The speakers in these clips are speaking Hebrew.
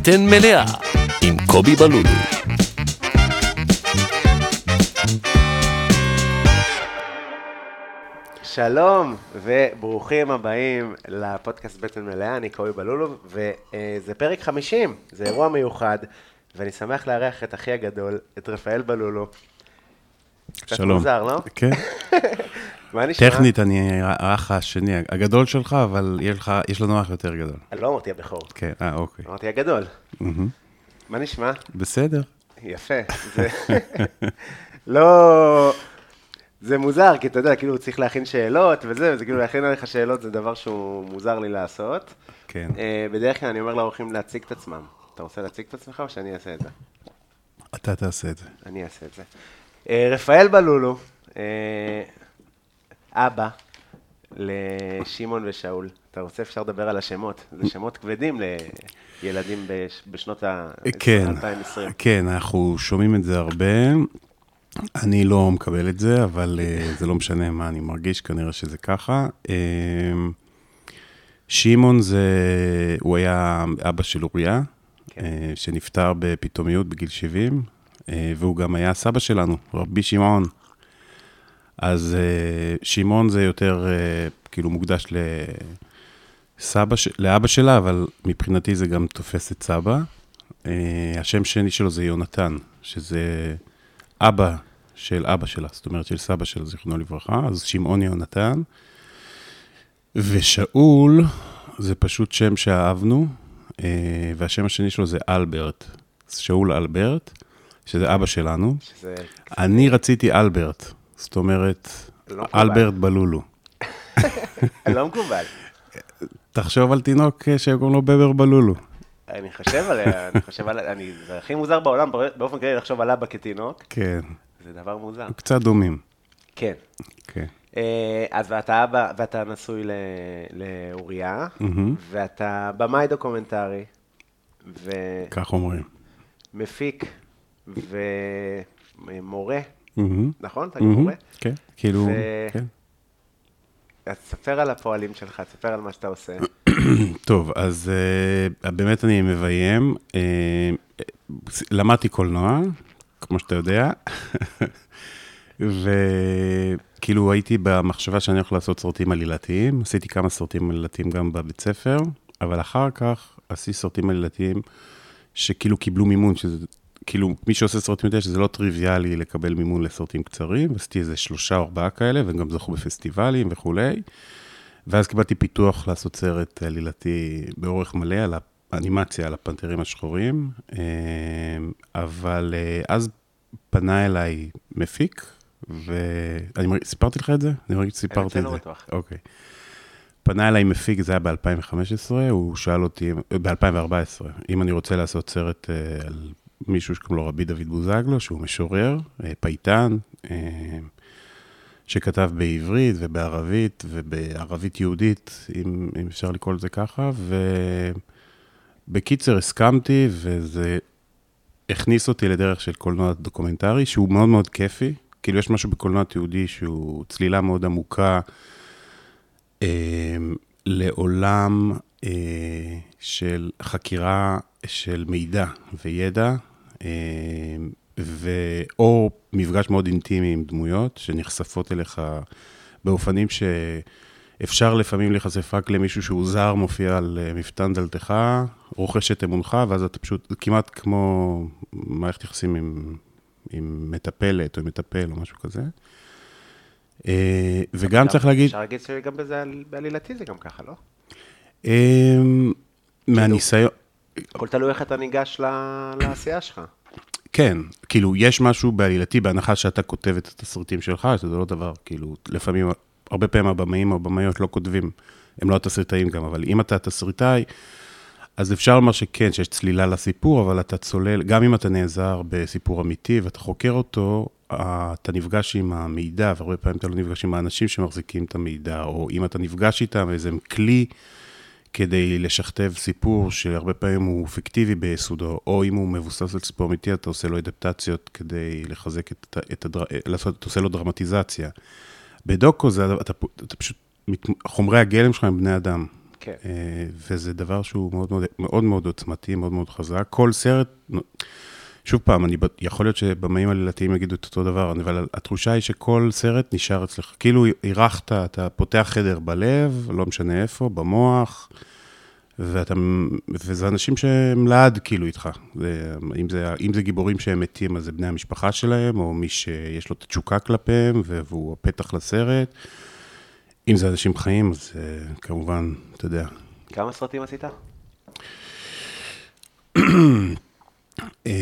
בטן מלאה עם קובי בלולו. שלום וברוכים הבאים לפודקאסט בטן מלאה, אני קובי בלולו, וזה פרק 50, זה אירוע מיוחד, ואני שמח לארח את אחי הגדול, את רפאל בלולו. קצת שלום. מוזר, לא? כן, מה נשמע? טכנית אני האח השני, הגדול שלך, אבל יש לך- יש לנו אח יותר גדול. לא אמרתי הבכור, כן, אה, אוקיי. אמרתי הגדול. מה נשמע? בסדר. יפה. זה לא... זה מוזר, כי אתה יודע, כאילו צריך להכין שאלות וזה, וזה כאילו להכין עליך שאלות זה דבר שהוא מוזר לי לעשות. כן. אה, בדרך כלל אני אומר לאורחים להציג את עצמם. אתה רוצה להציג את עצמך או שאני אעשה את זה? אתה תעשה את זה. אני אעשה את זה. אה, רפאל בלולו, אה, אבא לשמעון ושאול. אתה רוצה, אפשר לדבר על השמות. זה שמות כבדים לילדים בש- בשנות ה... כן, 2020. כן, אנחנו שומעים את זה הרבה. אני לא מקבל את זה, אבל אה, זה לא משנה מה אני מרגיש, כנראה שזה ככה. אה, שמעון זה, הוא היה אבא של אוריה, כן. אה, שנפטר בפתאומיות בגיל 70, אה, והוא גם היה סבא שלנו, רבי שמעון. אז אה, שמעון זה יותר אה, כאילו מוקדש לסבא, ש- לאבא שלה, אבל מבחינתי זה גם תופס את סבא. אה, השם שני שלו זה יונתן, שזה אבא של אבא שלה, זאת אומרת של סבא שלה, זיכרונו לברכה, אז שמעון יונתן. ושאול זה פשוט שם שאהבנו, אה, והשם השני שלו זה אלברט. שאול אלברט, שזה אבא שלנו. שזה אני רציתי אלברט, זאת אומרת, לא. אלברט בלולו. לא מקובל. תחשוב על תינוק אה, שקוראים לו בבר בלולו. אני חושב עליה, אני חושב על... אני, זה הכי מוזר בעולם, באופן כללי לחשוב על אבא כתינוק, כן, זה דבר מוזר. קצת דומים. כן. כן. אה, אז ואתה אבא, ואתה נשוי ל- לאוריה. ואתה במאי דוקומנטרי, כך אומרים. ומפיק, ומורה. נכון? אתה גם. מורה? כן, כאילו, כן. אז תספר על הפועלים שלך, תספר על מה שאתה עושה. טוב, אז uh, באמת אני מביים. Uh, למדתי קולנוע, כמו שאתה יודע, וכאילו הייתי במחשבה שאני הולך לעשות סרטים עלילתיים. עשיתי כמה סרטים עלילתיים גם בבית ספר, אבל אחר כך עשיתי סרטים עלילתיים שכאילו קיבלו מימון, שזה כאילו, מי שעושה סרטים יודע שזה לא טריוויאלי לקבל מימון לסרטים קצרים, עשיתי איזה שלושה או ארבעה כאלה, והם גם זכו בפסטיבלים וכולי. ואז קיבלתי פיתוח לעשות סרט עלילתי באורך מלא על האנימציה, על הפנתרים השחורים, אה, אבל אה, אז פנה אליי מפיק, ואני מרגיש, סיפרתי לך את זה? אני מרגיש שסיפרתי אני את לא זה. בטוח. אוקיי. פנה אליי מפיק, זה היה ב-2015, הוא שאל אותי, ב-2014, אם אני רוצה לעשות סרט אה, על מישהו שקוראים לו רבי דוד בוזגלו, שהוא משורר, אה, פייטן, אה, שכתב בעברית ובערבית ובערבית יהודית, אם, אם אפשר לקרוא לזה ככה, ובקיצר הסכמתי, וזה הכניס אותי לדרך של קולנוע דוקומנטרי, שהוא מאוד מאוד כיפי. כאילו, יש משהו בקולנוע תיעודי שהוא צלילה מאוד עמוקה אה, לעולם אה, של חקירה של מידע וידע, ואו מפגש מאוד אינטימי עם דמויות שנחשפות אליך באופנים שאפשר לפעמים להיחשף רק למישהו שהוא זר, מופיע על אה, מפתן דלתך, רוכש את אמונך, ואז אתה פשוט, כמעט כמו מערכת יחסים עם, עם מטפלת או עם מטפל או משהו כזה. אה, וגם צריך להגיד, אפשר להגיד שגם בזה, בעלילתי זה גם ככה, לא? אמ, מהניסיון, הכל תלוי איך אתה ניגש לעשייה שלך. כן, כאילו, יש משהו בעלילתי, בהנחה שאתה כותב את התסריטים שלך, שזה לא דבר, כאילו, לפעמים, הרבה פעמים הבמאים או הבמאיות לא כותבים, הם לא התסריטאים גם, אבל אם אתה תסריטאי, אז אפשר לומר שכן, שיש צלילה לסיפור, אבל אתה צולל, גם אם אתה נעזר בסיפור אמיתי ואתה חוקר אותו, אתה נפגש עם המידע, והרבה פעמים אתה לא נפגש עם האנשים שמחזיקים את המידע, או אם אתה נפגש איתם, איזה כלי כדי לשכתב סיפור שהרבה פעמים הוא פיקטיבי ביסודו, או אם הוא מבוסס על סיפור אמיתי, אתה עושה לו אדפטציות כדי לחזק את, את הדר... לעשות, אתה עושה לו דרמטיזציה. בדוקו זה, אתה, אתה פשוט, מת- חומרי הגלם שלך הם בני אדם. כן. אה, וזה דבר שהוא מאוד מאוד, מאוד מאוד עוצמתי, מאוד מאוד חזק. כל סרט, שוב פעם, אני, יכול להיות שבמאים עלילתיים יגידו את אותו דבר, אבל התחושה היא שכל סרט נשאר אצלך. כאילו אירחת, אתה פותח חדר בלב, לא משנה איפה, במוח, ואתה, וזה אנשים שהם לעד כאילו איתך. זה, אם, זה, אם זה גיבורים שהם מתים, אז זה בני המשפחה שלהם, או מי שיש לו את התשוקה כלפיהם, והוא הפתח לסרט. אם זה אנשים חיים, אז uh, כמובן, אתה יודע. כמה סרטים עשית? אה,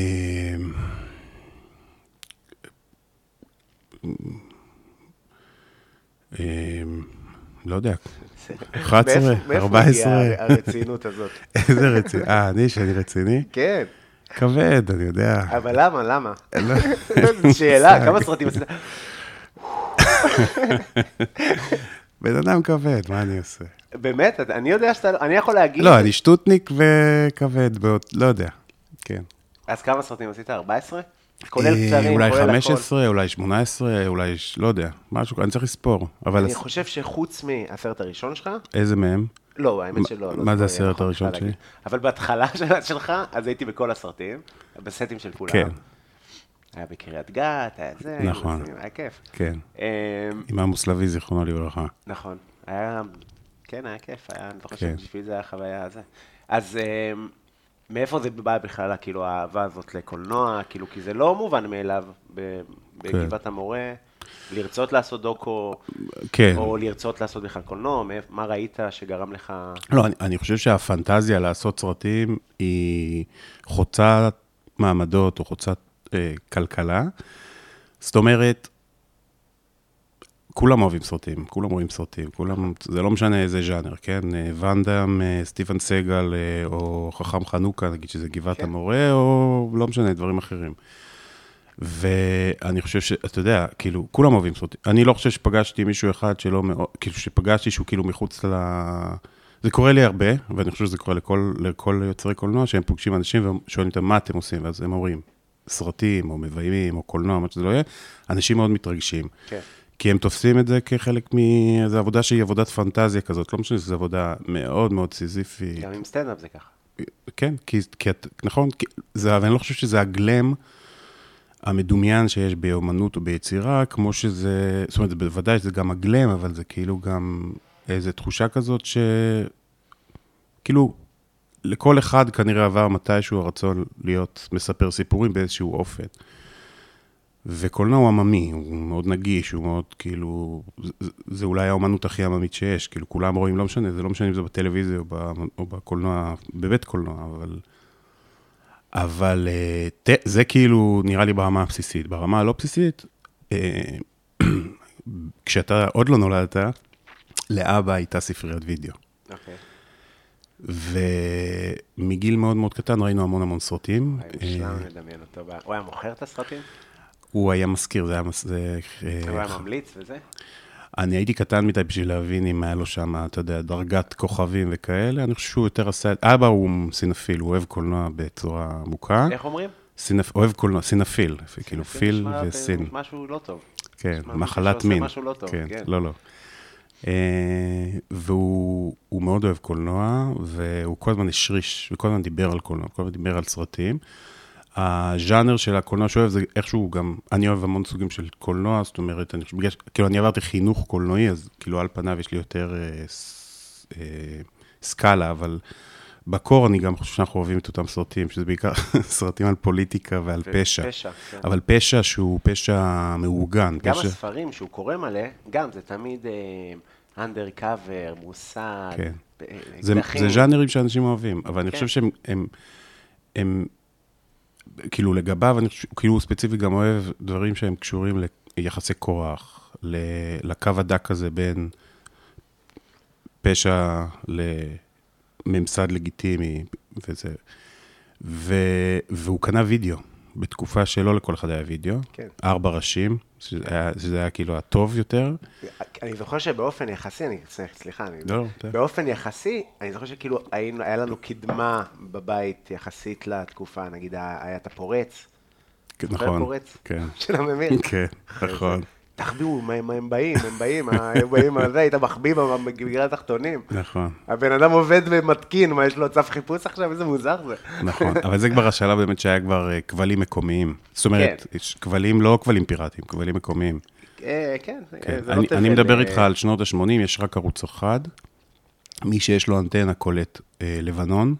אה, לא יודע, 11, מאיפה- מאיפה 14. מגיעה הרצינות הזאת? איזה רציני, אה, אני שאני רציני? כן, כבד, אני יודע. אבל למה, למה? לא- זו שאלה, כמה סרטים עשית? בן אדם כבד, מה אני עושה? באמת, אני יודע שאתה, אני יכול להגיד... לא, אני שטוטניק וכבד, לא יודע, כן. אז כמה סרטים עשית? 14? כולל אה, קצרים, אולי כולל הכל. 15, אולי 18, אולי, לא יודע, משהו, אני צריך לספור. אבל אני הס- חושב שחוץ מהסרט הראשון שלך, איזה מהם? לא, האמת שלא. לא מה זה הסרט הראשון שלי? אבל בהתחלה של- שלך, אז הייתי בכל הסרטים, בסטים של כולם. כן. היה בקריית גת, היה זה, נכון. היה כיף. כן. אמ, עם עמוס לביא, זיכרונו לברכה. נכון, היה, כן, היה כיף, היה, אני זוכר כן. שבשביל זה היה חוויה הזה. אז אמ, מאיפה זה בא בכלל, כאילו, האהבה הזאת לקולנוע, כאילו, כי זה לא מובן מאליו בגבעת המורה, לרצות לעשות דוקו, כן. או לרצות לעשות בכלל קולנוע, מה ראית שגרם לך... לא, אני, אני חושב שהפנטזיה לעשות סרטים היא חוצה מעמדות או חוצה אה, כלכלה. זאת אומרת, כולם אוהבים סרטים, כולם רואים סרטים, כולם, זה לא משנה איזה ז'אנר, כן? אה, ואנדאם, אה, סטיבן סגל, אה, או חכם חנוכה, נגיד שזה גבעת כן. המורה, או לא משנה, דברים אחרים. ואני חושב שאתה יודע, כאילו, כולם אוהבים סרטים. אני לא חושב שפגשתי מישהו אחד שלא מאוד, כאילו, שפגשתי שהוא כאילו מחוץ ל... זה קורה לי הרבה, ואני חושב שזה קורה לכל, לכל יוצרי קולנוע, שהם פוגשים אנשים ושואלים אותם, מה אתם עושים? ואז הם אומרים, סרטים, או מביימים, או קולנוע, מה שזה לא יהיה. אנשים מאוד מתרגשים. כן. כי הם תופסים את זה כחלק מאיזו עבודה שהיא עבודת פנטזיה כזאת, לא משנה שזו עבודה מאוד מאוד סיזיפית. גם עם סטנדאפ זה ככה. כן, כי, כי את, נכון, כי זה, אבל אני לא חושב שזה הגלם המדומיין שיש באומנות או ביצירה, כמו שזה, זאת אומרת, בוודאי שזה גם הגלם, אבל זה כאילו גם איזו תחושה כזאת ש... כאילו, לכל אחד כנראה עבר מתישהו הרצון להיות מספר סיפורים באיזשהו אופן. וקולנוע הוא עממי, הוא מאוד נגיש, הוא מאוד כאילו, זה, זה אולי האומנות הכי עממית שיש, כאילו כולם רואים, לא משנה, זה לא משנה אם זה בטלוויזיה או, ב, או בקולנוע, בבית קולנוע, אבל... אבל אה, ת, זה כאילו נראה לי ברמה הבסיסית. ברמה הלא בסיסית, אה, כשאתה עוד לא נולדת, לאבא הייתה ספריית וידאו. אוקיי. ומגיל מאוד מאוד קטן ראינו המון המון סרטים. היה אה, מושלם לדמיין אותו. הוא היה מוכר את הסרטים? הוא היה מזכיר, זה היה... זה, אה, הוא היה ממליץ וזה? אני הייתי קטן מדי בשביל להבין אם היה לו שם, אתה יודע, דרגת כוכבים וכאלה. אני חושב שהוא יותר עשה... אבא הוא סינפיל, הוא אוהב קולנוע בצורה עמוקה. איך אומרים? סינפ... אוהב קולנוע, סינפיל, כאילו פיל וסין. משהו לא טוב. כן, מחלת שעושה מין. משהו לא טוב, כן, כן. לא, לא. אה, והוא הוא מאוד אוהב קולנוע, והוא כל הזמן השריש, וכל הזמן דיבר על קולנוע, כל הזמן דיבר על סרטים. הז'אנר של הקולנוע שהוא אוהב זה איכשהו גם, אני אוהב המון סוגים של קולנוע, זאת אומרת, אני בגלל, כאילו אני עברתי חינוך קולנועי, אז כאילו על פניו יש לי יותר אה, אה, סקאלה, אבל בקור אני גם חושב שאנחנו אוהבים את אותם סרטים, שזה בעיקר סרטים על פוליטיקה ועל פשע. פשע, כן. אבל פשע שהוא פשע מאורגן. גם פשע... הספרים שהוא קורא מלא, גם זה תמיד אנדר קאבר, מושג, כן. אה, זה. זה ז'אנרים שאנשים אוהבים, אבל אני כן. חושב שהם, הם, הם, כאילו לגביו, אני חושב, כאילו הוא ספציפית גם אוהב דברים שהם קשורים ליחסי כוח, לקו הדק הזה בין פשע לממסד לגיטימי וזה. ו, והוא קנה וידאו, בתקופה שלא לכל אחד היה וידאו, כן. ארבע ראשים, שזה היה, כאילו הטוב יותר. אני זוכר שבאופן יחסי, אני, סליחה, אני, לא, אתה- באופן יחסי, אני זוכר שכאילו היינו, היה לנו קדמה בבית יחסית לתקופה, נגיד היה את הפורץ, כן, נכון? כן. של הממיר. כן, נכון. תחביאו, הם באים, הם באים, הם באים זה, היית מחביא בגלל התחתונים. נכון, הבן אדם עובד ומתקין, מה, יש לו צו חיפוש עכשיו? איזה מוזר זה. נכון. אבל זה כבר השלב באמת שהיה כבר אה, כבלים מקומיים. זאת אומרת, כן. כבלים, לא כבלים פיראטיים, כבלים מקומיים. אה, כן, כן. זה לא אני, מדבר אה, איתך על שנות ה-80, יש רק ערוץ אחד. מי שיש לו אנטנה קולט לבנון.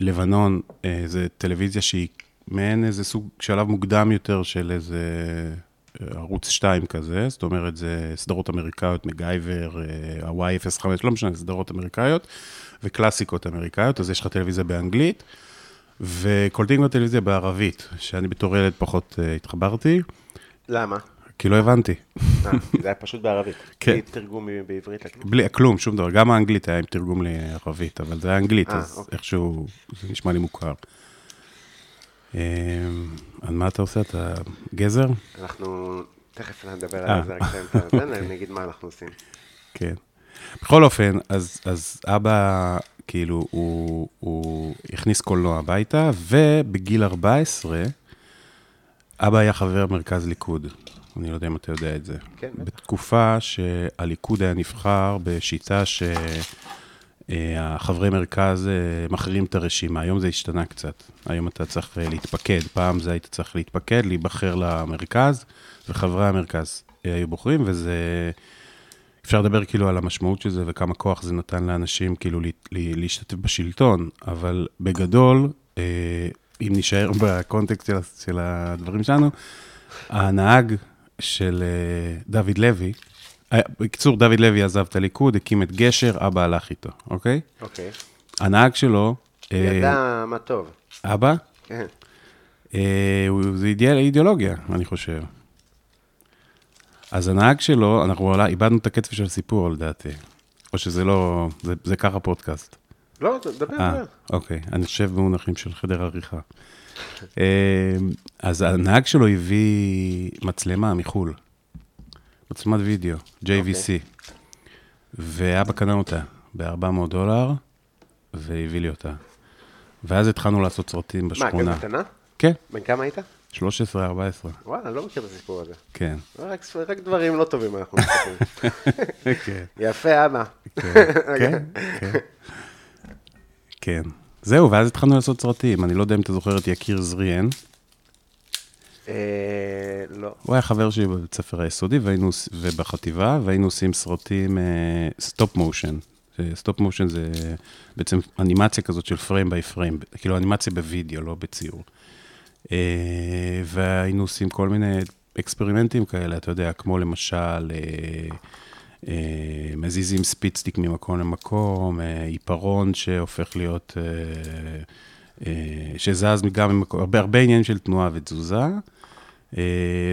לבנון זה טלוויזיה שהיא מעין איזה סוג, שלב מוקדם יותר של איזה ערוץ 2 כזה, זאת אומרת, זה סדרות אמריקאיות, מגייבר, אה, הוואי 05, לא משנה, סדרות אמריקאיות וקלאסיקות אמריקאיות, אז יש לך טלוויזיה באנגלית, וקולטים בטלוויזיה בערבית, שאני בתור ילד פחות אה, התחברתי, למה? כי לא הבנתי. אה, זה היה פשוט בערבית. כן. בלי תרגום בעברית. בלי, כלום, שום דבר. גם האנגלית היה עם תרגום לערבית, אבל זה היה אנגלית, אז אוקיי. איכשהו זה נשמע לי מוכר. אה, על מה אתה עושה? אתה גזר? אנחנו תכף נדבר אה. על זה, רק תן את זה, אני אגיד מה אנחנו עושים. כן. בכל אופן, אז, אז אבא, כאילו, הוא, הוא הכניס קולנוע הביתה, ובגיל 14, אבא היה חבר מרכז ליכוד. אני לא יודע אם אתה יודע את זה. כן, בטח. בתקופה שהליכוד היה נבחר בשיטה שהחברי מרכז אה, מכריעים את הרשימה. היום זה השתנה קצת. היום אתה צריך אה, להתפקד. פעם זה היית צריך להתפקד, להיבחר למרכז, וחברי המרכז אה, היו בוחרים, וזה... אפשר לדבר כאילו על המשמעות של זה וכמה כוח זה נתן לאנשים כאילו לה- לה- להשתתף בשלטון, אבל בגדול, אה, אם נישאר בקונטקסט של, של הדברים שלנו, הנהג של אה, דוד לוי, אה, בקיצור, דוד לוי עזב את הליכוד, הקים את גשר, אבא הלך איתו, אוקיי? אוקיי. הנהג שלו, אה, ידע מה טוב. אבא, כן. אה, זה אידיאולוגיה, אני חושב. אז הנהג שלו, אנחנו אולי איבדנו את הקצב של הסיפור, לדעתי. או שזה לא, זה, זה ככה פודקאסט. לא, דבר, אה, דבר. אוקיי, אני חושב במונחים של חדר עריכה. אז הנהג שלו הביא מצלמה מחו"ל, מצלמת וידאו, JVC, ואבא קנה אותה ב-400 דולר, והביא לי אותה. ואז התחלנו לעשות סרטים מה, בשכונה. גם קטנה? כן, בן כמה היית? 13, 14, וואלה, לא מכיר את הסיפור הזה. כן. רק רק דברים לא טובים אנחנו מסתכלים. כן, יפה, אבא. כן, כן, כן. כן. זהו, ואז התחלנו לעשות סרטים. אני לא יודע אם אתה זוכר את יקיר זריאן. אה, לא. הוא היה חבר שלי בבית ספר היסודי ובחטיבה, והיינו עושים סרטים stop motion. Stop motion זה בעצם אנימציה כזאת של frame by frame, כאילו אנימציה בווידאו, לא בציור. אה, והיינו עושים כל מיני אקספרימנטים כאלה, אתה יודע, כמו למשל, אה, מזיזים ספיצטיק ממקום למקום, עיפרון שהופך להיות, שזז גם ממקום, הרבה, הרבה עניינים של תנועה ותזוזה. אה,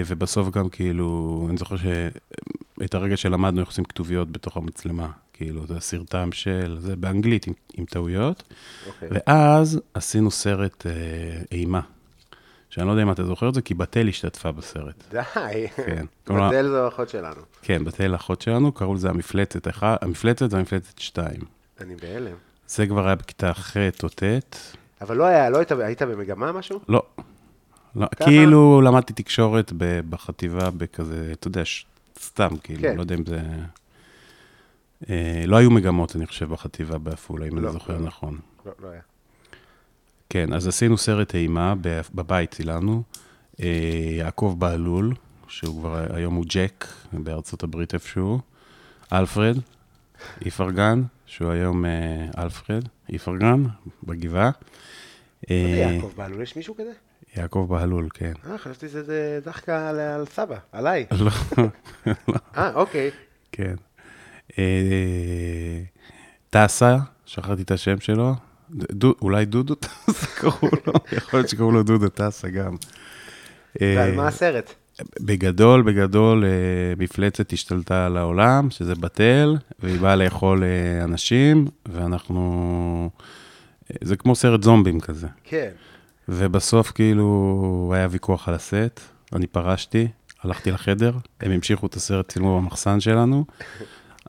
ובסוף גם כאילו, אני זוכר שאת הרגע שלמדנו איך עושים כתוביות בתוך המצלמה, כאילו, זה הסרטם של, זה באנגלית עם, עם טעויות, אוקיי. ואז עשינו סרט אה, אימה, שאני לא יודע אם אתה זוכר את זה, כי בתל השתתפה בסרט. די. כן. כלומר- בתל זו אחות שלנו. כן, בתל אחות שלנו, קראו לזה המפלצת, אחד, המפלצת והמפלצת 2. אני בהלם. זה כבר היה בכיתה ח' או ט', אבל לא היה, לא היית, היית במגמה משהו? לא. לא, ככה? כאילו למדתי תקשורת בחטיבה בכזה, אתה יודע, סתם, כאילו, כן. לא יודע אם זה... אה, לא היו מגמות, אני חושב, בחטיבה בעפולה, אם לא, אני זוכר לא. נכון. לא, לא היה. כן, אז עשינו סרט אימה, בבית צילמנו. אה, יעקב בהלול, שהוא כבר, היום הוא ג'ק, בארצות הברית איפשהו. אלפרד, איפרגן, שהוא היום אה, אלפרד, איפרגן, בגבעה. אה, יעקב בהלול? יש מישהו כזה? יעקב בהלול, כן. אה, חשבתי שזה דחקה על, סבא, עליי. לא, אה, אוקיי. כן. אה, טסה, שכחתי את השם שלו. אולי דודו טסה קראו לו, יכול להיות שקראו לו דודו טסה גם. ועל אה, מה הסרט? בגדול, בגדול, אה, מפלצת השתלטה על העולם, שזה בתל, והיא באה לאכול אה, אנשים, ואנחנו... אה, זה כמו סרט זומבים כזה. כן. ובסוף כאילו היה ויכוח על הסט, אני פרשתי, הלכתי לחדר, הם המשיכו את הסרט, צילמו במחסן שלנו.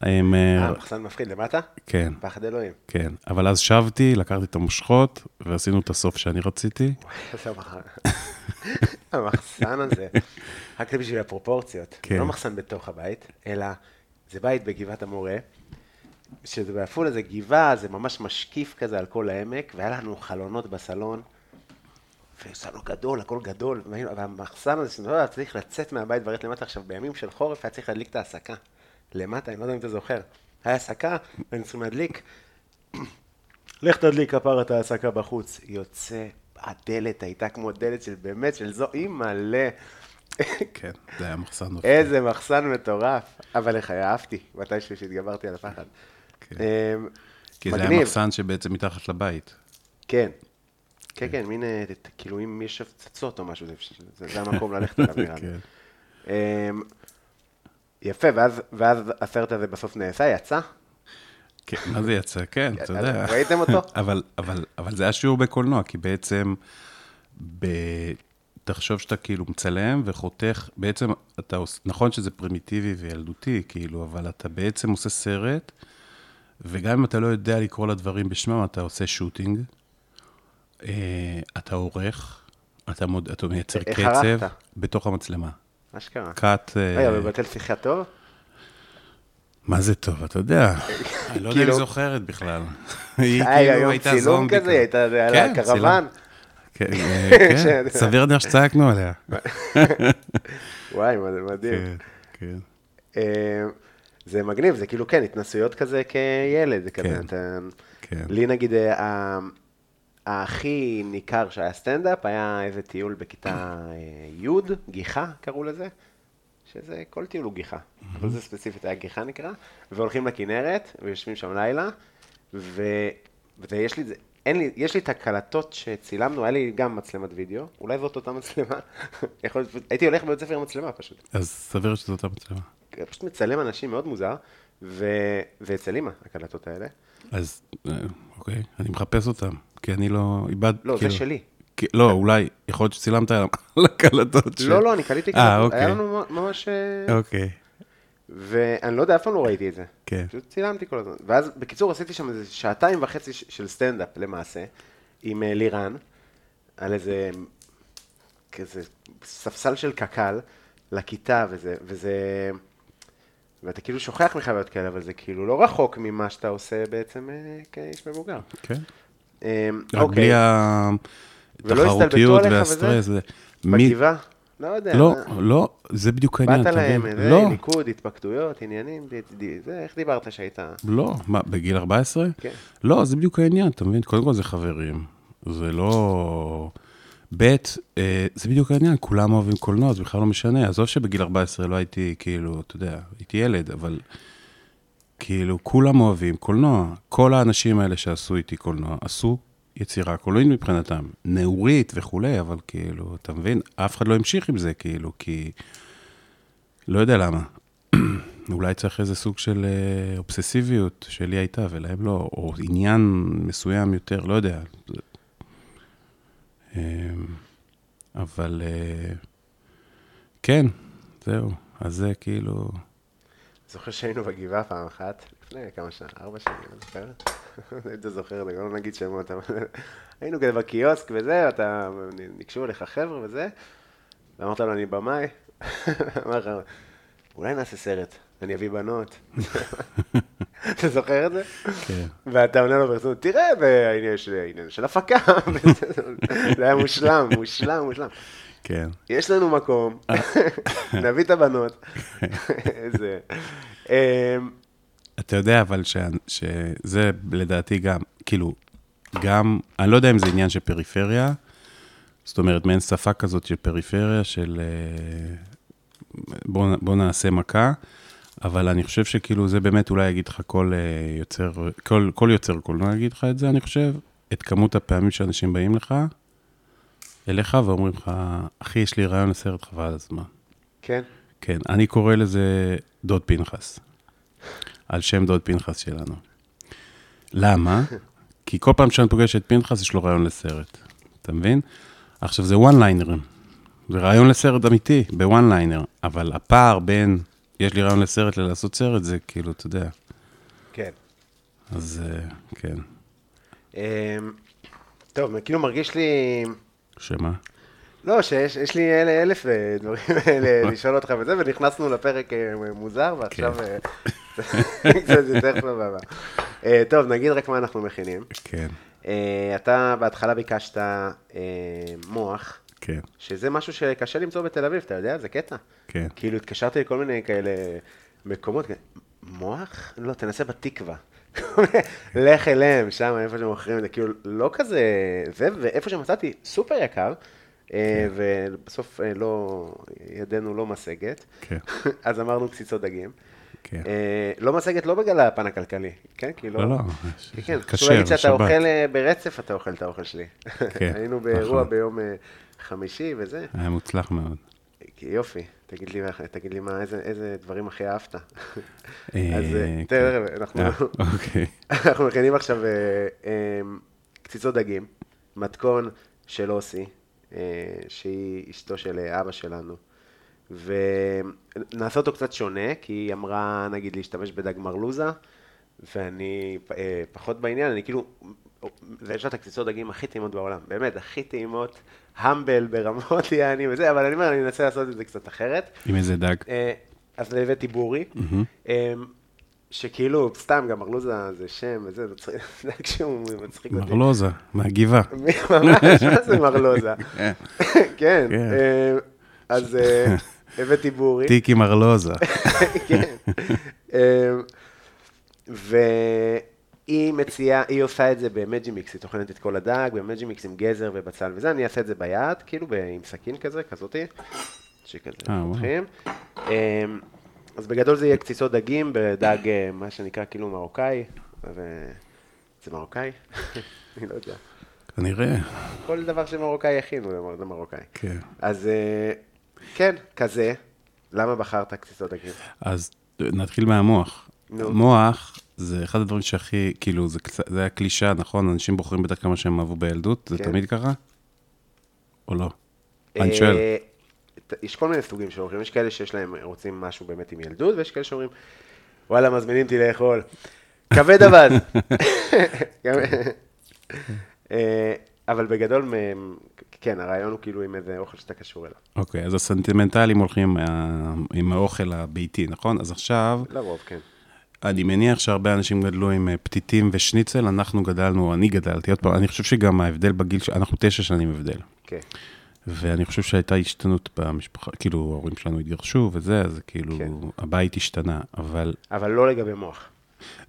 הם, אה, אה, מחסן מפחיד למטה? כן, פחד אלוהים. כן. אבל אז שבתי, לקחתי את המושכות, ועשינו את הסוף שאני רציתי. המחסן הזה, רק בשביל הפרופורציות. כן. לא מחסן בתוך הבית, אלא זה בית בגבעת המורה, שזה בעפולה זה גבעה, זה ממש משקיף כזה על כל העמק, והיה לנו חלונות בסלון, וסלון גדול, הכל גדול, והמחסן הזה, שאני לא צריך לצאת מהבית ולרדת למטה עכשיו, בימים של חורף היה צריך להדליק את ההסקה. למטה, אני לא יודע אם אתה זוכר. היה הסקה, והיינו צריכים להדליק. לך תדליק כפר את ההסקה בחוץ. יוצא, הדלת הייתה כמו דלת של באמת, של זו, אימא'לה. כן, זה היה מחסן נופל. איזה מחסן מטורף. אבל איך אהבתי, מתישהו שהתגברתי על הפחד. כן. אמ, כי זה היה. מחסן שבעצם מתחת לבית. כן. כן, כן, מין, אה, כאילו אם יש הפצצות או משהו, זה- המקום ללכת אליו נראה לי. יפה, ואז, ואז הסרט הזה בסוף נעשה, יצא? כן, מה זה יצא? כן, אתה יודע. ראיתם אותו? אבל, אבל, אבל זה היה שיעור בקולנוע, כי בעצם, ב... תחשוב שאתה כאילו מצלם וחותך, בעצם אתה עושה, נכון שזה פרימיטיבי וילדותי, כאילו, אבל אתה בעצם עושה סרט, וגם אם אתה לא יודע לקרוא לדברים בשמם, אתה עושה שוטינג, אה, אתה עורך, אתה, מוד... אתה מייצר איך קצב ערכת? בתוך המצלמה. אשכרה. רגע, קאט... אה, בבטל שיחה טוב? מה זה טוב, אתה יודע. אני לא יודע אם כאילו- היא זוכרת בכלל. היא היה כאילו היום הייתה צילום זומבי כזה, היא הייתה על כן, הקרוון. כן, אה, כן, סביר להניח שצעקנו עליה. וואי, מד- מדהים. כן, כן. אה, זה מגניב, זה כאילו, כן, התנסויות כזה כילד, זה כזה, כן. אתה... כן. לי נגיד, אה, הכי ניכר שהיה סטנדאפ, היה איזה טיול בכיתה אה, י', גיחה קראו לזה, שזה, כל טיול הוא גיחה, אבל זה ספציפית היה גיחה נקרא, והולכים לכנרת, ויושבים שם לילה, ו... ויש לי את זה, אין לי, יש לי את הקלטות שצילמנו, היה לי גם מצלמת וידאו, אולי זאת אותה מצלמה, יכול להיות, הייתי הולך בבית ספר עם מצלמה פשוט. אז סביר שזאת אותה מצלמה. פשוט מצלם אנשים מאוד מוזר, ו... ואצל אימא, הקלטות האלה. אז, אה, אוקיי, אני מחפש אותם, כי אני לא איבד... לא, זה כאילו- שלי. כי- לא, אולי, יכול להיות שצילמת על הקלטות של... לא, לא, אני קליתי אה, קלטות, היה אוקיי. לנו ממש... אה, אוקיי, ואני לא יודע, אף פעם לא ראיתי את זה. כן. פשוט צילמתי כל הזמן. ואז, בקיצור, עשיתי שם איזה שעתיים וחצי של סטנדאפ, למעשה, עם אה, לירן, על איזה... כזה ספסל של קק"ל, לכיתה, וזה... וזה... ואתה כאילו שוכח מחוויות כאלה, אבל זה כאילו לא רחוק ממה שאתה עושה בעצם כאיש מבוגר. כן. אוקיי. בלי התחרותיות והסטרס. בגבעה? לא יודע. לא? לא, זה בדיוק העניין, באת להם? זה, לא, ליכוד, התפקדויות, עניינים, זה, איך דיברת שהיית? לא, מה, בגיל 14? כן. לא, זה בדיוק העניין, אתה מבין? קודם כל זה חברים, זה לא... ב', אה, זה בדיוק העניין, כולם אוהבים קולנוע, זה בכלל לא משנה. עזוב שבגיל 14 לא הייתי, כאילו, אתה יודע, הייתי ילד, אבל כאילו, כולם אוהבים קולנוע. כל האנשים האלה שעשו איתי קולנוע, עשו יצירה קולנועית מבחינתם, נעורית וכולי, אבל כאילו, אתה מבין? אף אחד לא המשיך עם זה, כאילו, כי... לא יודע למה. אולי צריך איזה סוג של אה, אובססיביות שלי הייתה ולהם לא, או עניין מסוים יותר, לא יודע. אה, אבל אה, כן, זהו. אז זה כאילו... זוכר שהיינו בגבעה פעם אחת, לפני כמה שנה, ארבע שנים, אני זוכר. אתה זוכר, לא נגיד שמות, אבל היינו כזה בקיוסק וזה, אתה, ניגשו אליך חבר'ה וזה, ואמרת לו, אני במאי, אמר לך, אולי נעשה סרט, אני אביא בנות. אתה זוכר את זה? כן. ואתה עונה לו ברצינות, תראה, והעניין של, העניין של הפקה, זה היה מושלם, מושלם, מושלם. כן. יש לנו מקום, נביא את הבנות. איזה... אמ, אתה יודע, אבל ש... שזה לדעתי גם, כאילו, גם, אני לא יודע אם זה עניין של פריפריה, זאת אומרת, מעין שפה כזאת של פריפריה, של אה, בוא, בוא נעשה מכה, אבל אני חושב שכאילו זה באמת אולי יגיד לך כל אה, יוצר, כל, כל יוצר קולנוע יגיד לך את זה, אני חושב, את כמות הפעמים שאנשים באים לך, אליך ואומרים לך, אחי, יש לי רעיון לסרט חבל על הזמן. כן, כן, אני קורא לזה דוד פנחס, על שם דוד פנחס שלנו. למה? כי כל פעם שאני פוגש את פנחס, יש לו רעיון לסרט, אתה מבין? עכשיו, זה וואן ליינרים, זה רעיון לסרט אמיתי, בוואן ליינר, אבל הפער בין יש לי רעיון לסרט ללעשות סרט, זה כאילו, אתה יודע, כן. אז אה, כן, אמ, טוב, כאילו מרגיש לי... שמה? לא, שיש יש לי אל, אלף אה, דברים לשאול אותך וזה, ונכנסנו לפרק אה, מוזר, ועכשיו כן. קצת יותר סבבה. טוב, נגיד רק מה אנחנו מכינים. כן, אתה בהתחלה ביקשת מוח, כן, שזה משהו שקשה למצוא בתל אביב, אתה יודע? זה קטע. כן. כאילו, התקשרתי לכל מיני כאלה מקומות, מוח? לא, תנסה בתקווה. לך אליהם, שם, איפה שמוכרים את זה, כאילו, לא כזה, זה, ואיפה שמצאתי, סופר יקר, אה, ובסוף אה, לא, ידנו לא משגת, כן. אז אמרנו קציצות דגים. כן. אה, לא משגת לא בגלל הפן הכלכלי, כן? כי לא, לא, כן, כן, חשוב להגיד שאתה. אוכל ברצף, אתה אוכל את האוכל שלי. כן, היינו באירוע נכון. ביום אה, חמישי וזה. היה מוצלח מאוד. יופי, תגיד לי, תגיד לי מה, איזה, איזה דברים הכי אהבת. אז אה, אה, כן. תראה, אנחנו, אה, אוקיי. אנחנו מכינים עכשיו אה, אה, קציצות דגים, מתכון של אוסי, אה, שהיא אשתו של אה, אבא שלנו. ונעשה אותו קצת שונה, כי היא אמרה, נגיד, להשתמש בדג מרלוזה, ואני אה, פחות בעניין, אני כאילו, ויש לה את הקציצות דגים הכי טעימות בעולם, באמת, הכי טעימות, המבל ברמות יעני וזה, אבל אני אומר, אני אנסה לעשות את זה קצת אחרת. עם איזה דג? אה, אז הבאתי בורי, אה, שכאילו, סתם, גם מרלוזה זה שם וזה, זה כשהוא מצחיק אותי. מרלוזה, מהגבעה. ממש, מה זה מרלוזה? כן. כן, כן. אה, אז הבאתי בורי. טיקי מרלוזה. כן. והיא מציעה, היא עושה את זה במג'י מיקס, היא טוחנת את כל הדג, במג'י מיקס עם גזר ובצל וזה, אני אעשה את זה ביד, כאילו עם סכין כזה, כזאתי, שכזה אה. פותחים. אמ, אז בגדול זה יהיה קציצות דגים בדג, אה, מה שנקרא כאילו מרוקאי, ו- זה מרוקאי? אני לא יודע. כנראה. כל דבר שמרוקאי מר- זה מרוקאי. כן. אז אה, כן, כזה. למה בחרת קציצות דגים? אז נתחיל מהמוח. נו. מוח זה אחד הדברים שהכי, כאילו, זה זה היה קלישה, נכון? אנשים בוחרים בדרך כלל מה שהם אהבו בילדות, זה כן. תמיד ככה? או לא? אני שואל. אה, יש כל מיני סוגים של אורחים, יש כאלה שיש להם, רוצים משהו באמת עם ילדות, ויש כאלה שאומרים, וואלה, מזמינים אותי לאכול. כבד אבז. אה, אבל בגדול, כן, הרעיון הוא כאילו עם איזה אוכל שאתה קשור אליו. אוקיי, אז הסנטימנטלים הולכים מה- עם האוכל הביתי, נכון? אז עכשיו, לרוב, כן. אני מניח שהרבה אנשים גדלו עם אה, פתיתים ושניצל, אנחנו גדלנו, אני גדלתי, עוד פעם, אני חושב שגם ההבדל בגיל, אנחנו תשע שנים הבדל. כן. ואני חושב שהייתה השתנות במשפחה, כאילו, ההורים שלנו התגרשו וזה, אז כאילו, כן. הבית השתנה, אבל אבל לא לגבי מוח.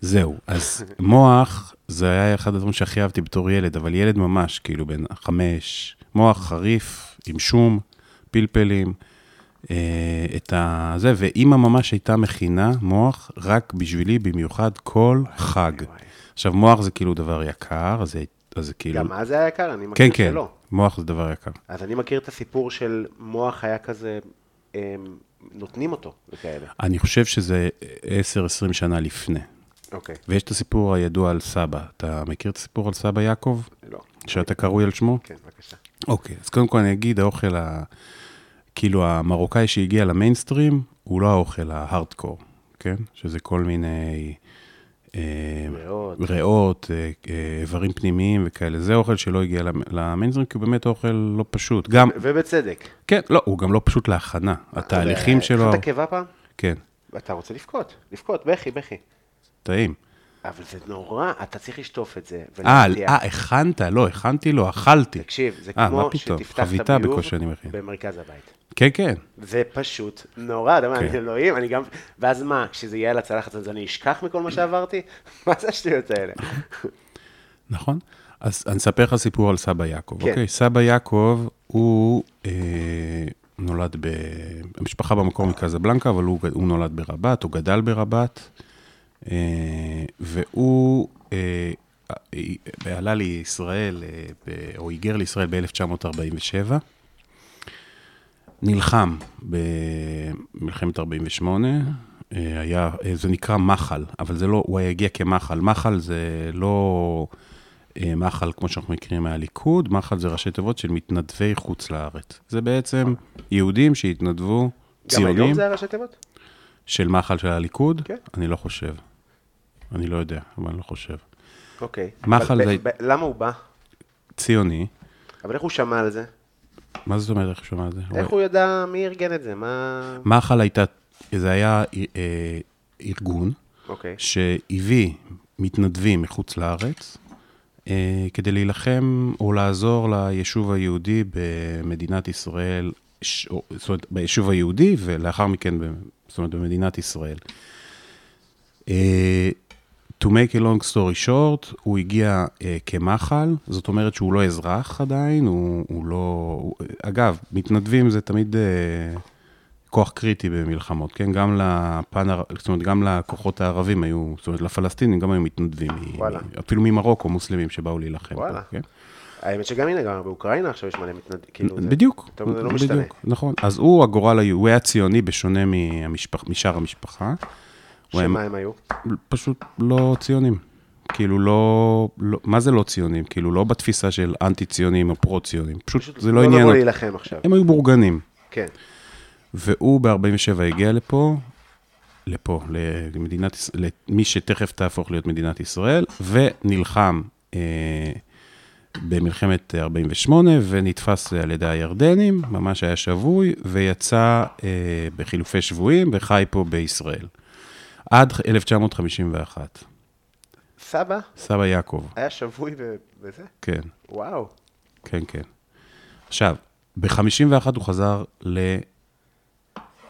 זהו. אז מוח, זה היה אחד הדברים שהכי אהבתי בתור ילד, אבל ילד ממש, כאילו, בן חמש, מוח חריף, עם שום, פלפלים, את ה... זה, ואימא ממש הייתה מכינה מוח רק בשבילי, במיוחד כל חג. עכשיו, מוח זה כאילו דבר יקר, אז זה, כאילו... גם אז זה היה יקר, אני מכיר כן, כן, שלא. מוח זה דבר יקר. אז אני מכיר את הסיפור של מוח היה כזה, הם, נותנים אותו וכאלה. אני חושב שזה 10-20 שנה לפני. אוקיי, ויש את הסיפור הידוע על סבא. אתה מכיר את הסיפור על סבא יעקב? לא. שאתה קרוי על שמו? כן, בבקשה. אוקיי, אז קודם כל אני אגיד, האוכל, ה... כאילו המרוקאי שהגיע למיינסטרים, הוא לא האוכל ההארדקור, כן? שזה כל מיני אה, ריאות. ריאות, אה, אה, איברים פנימיים וכאלה. זה אוכל שלא הגיע למ- למיינסטרים, כי הוא באמת אוכל לא פשוט. גם, ובצדק. כן, לא, הוא גם לא פשוט להכנה. התהליכים שלו, אכלת קיבה פעם? כן, אתה רוצה לבכות, לבכות, בכי, בכי. טעים. אבל זה נורא, אתה צריך לשטוף את זה. אה, הכנת? לא, הכנתי לו, אכלתי. תקשיב, זה כמו? שתפתח את הביוב. במרכז הבית. כן, כן. זה פשוט נורא, אתה מה, כן. אלוהים, אני גם, ואז מה, כשזה יהיה על הצלחת אז אני אשכח מכל מה שעברתי? מה זה השטויות האלה? נכון. אז אני אספר לך סיפור על סבא יעקב, כן. אוקיי? סבא יעקב, הוא אה, נולד ב... המשפחה במקור מקזבלנקה, אבל הוא, הוא נולד ברבת, הוא גדל ברבת, אה, והוא אה, אה, עלה לישראל, אה, או היגר לישראל ב-1947. נלחם במלחמת 48, אה, היה, אה, זה נקרא מחל, אבל זה לא, הוא הגיע כמחל. מחל זה לא אה, מחל כמו שאנחנו מכירים מהליכוד, מחל זה ראשי תיבות של מתנדבי חוץ לארץ. זה בעצם יהודים שהתנדבו, גם ציונים, היום זה הראשי תיבות? של מחל של הליכוד? כן. אני לא חושב. אני לא יודע, אבל אני לא חושב. אוקיי. מחל אבל זה- למה הוא בא? ציוני, אבל איך הוא שמע על זה? מה זאת אומרת, איך שמע את זה? איך הוא ידע מי ארגן את זה? מה... מח"ל הייתה, זה היה אה, ארגון אוקיי. שהביא מתנדבים מחוץ לארץ אה, כדי להילחם או לעזור ליישוב היהודי במדינת ישראל, ש... זאת אומרת, ביישוב היהודי ולאחר מכן, ב... זאת אומרת, במדינת ישראל. אה, to make a long story short, הוא הגיע uh, כמח"ל, זאת אומרת שהוא לא אזרח עדיין, הוא, הוא לא... הוא, אגב, מתנדבים זה תמיד uh, כוח קריטי במלחמות, כן? גם לפן, זאת אומרת, גם לכוחות הערבים היו, זאת אומרת, לפלסטינים גם היו מתנדבים. וואלה. מ, אפילו ממרוקו, מוסלמים שבאו להילחם. וואלה. פה, כן? האמת שגם הנה, גם באוקראינה עכשיו יש מלא מתנדבים. כאילו, זה- בדיוק, זה לא משתנה. בדיוק, נכון. אז הוא הגורל, הוא היה ציוני בשונה מהמשפח, משאר המשפחה. שמה הם היו? פשוט לא ציונים. כאילו לא, לא, מה זה לא ציונים? כאילו לא בתפיסה של אנטי-ציונים או פרו-ציונים. פשוט, פשוט זה לא לא עניין. לבוא אותי. להילחם עכשיו. הם היו בורגנים. כן. והוא ב-47 הגיע לפה, לפה, למדינת, למי שתכף תהפוך להיות מדינת ישראל, ונלחם אה, במלחמת 48, ונתפס על ידי הירדנים, ממש היה שבוי, ויצא אה, בחילופי שבויים, וחי פה בישראל. עד 1951. סבא סבא יעקב, היה שבוי בזה? כן, וואו. כן, כן. עכשיו, ב-51 הוא חזר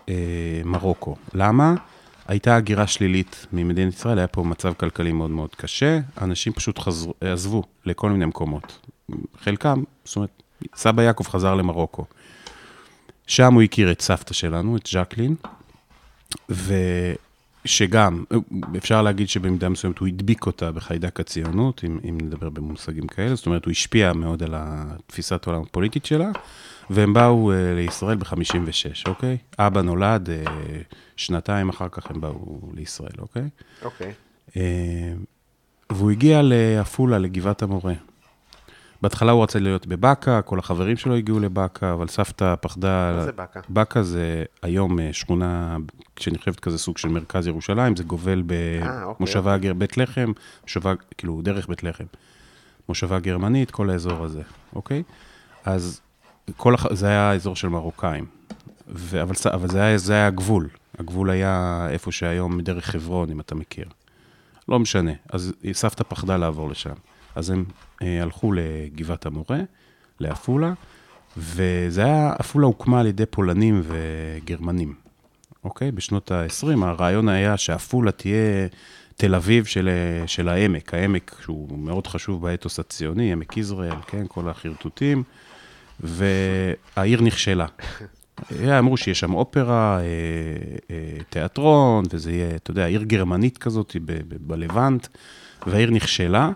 למרוקו. למה? הייתה הגירה שלילית ממדינת ישראל, היה פה מצב כלכלי מאוד מאוד קשה, אנשים פשוט חזרו, עזבו לכל מיני מקומות. חלקם, זאת אומרת, סבא יעקב חזר למרוקו. שם הוא הכיר את סבתא שלנו, את ז'קלין, ושגם, אפשר להגיד שבמידה מסוימת הוא הדביק אותה בחיידק הציונות, אם, אם נדבר במושגים כאלה, זאת אומרת, הוא השפיע מאוד על תפיסת העולם הפוליטית שלה, והם באו uh, לישראל ב-56, אוקיי? אבא נולד, uh, שנתיים אחר כך הם באו לישראל, אוקיי? אוקיי. Uh, והוא הגיע לעפולה, לגבעת המורה. בהתחלה הוא רצה להיות בבאקה, כל החברים שלו הגיעו לבאקה, אבל סבתא פחדה... מה זה באקה? באקה זה היום אה, שכונה שנחשבת כזה סוג של מרכז ירושלים, זה גובל אה, אוקיי, במושבה גר בית לחם, מושבה, כאילו, דרך בית לחם. מושבה גרמנית, כל האזור הזה, אוקיי? אז כל הח... זה היה אזור של מרוקאים. ו... אבל, אבל זה, היה, זה היה הגבול. הגבול היה איפה שהיום דרך חברון, אם אתה מכיר. לא משנה. אז סבתא פחדה לעבור לשם. אז הם הלכו לגבעת המורה, לעפולה, וזה היה, עפולה הוקמה על ידי פולנים וגרמנים, אוקיי? בשנות ה-20, הרעיון היה שעפולה תהיה תל אביב של, של העמק, העמק שהוא מאוד חשוב באתוס הציוני, עמק יזרעאל, כן? כל החרטוטים, והעיר נכשלה. אמרו שיש שם אופרה, אה, אה, תיאטרון, וזה יהיה, אתה יודע, עיר גרמנית כזאת ב- ב- בלבנט, והעיר נכשלה,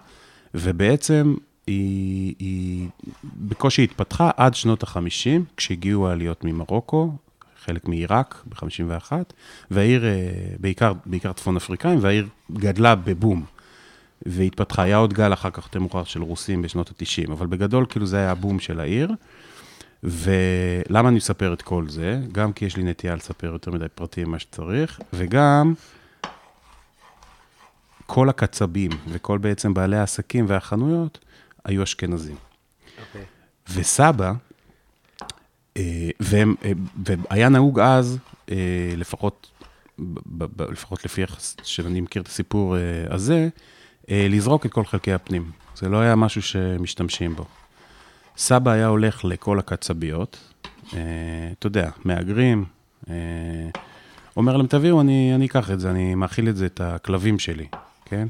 ובעצם היא, היא בקושי התפתחה עד שנות ה-50, כשהגיעו העליות ממרוקו, חלק מעיראק ב-51, והעיר, אה, בעיקר, בעיקר צפון אפריקאים, והעיר גדלה בבום. והתפתחה, היה עוד גל אחר כך יותר מאוחר של רוסים בשנות ה-90, אבל בגדול כאילו זה היה הבום של העיר. ולמה אני מספר את כל זה? גם כי יש לי נטייה לספר יותר מדי פרטים ממה שצריך, וגם כל הקצבים וכל בעצם בעלי העסקים והחנויות היו אשכנזים. אוקיי. וסבא, אה, והם, אה, והיה נהוג אז, אה, לפחות, לפחות לפי איך שאני מכיר את הסיפור הזה, לזרוק את כל חלקי הפנים. זה לא היה משהו שמשתמשים בו. סבא היה הולך לכל הקצביות, אתה יודע, מהגרים, אומר להם, תביאו, אני, אני אקח את זה, אני מאכיל את זה, את הכלבים שלי, כן?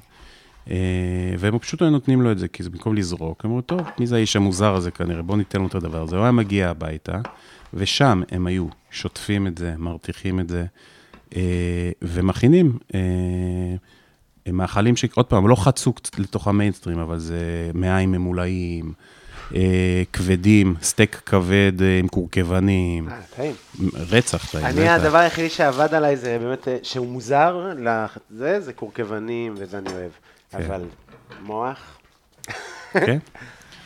אה, והם פשוט היו נותנים לו את זה, כי זה במקום לזרוק, הם אמרו, טוב, מי זה האיש המוזר הזה כנראה, בואו ניתן לו את הדבר הזה. הוא היה מגיע הביתה, ושם הם היו שוטפים את זה, מרתיחים את זה, אה, ומכינים אה, מאכלים שעוד פעם, לא חצו לתוך המיינסטרים, אבל זה מעיים ממולאים, כבדים, סטייק כבד אה, עם קורקבנים, אה, טעים. רצח טעים. אני, בטח. הדבר היחידי שעבד עליי זה באמת, אה, שהוא מוזר, לזה, זה קורקבנים, וזה אני אוהב. אבל מוח, כן?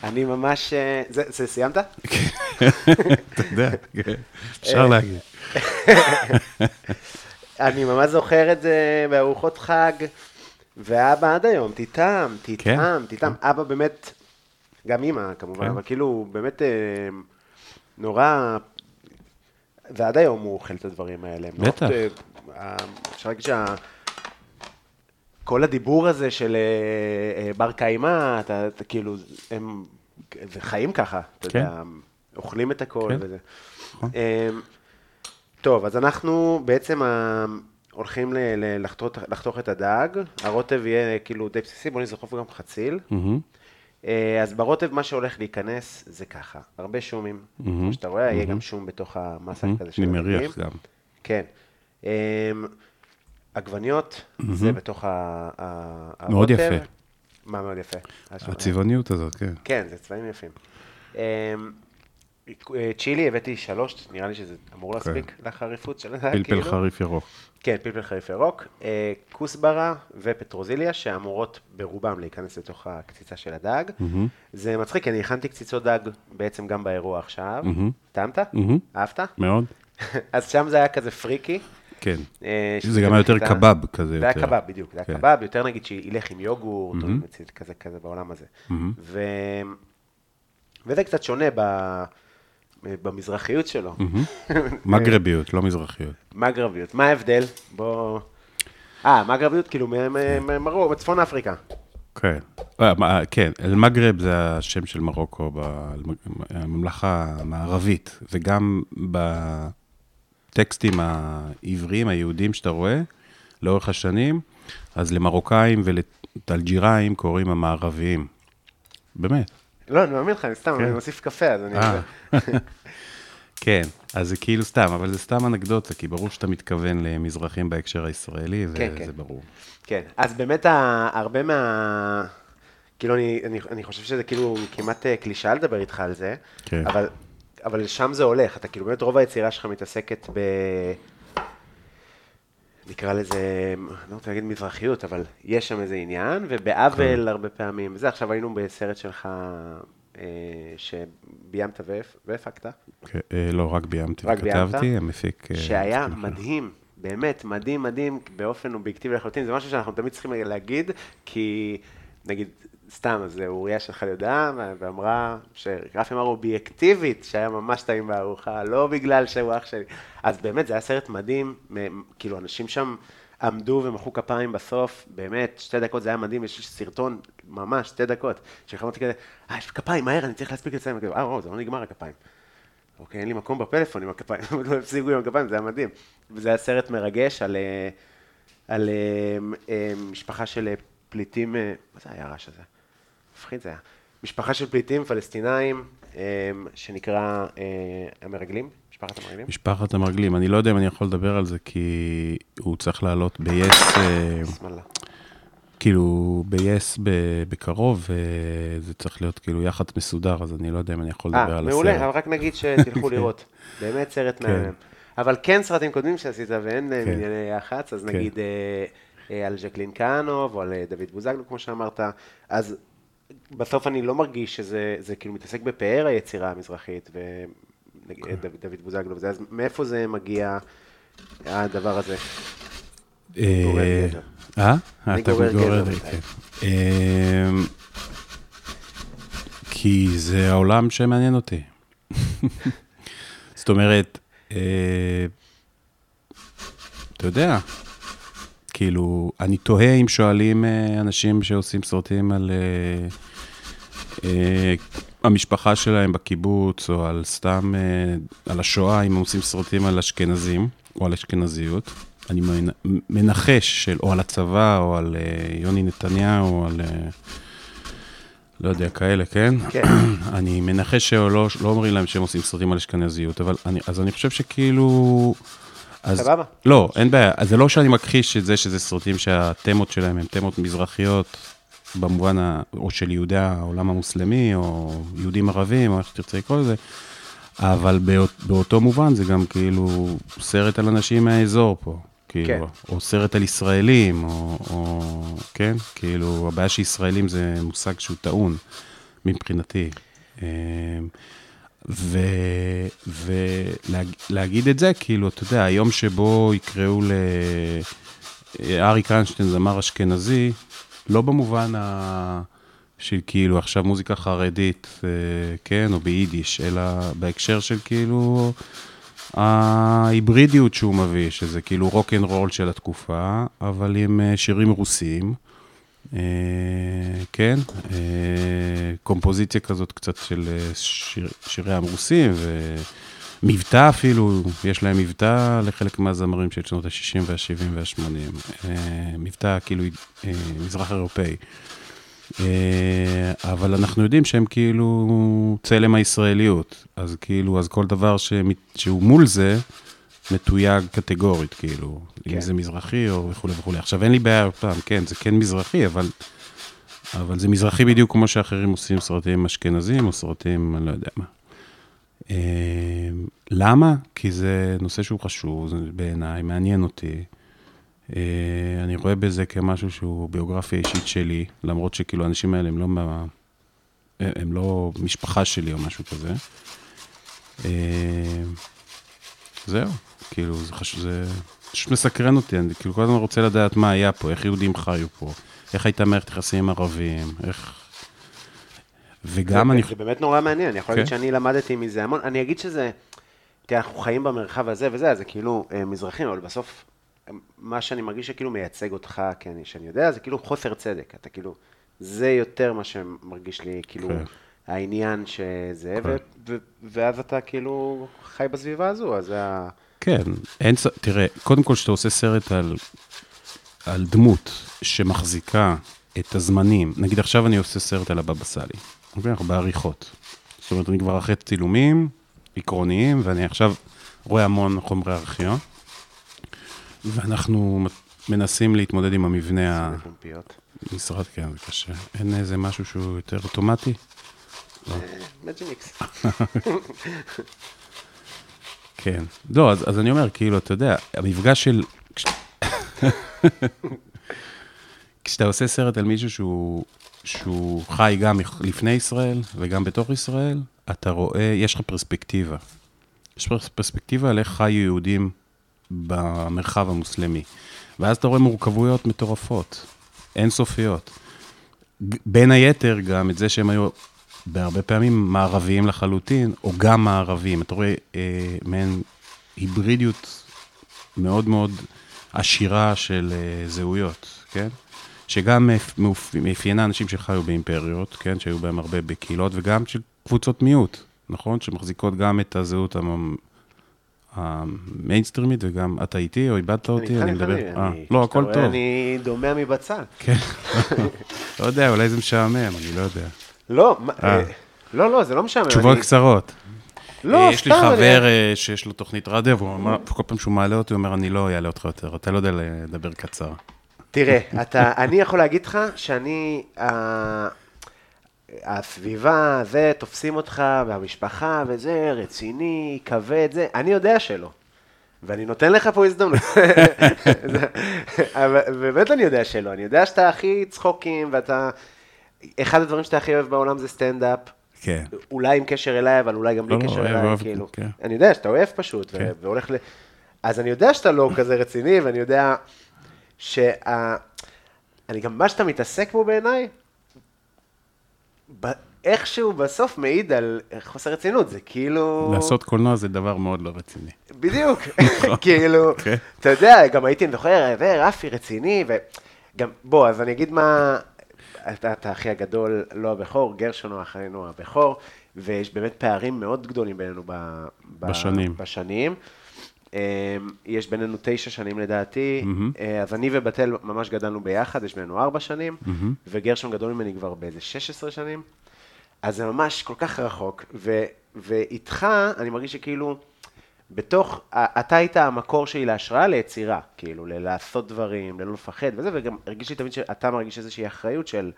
אני ממש... אה, זה, זה סיימת? אתה יודע, כן. אפשר אה, להגיד. אני ממש זוכר את זה בארוחות חג, ואבא עד היום, תטעם, תטעם, כן, תטעם. אבא באמת, גם אימא כמובן, כן. אבל כאילו, באמת, אה, נורא, ועד היום הוא אוכל את הדברים האלה. בטח. אה, אה, אפשר להגיד שה... כל הדיבור הזה של בר קיימא, אתה, אתה כאילו, הם, חיים ככה, אתה כן. יודע, אוכלים את הכל כן. וזה. נכון. טוב, אז אנחנו בעצם הולכים ל- ל- לחתוך, לחתוך את הדג, הרוטב יהיה כאילו די בסיסי, בוא נזרחוף גם חציל. מהמם. אה, אז ברוטב מה שהולך להיכנס זה ככה, הרבה שומים, כמו שאתה רואה, יהיה גם שום בתוך המסה כזה של אני הדגים. מריח גם. כן. אמ, עגבניות, זה בתוך ה- ה- מאוד הרוטב. יפה. מה מאוד יפה? הצבעוניות הזאת, כן. כן, זה צבעים יפים. אה, צ'ילי הבאתי שלוש, נראה לי שזה אמור להספיק לחריפות של הדג, פלפל כאילו. חריף ירוק. כן, פלפל חריף ירוק, אה, כוסברה ופטרוזיליה, שאמורות ברובם להיכנס לתוך הקציצה של הדג. זה מצחיק, כי אני הכנתי קציצות דג בעצם גם באירוע עכשיו. טעמת? מהמם. אהבת? מאוד. אז שם זה היה כזה פריקי. כן. אה, זה גם היה יותר קבב כזה. זה היה. קבב, בדיוק, זה היה כן. קבב, יותר נגיד שילך עם יוגורט, או כזה, כזה בעולם הזה. וזה קצת שונה ב... במזרחיות שלו. מגרביות, לא מזרחיות. מגרביות, מה ההבדל? בוא... אה, מגרביות כאילו מ- מ- מ- מרוקו, בצפון אפריקה. כן. אה, מה, כן, אל-מגרב זה השם של מרוקו בממלכה המערבית, וגם בטקסטים העבריים, היהודיים שאתה רואה, לאורך השנים, אז למרוקאים ולאלג'יראים קוראים המערביים. באמת. לא, אני מאמין לך, אני סתם, אני מוסיף קפה, אז אני... אה. כן, אז זה כאילו סתם, אבל זה סתם אנקדוטה, כי ברור שאתה מתכוון למזרחים בהקשר הישראלי, כן, וזה כן. ברור. כן, אז באמת הרבה מה... כאילו, אני, אני, אני חושב שזה כאילו כמעט אה, קלישאה לדבר איתך על זה, כן. אבל, אבל לשם זה הולך. אתה כאילו, באמת רוב היצירה שלך מתעסקת ב... נקרא לזה, אני לא רוצה להגיד מזרחיות, אבל יש שם איזה עניין, ובעוול כן. הרבה פעמים. זה, עכשיו היינו בסרט שלך אה, שביימת והפ- והפקת. כן, אה, לא, רק ביימתי? וכתבתי, המפיק... אה, שהיה. מדהים, באמת, מדהים, מדהים, באופן אובייקטיבי לחלוטין. זה משהו שאנחנו תמיד צריכים להגיד, כי נגיד, סתם, אז אוריה שלחה לי ואמרה שרפי אמר אובייקטיבית, שהיה ממש טעים בארוחה, לא בגלל שהוא אח שלי. אז באמת, זה היה סרט מדהים, כאילו, אנשים שם עמדו ומחאו כפיים בסוף, באמת, שתי דקות זה היה מדהים, יש סרטון, ממש, שתי דקות, שחמרתי כזה, אה, יש כפיים, מהר, אני צריך להספיק וכזה, אה, וואו, זה לא נגמר הכפיים. אוקיי, אין לי מקום בפלאפון עם הכפיים, לא הפסיקו עם הכפיים, זה היה מדהים. וזה היה סרט מרגש על, אה, על אה, אה, משפחה של פליטים, מה זה היה הרעש הזה? מפחיד זה היה. משפחה של פליטים פלסטינאים, אה, שנקרא אה, המרגלים, משפחת המרגלים. משפחת המרגלים, אני לא יודע אם אני יכול לדבר על זה, כי הוא צריך לעלות ב-yes, אה. כאילו, ב-yes בקרוב, וזה צריך להיות כאילו יח"צ מסודר, אז אני לא יודע אם אני יכול לדבר אה, על מעולה, הסרט. אבל רק נגיד שתלכו לראות. באמת סרט כן. מהמם. אבל כן סרטים קודמים שעשית ואין להם כן. ענייני יח"צ, אז כן. נגיד אה, אה, על ז'קלין כהנוב או על אה, דוד בוזגלו, כמו שאמרת, אז בסוף אני לא מרגיש שזה זה כאילו מתעסק בפאר היצירה המזרחית, ודוד בוזגלו וזה, אז מאיפה זה מגיע, הדבר הזה? אה. אה? אתה גורר כן. אמ, כי זה העולם שמעניין אותי. זאת אומרת, אה, אתה יודע, כאילו, אני תוהה אם שואלים אה, אנשים שעושים סרטים על אה, אה, המשפחה שלהם בקיבוץ, או על סתם, אה, על השואה, אם הם עושים סרטים על אשכנזים, או על אשכנזיות. אני מנ- מנחש, של, או על הצבא, או על אה, יוני נתניהו, או על... אה, לא יודע, כאלה, כן? כן. אני מנחש שלא לא אומרים להם שהם עושים סרטים על אשכנזיות, אבל אני, אז אני חושב שכאילו... אז, סבבה. לא, אין בעיה. אז זה לא שאני מכחיש את זה שזה סרטים שהתמות שלהם הן תמות מזרחיות, במובן, ה, או של יהודי העולם המוסלמי, או יהודים ערבים, או איך שתרצה לקרוא לזה, אבל באות, באותו מובן זה גם כאילו סרט על אנשים מהאזור פה. כאילו, כן. או סרט על ישראלים, או, או, כן? כאילו, הבעיה שישראלים זה מושג שהוא טעון, מבחינתי. ולהגיד את זה, כאילו, אתה יודע, היום שבו יקראו לאריק איינשטיין זמר אשכנזי, לא במובן ה... של כאילו עכשיו מוזיקה חרדית, אה, כן, או ביידיש, אלא בהקשר של כאילו ההיברידיות שהוא מביא, שזה כאילו רוק אנד רול של התקופה, אבל עם אה, שירים רוסיים. אה, כן, אה, קומפוזיציה כזאת קצת של אה, שיר, שירי הרוסים, ומבטא אפילו, יש להם מבטא לחלק מהזמרים של שנות ה-60 וה-70 וה-80. מבטא כאילו מזרח אירופאי. אבל אנחנו יודעים שהם כאילו צלם הישראליות, אז כאילו, אז כל דבר שמת, שהוא מול זה, מתויג קטגורית, כאילו, כן. אם זה מזרחי או וכולי וכולי. עכשיו, אין לי בעיה, פעם, כן, זה כן מזרחי, אבל, אבל זה מזרחי בדיוק כמו שאחרים עושים סרטים אשכנזים או סרטים, אני לא יודע מה. אה, למה? כי זה נושא שהוא חשוב בעיניי, מעניין אותי. אה, אני רואה בזה כמשהו שהוא ביוגרפיה אישית שלי, למרות שכאילו האנשים האלה הם לא, מה, הם לא משפחה שלי או משהו כזה. אה, זהו, כאילו, זה חשוב, זה פשוט מסקרן אותי, אני כאילו כל הזמן רוצה לדעת מה היה פה, איך יהודים חיו פה, איך הייתה מערכת יחסים עם ערבים, איך... וגם זה, אני... זה באמת נורא מעניין, אני יכול להגיד כן. שאני למדתי מזה המון, אני אגיד שזה, תראה, אנחנו חיים במרחב הזה וזה, אז זה כאילו אה, מזרחים, אבל בסוף, מה שאני מרגיש שכאילו מייצג אותך, כי אני, שאני יודע, זה כאילו חוסר צדק, אתה כאילו, זה יותר מה שמרגיש לי, כאילו, כן. העניין שזה, כן. ו, ו, ואז אתה כאילו חי בסביבה הזו, אז זה ה... כן, אין, תראה, קודם כל כשאתה עושה סרט על, על דמות שמחזיקה את הזמנים, נגיד עכשיו אני עושה סרט על הבבא סאלי, אוקיי? אנחנו בעריכות. זאת אומרת, אני כבר אחרי צילומים עקרוניים, ואני עכשיו רואה המון חומרי ארכיון, ואנחנו מנסים להתמודד עם המבנה פומפיות. המשרד, כן, זה קשה. אין איזה משהו שהוא יותר אוטומטי? מג'יניקס. כן. לא, אז, אז אני אומר, כאילו, אתה יודע, המפגש של... כש- כשאתה עושה סרט על מישהו שהוא, שהוא חי גם לפני ישראל וגם בתוך ישראל, אתה רואה, יש לך פרספקטיבה. יש פרספקטיבה על איך חיו יהודים במרחב המוסלמי. ואז אתה רואה מורכבויות מטורפות, אינסופיות. בין היתר גם את זה שהם היו בהרבה פעמים מערביים לחלוטין, או גם מערביים. אתה רואה אה, מעין היברידיות מאוד מאוד עשירה של אה, זהויות, כן? שגם מאפיינה אנשים שחיו באימפריות, כן? שהיו בהם הרבה בקהילות, וגם של קבוצות מיעוט, נכון? שמחזיקות גם את הזהות המ... המיינסטרימית, וגם אתה איתי או איבדת אותי, אני מדבר. אה, לא, הכל טוב. אני דומע מבצל. כן, לא יודע, אולי זה משעמם, אני לא יודע. לא, אה. אה, לא, לא, זה לא משעמם. תשובות אני- קצרות. לא, אה, יש לי אני- חבר אה, שיש לו תוכנית רדיו, והוא אמר, כל פעם שהוא מעלה אותי, הוא אומר, אני לא אעלה אותך יותר, אתה לא יודע לדבר קצר. תראה, אתה, אני יכול להגיד לך שאני, הסביבה, זה, תופסים אותך, והמשפחה, וזה, רציני, כבד, זה, אני יודע שלא. ואני נותן לך פה הזדמנות. אבל באמת אני יודע שלא, אני יודע שאתה הכי צחוקים, ואתה, אחד הדברים שאתה הכי אוהב בעולם זה סטנדאפ. כן. אוהב עם קשר אליי, אבל אולי גם בלי לא, לא, קשר אוהב, אליי, אוהב, כאילו. כן. אני יודע שאתה אוהב פשוט, כן. והולך ל... אז אני יודע שאתה לא כזה רציני, ואני יודע שה... אני גם, מה שאתה מתעסק בו בעיניי, ב- איכשהו בסוף מעיד על חוסר רצינות, זה כאילו... לעשות קולנוע זה דבר מאוד לא רציני. בדיוק, כאילו, כן. אתה יודע, גם הייתי, זוכר, רפי רציני, וגם, בוא, אז אני אגיד מה, אתה, אתה אחי הגדול, לא הבכור, גרשון הוא אחינו הבכור, ויש באמת פערים מאוד גדולים בינינו ב, ב, בשנים. בשנים. אמ, יש בינינו תשע שנים לדעתי, מהמם. אה, אז אני ובתל ממש גדלנו ביחד, יש בינינו ארבע שנים, מהמם. וגרשון גדול ממני כבר באיזה 16 שנים, אז זה ממש כל כך רחוק, ו, ואיתך אני מרגיש שכאילו, בתוך, אתה היית המקור שלי להשראה ליצירה, כאילו, ללעשות דברים, ללא לפחד וזה, וגם הרגיש לי תמיד שאתה מרגיש איזושהי אחריות של,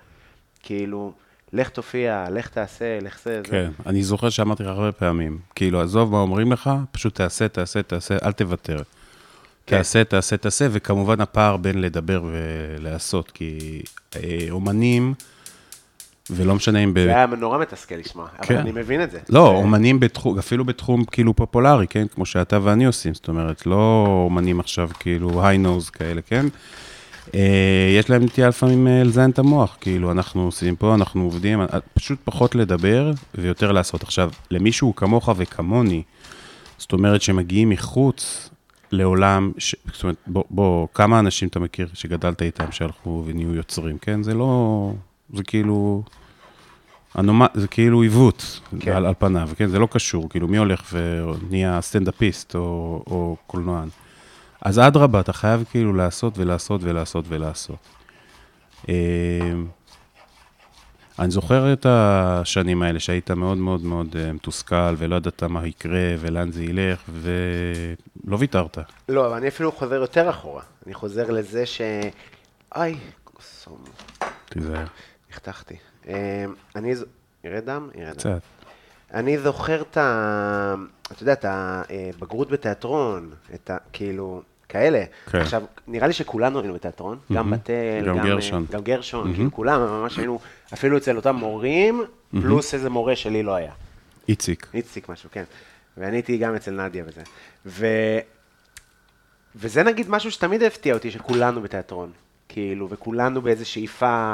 כאילו, לך תופיע, לך תעשה, לך זה, זה. כן, אני זוכר שאמרתי לך הרבה פעמים, כאילו, עזוב מה אומרים לך, פשוט תעשה, תעשה, תעשה, אל תוותר. כן. תעשה, תעשה, תעשה, וכמובן הפער בין לדבר ולעשות, כי אה, אומנים, ולא משנה אם... ב... זה היה נורא מתסכל לשמוע, אבל כן. אני מבין את זה. לא, זה- אומנים בתחום, אפילו בתחום כאילו פופולרי, כן? כמו שאתה ואני עושים, זאת אומרת, לא אומנים עכשיו כאילו היי נוז כאלה, כן? אה, יש להם נטייה לפעמים אה, לזיין את המוח, כאילו, אנחנו עושים פה, אנחנו עובדים, אה, פשוט פחות לדבר ויותר לעשות. עכשיו, למישהו כמוך וכמוני, זאת אומרת שמגיעים מחוץ לעולם, ש... זאת אומרת, בוא, בוא, כמה אנשים אתה מכיר שגדלת איתם, שהלכו ונהיו יוצרים, כן? זה לא, זה כאילו, אנומ... זה כאילו עיוות כן. על, על פניו, כן? זה לא קשור, כאילו, מי הולך ונהיה סטנדאפיסט או, או קולנוען? אז אדרבה, אתה חייב כאילו לעשות ולעשות ולעשות ולעשות. אה, אני זוכר את השנים האלה שהיית מאוד מאוד מאוד אה, מתוסכל ולא ידעת מה יקרה ולאן זה ילך ולא ויתרת. לא, אבל אני אפילו חוזר יותר אחורה. אני חוזר לזה ש... איי, קוסום, תיזהר, נחתכתי. אה, אני... ז- ירד דם? ירד דם. קצת. אני זוכר את ה... אתה יודע, את הבגרות בתיאטרון, את ה... כאילו, כאלה. כן. עכשיו, נראה לי שכולנו היינו בתיאטרון, גם מהמם. בתל, גם אה, גרשון. גם גרשון, כאילו כולם, ממש היינו, אפילו אצל אותם מורים, פלוס איזה מורה שלי לא היה. איציק. איציק משהו, כן. ואני הייתי גם אצל נדיה וזה. ו... וזה נגיד משהו שתמיד הפתיע אותי, שכולנו בתיאטרון. כאילו, וכולנו באיזו שאיפה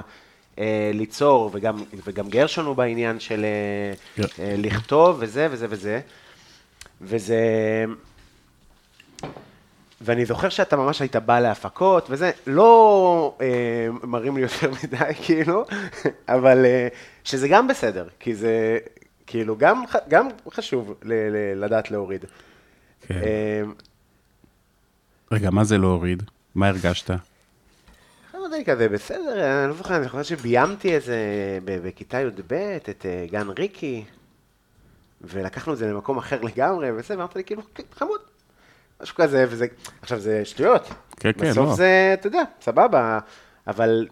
ליצור, וגם, וגם גרשון הוא בעניין של אה, כן. אה, לכתוב וזה וזה וזה. וזה... ואני זוכר שאתה ממש היית בא להפקות, וזה לא אה, מרים לי יותר מדי, כאילו, אבל אה, שזה גם בסדר, כי זה כאילו גם, גם חשוב ל- ל- לדעת להוריד. כן. אה, רגע, מה זה להוריד? מה הרגשת? יודע, כזה בסדר, אני לא זוכר, אני חושב שביימתי איזה, בכיתה י"ב, את אה, גן ריקי, ולקחנו את זה למקום אחר לגמרי, וזה, ואמרת לי, כאילו, "כן, חמוד, משהו כזה, וזה, עכשיו זה שטויות. כן, כן, בסוף לא. זה, אתה יודע, סבבה, אבל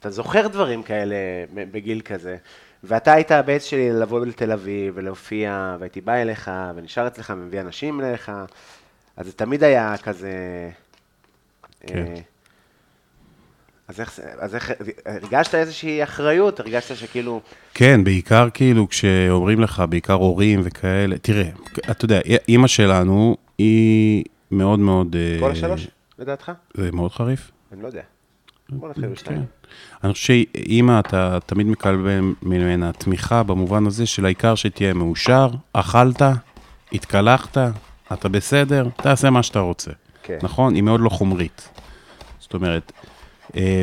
אתה זוכר דברים כאלה בגיל כזה, ואתה היית הבייס שלי לבוא לתל אביב ולהופיע, והייתי בא אליך, ונשאר אצלך, מביא אנשים אליך, אז זה תמיד היה כזה... כן. אה, אז איך, אז איך, הרגשת איזושהי אחריות? הרגשת שכאילו, כן, בעיקר כאילו כשאומרים לך, בעיקר הורים וכאלה, תראה, אתה יודע, אימא שלנו היא מאוד מאוד... אה, כל השלוש, לדעתך? זה מאוד חריף. אני לא יודע. בוא נתחיל כן. בשתיים. אני חושב שאימא, אתה תמיד מקבל ממנה תמיכה במובן הזה של העיקר שתהיה מאושר, אכלת, התקלחת, אתה בסדר, תעשה מה שאתה רוצה. כן. נכון? היא מאוד לא חומרית. זאת אומרת, אה,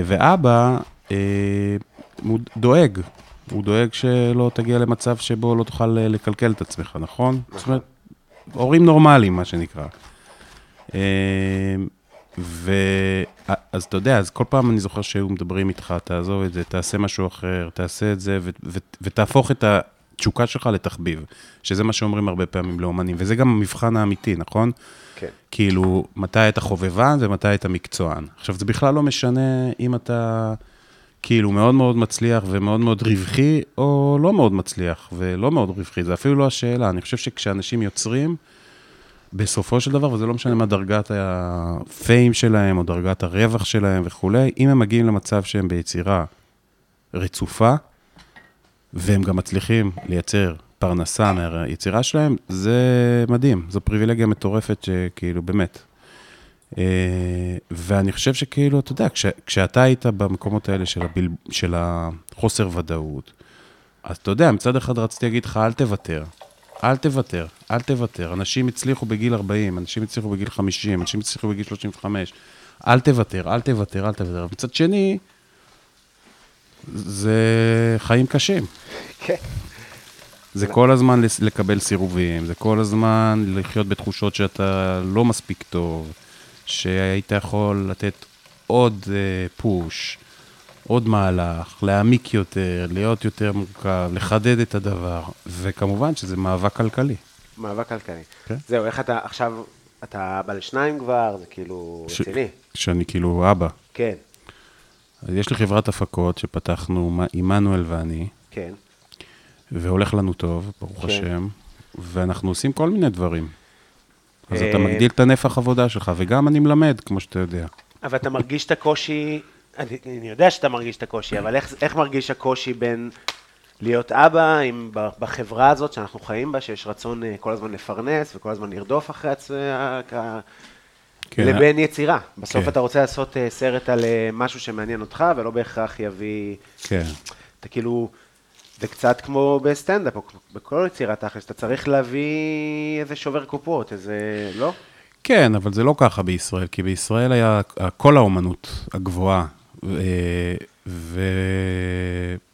ואבא אה, הוא דואג, הוא דואג שלא תגיע למצב שבו לא תוכל אה, לקלקל את עצמך, נכון? זאת אומרת, הורים נורמליים, מה שנקרא. אה, ו... אז אתה יודע, אז כל פעם אני זוכר שהיו מדברים איתך, תעזוב את זה, תעשה משהו אחר, תעשה את זה, ו- ו- ותהפוך את התשוקה שלך לתחביב, שזה מה שאומרים הרבה פעמים לאומנים, וזה גם המבחן האמיתי, נכון? כן. כאילו, מתי אתה חובבן ומתי אתה מקצוען. עכשיו, זה בכלל לא משנה אם אתה כאילו מאוד מאוד מצליח ומאוד מאוד רווחי, או לא מאוד מצליח ולא מאוד רווחי, זה אפילו לא השאלה. אני חושב שכשאנשים יוצרים, בסופו של דבר, וזה לא משנה מה דרגת הפיים שלהם, או דרגת הרווח שלהם וכולי, אם הם מגיעים למצב שהם ביצירה רצופה, והם גם מצליחים לייצר פרנסה מהיצירה שלהם, זה מדהים, זו פריבילגיה מטורפת שכאילו, באמת. אה, ואני חושב שכאילו, אתה יודע, כש, כשאתה היית במקומות האלה של, הבל, של החוסר ודאות, אז אתה יודע, מצד אחד רציתי להגיד לך, אל תוותר. אל תוותר, אל תוותר. אנשים הצליחו בגיל 40, אנשים הצליחו בגיל 50, אנשים הצליחו בגיל 35. אל תוותר, אל תוותר, אל תוותר. מצד שני, זה חיים קשים. כן. זה כל הזמן לקבל סירובים, זה כל הזמן לחיות בתחושות שאתה לא מספיק טוב, שהיית יכול לתת עוד אה, פוש, עוד מהלך, להעמיק יותר, להיות יותר מורכב, לחדד את הדבר, וכמובן שזה מאבק כלכלי. מאבק כלכלי. כן. זהו, איך אתה עכשיו, אתה אבא לשניים כבר, זה כאילו ש- רציני. שאני כאילו אבא. כן, אז יש לי חברת הפקות שפתחנו, עמנואל ואני, כן. והולך לנו טוב, ברוך כן. השם, ואנחנו עושים כל מיני דברים. אז אה, אתה מגדיל את הנפח עבודה שלך, וגם אני מלמד, כמו שאתה יודע. אבל אתה מרגיש את הקושי, אני, אני יודע שאתה מרגיש את הקושי, אבל איך, איך מרגיש הקושי בין להיות אבא עם, בחברה הזאת שאנחנו חיים בה, שיש רצון אה, כל הזמן לפרנס וכל הזמן לרדוף אחרי עצמי, כן. לבין יצירה. בסוף כן. אתה רוצה לעשות אה, סרט על אה, משהו שמעניין אותך, ולא בהכרח יביא... כן. אתה כאילו, זה קצת כמו בסטנדאפ, או בכל יצירה תכלס, אתה צריך להביא איזה שובר קופות, איזה... לא? כן, אבל זה לא ככה בישראל, כי בישראל היה כל האומנות הגבוהה, ו... ו...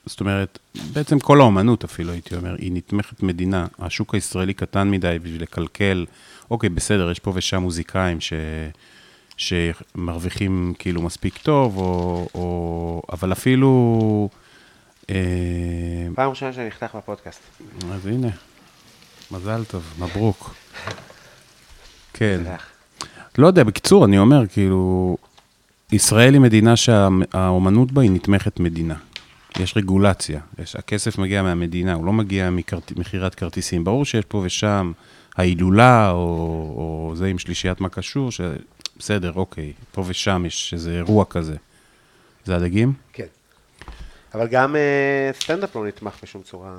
זאת אומרת, בעצם כל האומנות אפילו, הייתי אומר, היא נתמכת מדינה. השוק הישראלי קטן מדי בשביל לקלקל. אוקיי, בסדר, יש פה ושם מוזיקאים ש... שמרוויחים כאילו מספיק טוב, או... או... אבל אפילו... אה, פעם ראשונה שאני נחתך בפודקאסט. אז הנה, מזל טוב, מברוק. כן. לא יודע, בקיצור, אני אומר, כאילו, ישראל היא מדינה שהאומנות בה היא נתמכת מדינה. יש רגולציה, יש, הכסף מגיע מהמדינה, הוא לא מגיע ממכירת כרטיסים. ברור שיש פה ושם ההילולה, או, או זה עם שלישיית מה קשור, שבסדר, אוקיי, פה ושם יש איזה אירוע כזה. זה הדגים? כן. אבל גם אה, סטנדאפ לא נתמך בשום צורה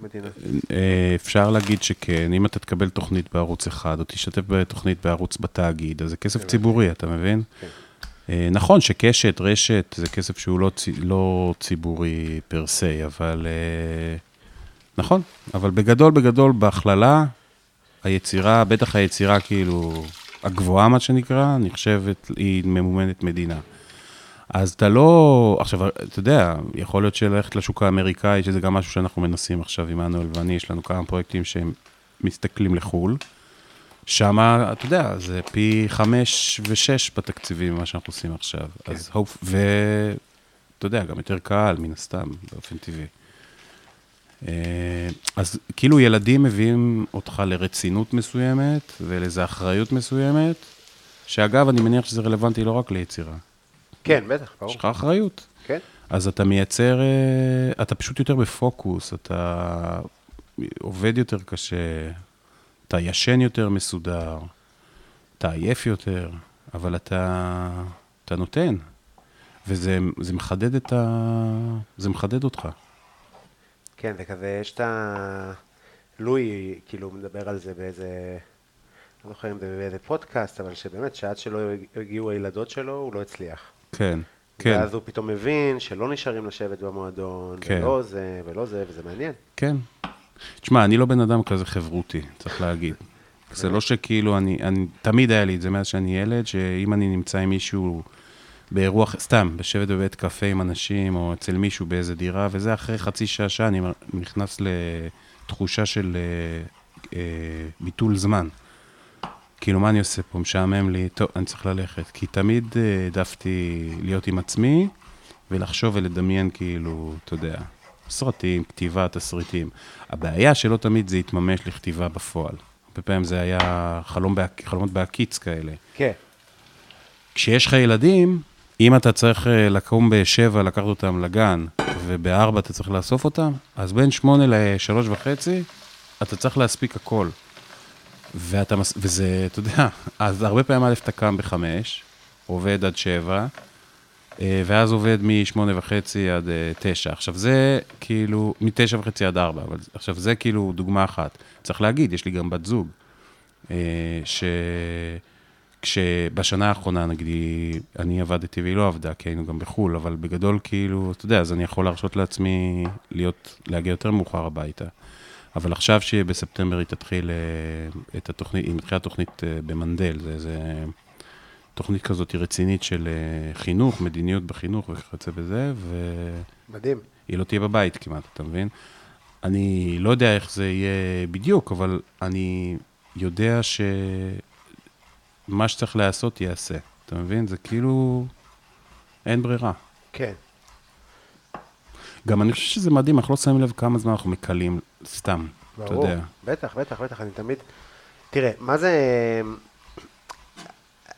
מדינה. אה, אפשר להגיד שכן, אם אתה תקבל תוכנית בערוץ אחד, או תשתתף בתוכנית בערוץ בתאגיד, אז זה כסף ציבורי, אתה מבין? כן. אה, נכון שקשת, רשת, זה כסף שהוא לא, צי- לא ציבורי פר סי, אבל... אה, נכון, אבל בגדול, בגדול, בהכללה, היצירה, בטח היצירה כאילו הגבוהה, מה שנקרא, נחשבת, היא ממומנת מדינה. אז אתה לא, עכשיו, אתה יודע, יכול להיות שללכת לשוק האמריקאי, שזה גם משהו שאנחנו מנסים עכשיו, עמנואל ואני, יש לנו כמה פרויקטים שהם מסתכלים לחו"ל. שם, אתה יודע, זה פי חמש ושש בתקציבים ממה שאנחנו עושים עכשיו. כן. אז הופ, ואתה יודע, גם יותר קהל, מן הסתם, באופן טבעי. אה, אז כאילו ילדים מביאים אותך לרצינות מסוימת ולאיזו אחריות מסוימת, שאגב, אני מניח שזה רלוונטי לא רק ליצירה. כן, בטח, ברור. יש לך אחריות. כן. אז אתה מייצר, אה, אתה פשוט יותר בפוקוס, אתה עובד יותר קשה, אתה ישן יותר מסודר, אתה עייף יותר, אבל אתה, אתה נותן. וזה זה מחדד את ה... מחדד אותך. כן, זה כזה, יש את ה... לואי, כאילו, מדבר על זה באיזה... לא זוכר אם זה באיזה פודקאסט, אבל שבאמת, שעד שלא הגיעו הילדות שלו, הוא לא הצליח. כן, כן, ואז הוא פתאום מבין שלא נשארים לשבת במועדון, כן. ולא זה, ולא זה, וזה מעניין. כן. תשמע, אני לא בן אדם כזה חברותי, צריך להגיד. זה לא שכאילו, אני, אני, תמיד היה לי את זה מאז שאני ילד, שאם אני נמצא עם מישהו באירוע, סתם, לשבת בבית קפה עם אנשים, או אצל מישהו באיזה דירה, וזה אחרי חצי שעה, שעה, אני נכנס לתחושה של אה, אה, ביטול זמן. כאילו, מה אני עושה פה? משעמם לי, טוב, אני צריך ללכת. כי תמיד אה, העדפתי להיות עם עצמי, ולחשוב ולדמיין, כאילו, אתה יודע, סרטים, כתיבה, תסריטים. הבעיה שלא תמיד זה התממש לכתיבה בפועל. הרבה פעמים זה היה חלום בהק... חלומות בהקיץ כאלה. כן. כשיש לך ילדים, אם אתה צריך אה, לקום בשבע, לקחת אותם לגן, ובארבע אתה צריך לאסוף אותם, אז בין שמונה לשלוש וחצי, אתה צריך להספיק הכל. ואתה, וזה, אתה יודע, אז הרבה פעמים א', אתה קם בחמש, עובד עד שבע, אה, ואז עובד משמונה וחצי עד אה, תשע. עכשיו זה כאילו, מתשע וחצי עד ארבע, אבל עכשיו זה כאילו דוגמה אחת. צריך להגיד, יש לי גם בת זוג, אה, ש... כשבשנה האחרונה, נגיד, היא- אני עבדתי והיא לא עבדה, כי היינו גם בחו"ל, אבל בגדול, כאילו, אתה יודע, אז אני יכול להרשות לעצמי להיות, להגיע יותר מאוחר הביתה. אבל עכשיו שבספטמבר היא תתחיל אה, את התוכנית, היא מתחילה תוכנית אה, במנדל, זה, זה תוכנית כזאת רצינית של אה, חינוך, מדיניות בחינוך וכיוצא בזה, והיא מדהים. לא תהיה בבית כמעט, אתה מבין? אני לא יודע איך זה יהיה בדיוק, אבל אני יודע שמה שצריך להיעשות ייעשה. אתה מבין? זה כאילו... אין ברירה. כן. גם אני חושב שזה מדהים, אנחנו לא שמים לב כמה זמן אנחנו מקלים סתם, אתה ברור. יודע. בטח, בטח, בטח, אני תמיד... תראה, מה זה...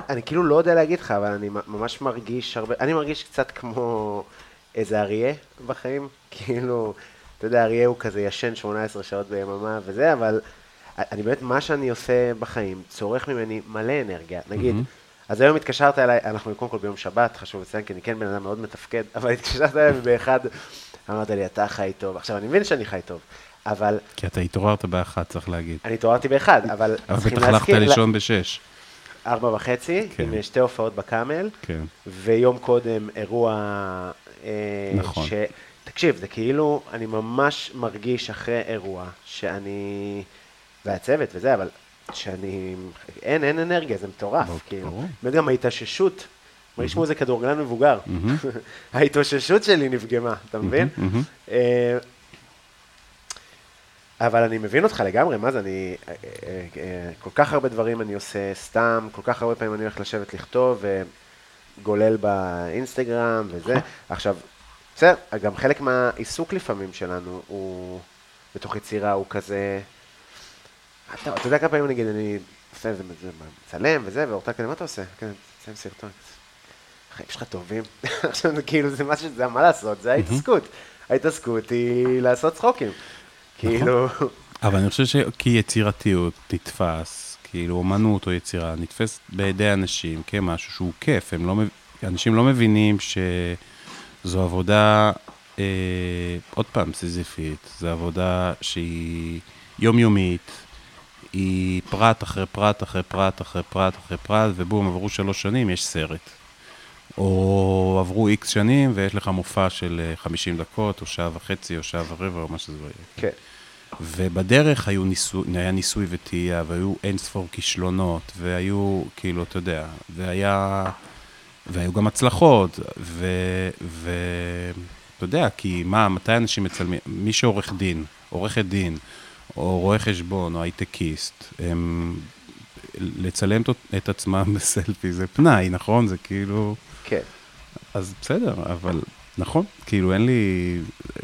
אני כאילו לא יודע להגיד לך, אבל אני ממש מרגיש הרבה... אני מרגיש קצת כמו איזה אריה בחיים. כאילו, אתה יודע, אריה הוא כזה ישן 18 שעות ביממה וזה, אבל אני באמת, מה שאני עושה בחיים צורך ממני מלא אנרגיה. נגיד, מהמם. אז היום התקשרת אליי, אנחנו קודם כל ביום שבת, חשוב לציין, כי אני כן בן אדם מאוד מתפקד, אבל התקשרת אליי ובאחד אמרת לי, אתה חי טוב. עכשיו, אני מבין שאני חי טוב, אבל כי אתה התעוררת באחת, צריך להגיד. אני התעוררתי באחד, אבל אבל בטח הלכת לישון בשש. ארבע וחצי, כן. עם שתי הופעות בקאמל, כן. ויום קודם אירוע... אה, נכון. ש... תקשיב, זה כאילו, אני ממש מרגיש אחרי אירוע, שאני... והצוות וזה, אבל שאני... אין, אין אנרגיה, זה מטורף. כאילו. באמת גם ההתאוששות, מרגיש כמו איזה כדורגלן מבוגר. ההתאוששות שלי נפגמה, אתה מבין? מהמם. אה, אבל אני מבין אותך לגמרי, מה זה, אני... אה, אה, כל כך הרבה דברים אני עושה סתם, כל כך הרבה פעמים אני הולך לשבת לכתוב, וגולל באינסטגרם וזה. עכשיו, בסדר, גם חלק מהעיסוק לפעמים שלנו הוא, בתוך יצירה, הוא כזה... אתה, אתה יודע כמה פעמים נגיד אני עושה איזה זה, מצלם וזה, ואורטל כזה, מה אתה עושה? כן, מצלם סרטון. החיים שלך טובים. עכשיו, זה כאילו, זה משהו, זה מה לעשות, זה ההתעסקות. ההתעסקות היא לעשות צחוקים. כאילו, אבל אני חושב שכי יצירתיות נתפס, כאילו אומנות או יצירה, נתפסת בידי אנשים כמשהו שהוא כיף. הם לא, אנשים לא מבינים שזו עבודה, אה, עוד פעם, סיזיפית, זו עבודה שהיא יומיומית, היא פרט אחרי פרט אחרי פרט אחרי פרט אחרי פרט, ובום, עברו שלוש שנים, יש סרט. או עברו איקס שנים ויש לך מופע של אה, 50 דקות, או שעה וחצי, או שעה ורבע, או מה שזה לא יהיה. כן. ובדרך היו ניסו, היה ניסוי וטעייה, והיו אין ספור כישלונות, והיו, כאילו, אתה יודע, והיה, והיו גם הצלחות, ו... ו... אתה יודע, כי מה, מתי אנשים מצלמים? מי שעורך דין, עורכת דין, או רואה חשבון, או הייטקיסט, הם... לצלם את- עצמם בסלפי זה פנאי, נכון? זה כאילו... כן. אז בסדר, אבל נכון, כאילו אין לי...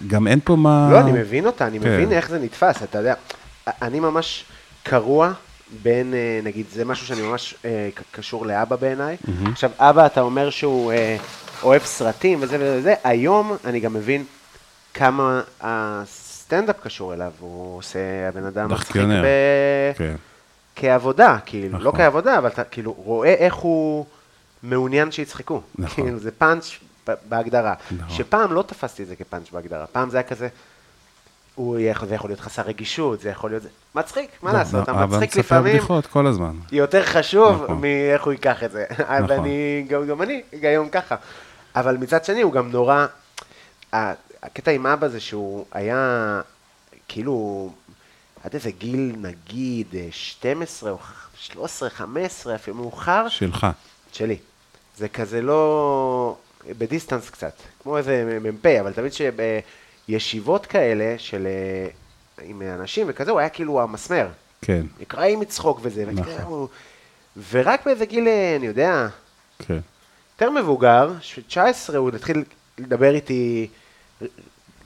גם אין פה מה... לא, אני מבין אותה, אני כן. מבין איך זה נתפס, אתה יודע, אני ממש קרוע בין, אה, נגיד, זה משהו שאני ממש אה, קשור לאבא בעיניי. עכשיו, אבא, אתה אומר שהוא אה, אוהב סרטים וזה וזה היום אני גם מבין כמה הסטנדאפ קשור אליו, הוא עושה, הבן אדם מצחיק. ב... כן. כעבודה, כאילו, לא נכון. כעבודה, אבל אתה כאילו רואה איך הוא מעוניין שיצחקו. נכון. כאילו, זה פאנץ' בהגדרה. נכון. שפעם לא תפסתי את זה כפאנץ' בהגדרה, פעם זה היה כזה, הוא יכול, זה יכול להיות חסר רגישות, זה יכול להיות... מצחיק, מה לא, לעשות, אבא המצחיק מספר לפעמים בדיחות כל הזמן. יותר חשוב נכון. מאיך הוא ייקח את זה. ואני, גם, גם אני, היום ככה. אבל מצד שני, הוא גם נורא... הקטע עם אבא זה שהוא היה, כאילו, עד איזה גיל, נגיד, אה, 12 או 13, 15, אפילו מאוחר, שלך. שלי. זה כזה לא... בדיסטנס קצת, כמו איזה מ"פ, אבל תמיד שבישיבות כאלה של... אה, עם אנשים וכזה, הוא היה כאילו המסמר. כן, נקראים מצחוק וזה, נכון. הוא- ורק באיזה גיל, אה, אני יודע, כן. יותר מבוגר, ש- 19, הוא התחיל לדבר איתי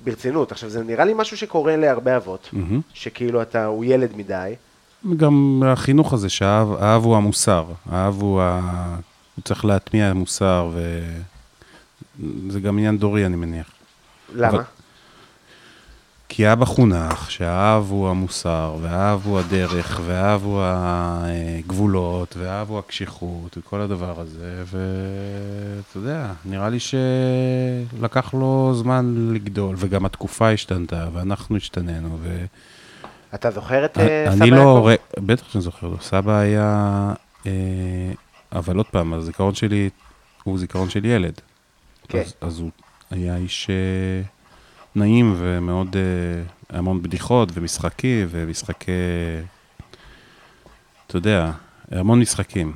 ברצינות. עכשיו, זה נראה לי משהו שקורה להרבה אבות, מהמם. שכאילו אתה, הוא ילד מדי. גם החינוך הזה שהאב האב הוא המוסר. האב הוא ה... הוא צריך להטמיע מוסר, וזה גם עניין דורי, אני מניח. למה? אבל- כי אבא חונך, שהאב הוא המוסר, והאב הוא הדרך, והאב הוא הגבולות, והאב הוא הקשיחות, וכל הדבר הזה, ואתה יודע, נראה לי שלקח לו זמן לגדול, וגם התקופה השתנתה, ואנחנו השתננו, ו... אתה זוכר את אה, סבא אני לא... יעקב? בטח שאני זוכר לו. סבא היה... אה, אבל עוד פעם, הזיכרון שלי הוא זיכרון של ילד. כן. אז, אז הוא היה איש אה, נעים ומאוד... אה, המון בדיחות ומשחקים ומשחקי... אתה יודע, המון משחקים.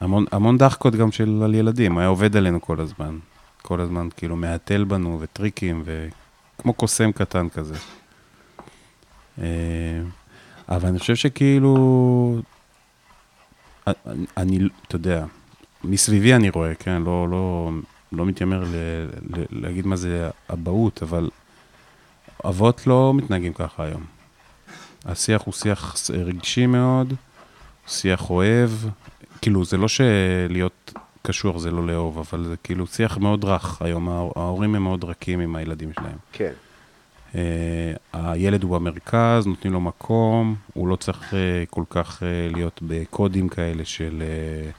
המון, המון דחקות גם של על ילדים. היה עובד עלינו כל הזמן. כל הזמן כאילו מהתל בנו וטריקים וכמו קוסם קטן כזה. אה, אבל אני חושב שכאילו, אני, אני, אתה יודע, מסביבי אני רואה, כן, לא, לא, לא מתיימר ל, ל, להגיד מה זה אבהות, אבל אבות לא מתנהגים ככה היום. השיח הוא שיח רגשי מאוד, שיח אוהב, כאילו, זה לא שלהיות קשור זה לא לאהוב, אבל זה כאילו שיח מאוד רך היום, ההור- ההורים הם מאוד רכים עם הילדים שלהם. כן. Uh, הילד הוא במרכז, נותנים לו מקום, הוא לא צריך uh, כל כך uh, להיות בקודים כאלה של, uh,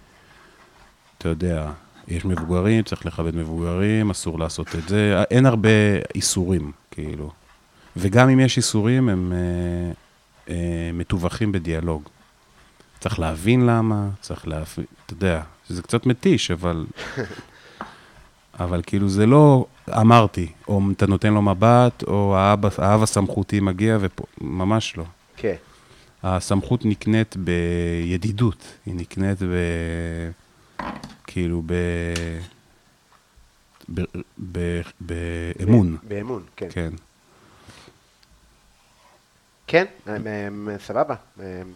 אתה יודע, יש מבוגרים, צריך לכבד מבוגרים, אסור לעשות את זה, אין הרבה איסורים, כאילו. וגם אם יש איסורים, הם uh, uh, מתווכים בדיאלוג. צריך להבין למה, צריך להבין, אתה יודע, זה קצת מתיש, אבל... אבל כאילו זה לא אמרתי, או אתה נותן לו מבט, או האבא, האב הסמכותי מגיע, וממש לא. כן. הסמכות נקנית בידידות, היא נקנית ב... כאילו ב... ב... ב... באמון. באמון, כן. כן. כן, הם- הם- סבבה. הם-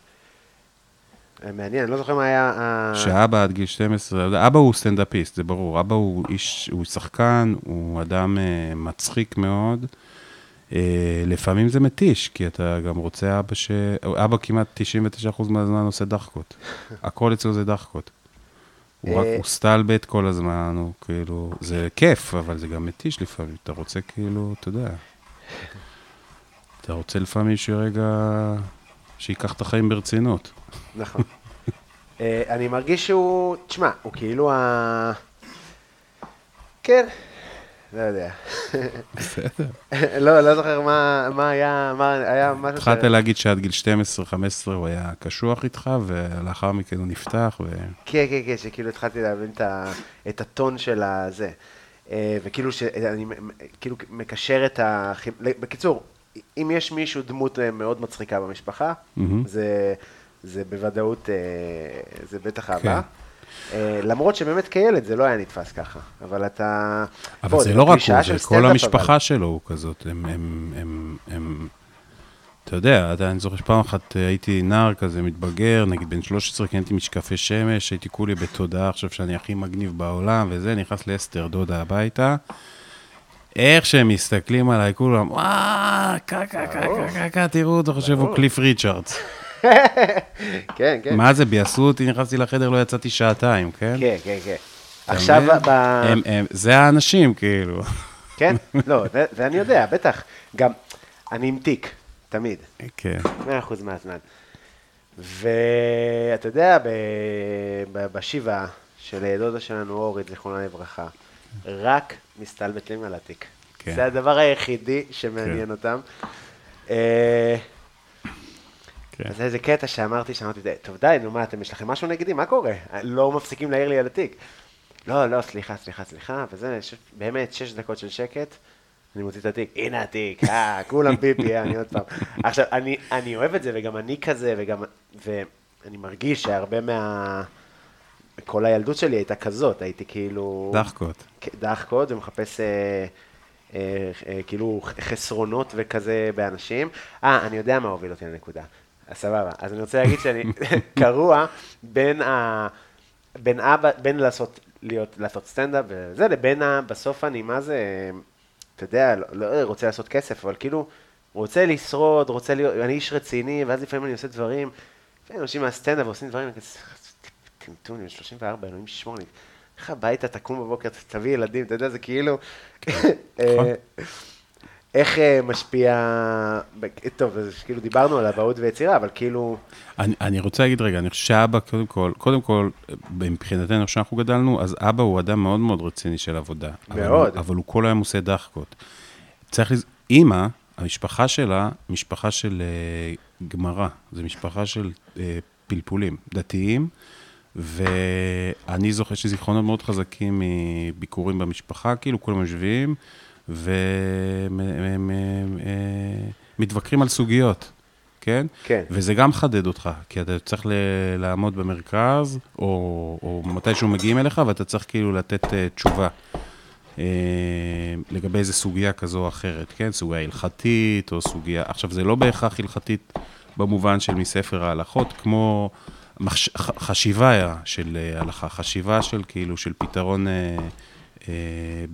הם מעניין, אני לא זוכר מה היה... שאבא עד גיל 12, אבא הוא סטנדאפיסט, זה ברור. אבא הוא איש, הוא שחקן, הוא אדם אה, מצחיק מאוד. אה, לפעמים זה מתיש, כי אתה גם רוצה אבא ש... אבא כמעט 99% מהזמן עושה דחקות. הכל אצלו זה דחקות. הוא רק, אה. הוא סטלבט כל הזמן, הוא כאילו, זה כיף, אבל זה גם מתיש לפעמים. אתה רוצה כאילו, אתה יודע, אתה רוצה לפעמים שרגע, שייקח את החיים ברצינות. נכון. אה, אני מרגיש שהוא, תשמע, הוא כאילו ה... כן, לא יודע. בסדר. לא, לא זוכר מה מה היה, מה היה משהו ש... התחלת להגיד שעד גיל 12-15 הוא היה קשוח איתך, ולאחר מכן הוא נפתח, ו... כן, כן, כן, שכאילו התחלתי להבין את, ה, את הטון של הזה. אה, וכאילו שאני כאילו מקשר את ה... בקיצור, אם יש מישהו דמות אה, מאוד מצחיקה במשפחה, מהמם. זה, זה בוודאות, אה, זה בטח. כן. אה, למרות שבאמת כילד זה לא היה נתפס ככה, אבל אתה... אבל בוא, זה לא רק הוא, זה כל אבל- המשפחה שלו הוא כזאת. הם, הם, הם, הם, אתה יודע, אתה- אני זוכר שפעם אחת אה, הייתי נער כזה, מתבגר, נגיד בן 13, קניתי משקפי שמש, הייתי כולי בתודעה, עכשיו שאני הכי מגניב בעולם, וזה, נכנס לאסתר, דודה הביתה. איך שהם מסתכלים עליי, כולם, וואו, קה, קה, קה, קה, קה, קה, תראו, אתה חושב הוא קליף ריצ'רדס. כן, כן. מה זה, ביאסו אותי, נכנסתי לחדר, לא יצאתי שעתיים, כן? כן, כן, כן. עכשיו? ב... זה האנשים, כאילו. כן? לא, זה- אני יודע, בטח. גם, אני עם תיק, תמיד. כן. 100% מהזמן. ואתה יודע, בשבעה של דודה שלנו, אורית, זיכרונה לברכה, רק מסתלבטים על התיק. כן. זה הדבר היחידי שמעניין כן. אותם. אה, כן. אז איזה קטע שאמרתי, שאמרתי, טוב די, נו מה, אתם, יש לכם משהו נגדי, מה קורה? לא מפסיקים להעיר לי על התיק. לא, לא, סליחה, סליחה, סליחה, וזה, ש... באמת, שש דקות של שקט, אני מוציא את התיק, הנה התיק, אה, כולם פיפי, אה, אני עוד פעם. עכשיו, אני, אני אוהב את זה, וגם אני כזה, וגם, ואני מרגיש שהרבה מה... כל הילדות שלי הייתה כזאת, הייתי כאילו... דחקות. דחקות, ומחפש אה, אה, אה, כאילו חסרונות וכזה באנשים. אה, אני יודע מה הוביל אותי לנקודה. אז סבבה. אז אני רוצה להגיד שאני קרוע בין ה... בין אבא, בין לעשות, להיות, לעשות סטנדאפ וזה, לבין ה... בסוף אני, מה זה, אתה יודע, לא, לא רוצה לעשות כסף, אבל כאילו, רוצה לשרוד, רוצה להיות, אני איש רציני, ואז לפעמים אני עושה דברים, אנשים מהסטנדאפ עושים דברים, טמטום, אני 34, אלוהים שישמור לי. לך הביתה, תקום בבוקר, תביא ילדים, אתה יודע, זה כאילו... נכון. אה, איך אה, משפיע... טוב, אז כאילו דיברנו על אבהות ויצירה, אבל כאילו... אני, אני רוצה להגיד רגע, אני חושב שאבא, קודם כל, קודם כל, מבחינתנו, איך שאנחנו גדלנו, אז אבא הוא אדם מאוד מאוד רציני של עבודה. מאוד. אבל הוא כל היום עושה דחקות. צריך לז... אימא, המשפחה שלה, משפחה של uh, גמרא, זו משפחה של uh, פלפולים דתיים, ואני זוכר שיש לי זיכרונות מאוד חזקים מביקורים במשפחה, כאילו כולם יושבים ומתווכחים על סוגיות, כן? כן. וזה גם מחדד אותך, כי אתה צריך ל- לעמוד במרכז, או, או מתישהו מגיעים אליך, ואתה צריך כאילו לתת uh, תשובה. אה, לגבי איזה סוגיה כזו או אחרת, כן? סוגיה הלכתית או סוגיה... עכשיו, זה לא בהכרח הלכתית במובן של מספר ההלכות, כמו מחש... חשיבה של אה, הלכה, חשיבה של כאילו, של פתרון אה, אה,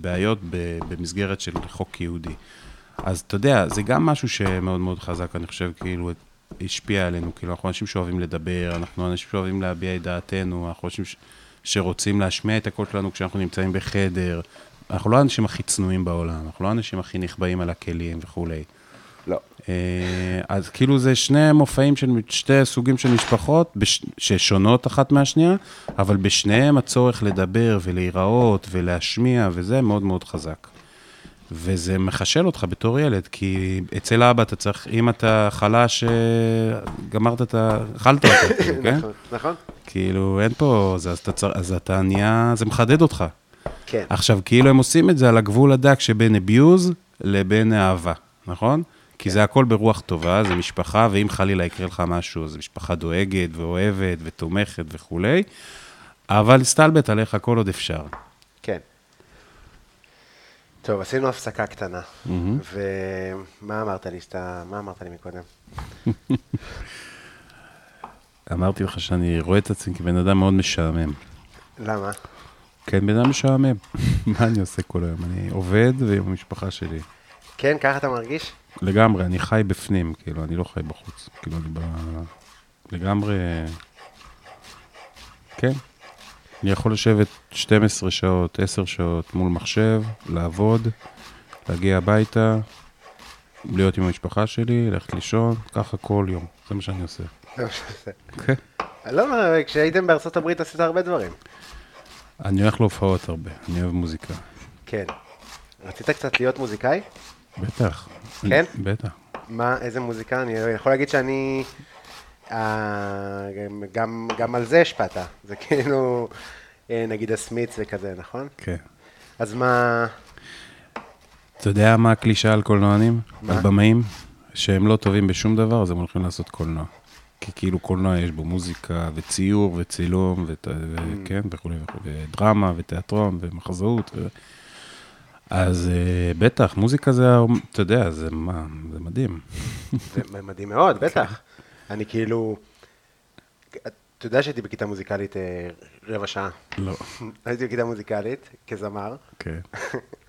בעיות ב... במסגרת של חוק יהודי. אז אתה יודע, זה גם משהו שמאוד מאוד חזק, אני חושב, כאילו, השפיע עלינו. כאילו, אנחנו אנשים שאוהבים לדבר, אנחנו אנשים שאוהבים להביע את דעתנו, אנחנו אנשים ש... שרוצים להשמיע את הקול שלנו כשאנחנו נמצאים בחדר. אנחנו לא האנשים הכי צנועים בעולם, אנחנו לא האנשים הכי נחבאים על הכלים וכולי. אה, אז כאילו זה שני מופעים של שתי סוגים של משפחות, בש, ששונות אחת מהשנייה, אבל בשניהם הצורך לדבר ולהיראות ולהשמיע וזה מאוד מאוד חזק. וזה מחשל אותך בתור ילד, כי אצל אבא אתה צריך, אם אתה חלש, אה, גמרת את ה... אכלת אותו, כאילו, כן? נכון, נכון. כאילו, אין פה, אז אז אתה, צר- אז אתה נהיה, זה מחדד אותך. כן. עכשיו, כאילו הם עושים את זה על הגבול הדק שבין אביוז לבין אהבה, נכון? כי זה הכל ברוח טובה, זה משפחה, ואם חלילה יקרה לך משהו, אז משפחה דואגת ואוהבת ותומכת וכולי, אבל להסתלבט עליך כל עוד אפשר. כן. טוב, עשינו הפסקה קטנה. ומה אמרת לי שאתה... מה אמרת לי מקודם? אמרתי לך שאני רואה את עצמי כבן אדם מאוד משעמם. למה? כן, בן אדם משעמם. מה אני עושה כל היום? אני עובד ועם המשפחה שלי. כן, ככה אתה מרגיש? לגמרי, אני חי בפנים, כאילו, אני לא חי בחוץ. כאילו, אני ב... לגמרי... כן. אני יכול לשבת 12 שעות, 10 שעות מול מחשב, לעבוד, להגיע הביתה, להיות עם המשפחה שלי, ללכת לישון, ככה כל יום. זה מה שאני עושה. זה מה שאתה עושה. כן. לא, כשהייתם בארצות הברית עשית הרבה דברים. אני הולך להופעות הרבה, אני אוהב מוזיקה. כן. רצית קצת להיות מוזיקאי? בטח. כן? בטח. מה, איזה מוזיקה? אני יכול להגיד שאני... אה, גם- גם, גם על זה השפעת. זה כאילו, אה, נגיד הסמיץ וכזה, נכון? כן. אז מה... אתה יודע מה הקלישאה על קולנוענים? מה? על במאים? שהם לא טובים בשום דבר, אז הם הולכים לעשות קולנוע. כי כאילו קולנוע יש בו מוזיקה וציור וצילום, ות... וכן, וכולי וכולי, ודרמה ותיאטרון ומחזאות. ו... אז uh, בטח, מוזיקה זה, אתה יודע, זה מה, זה מדהים. זה מדהים מאוד, בטח. אני כאילו... אתה יודע שהייתי בכיתה מוזיקלית אה, רבע שעה. לא. הייתי בכיתה מוזיקלית כזמר, כן.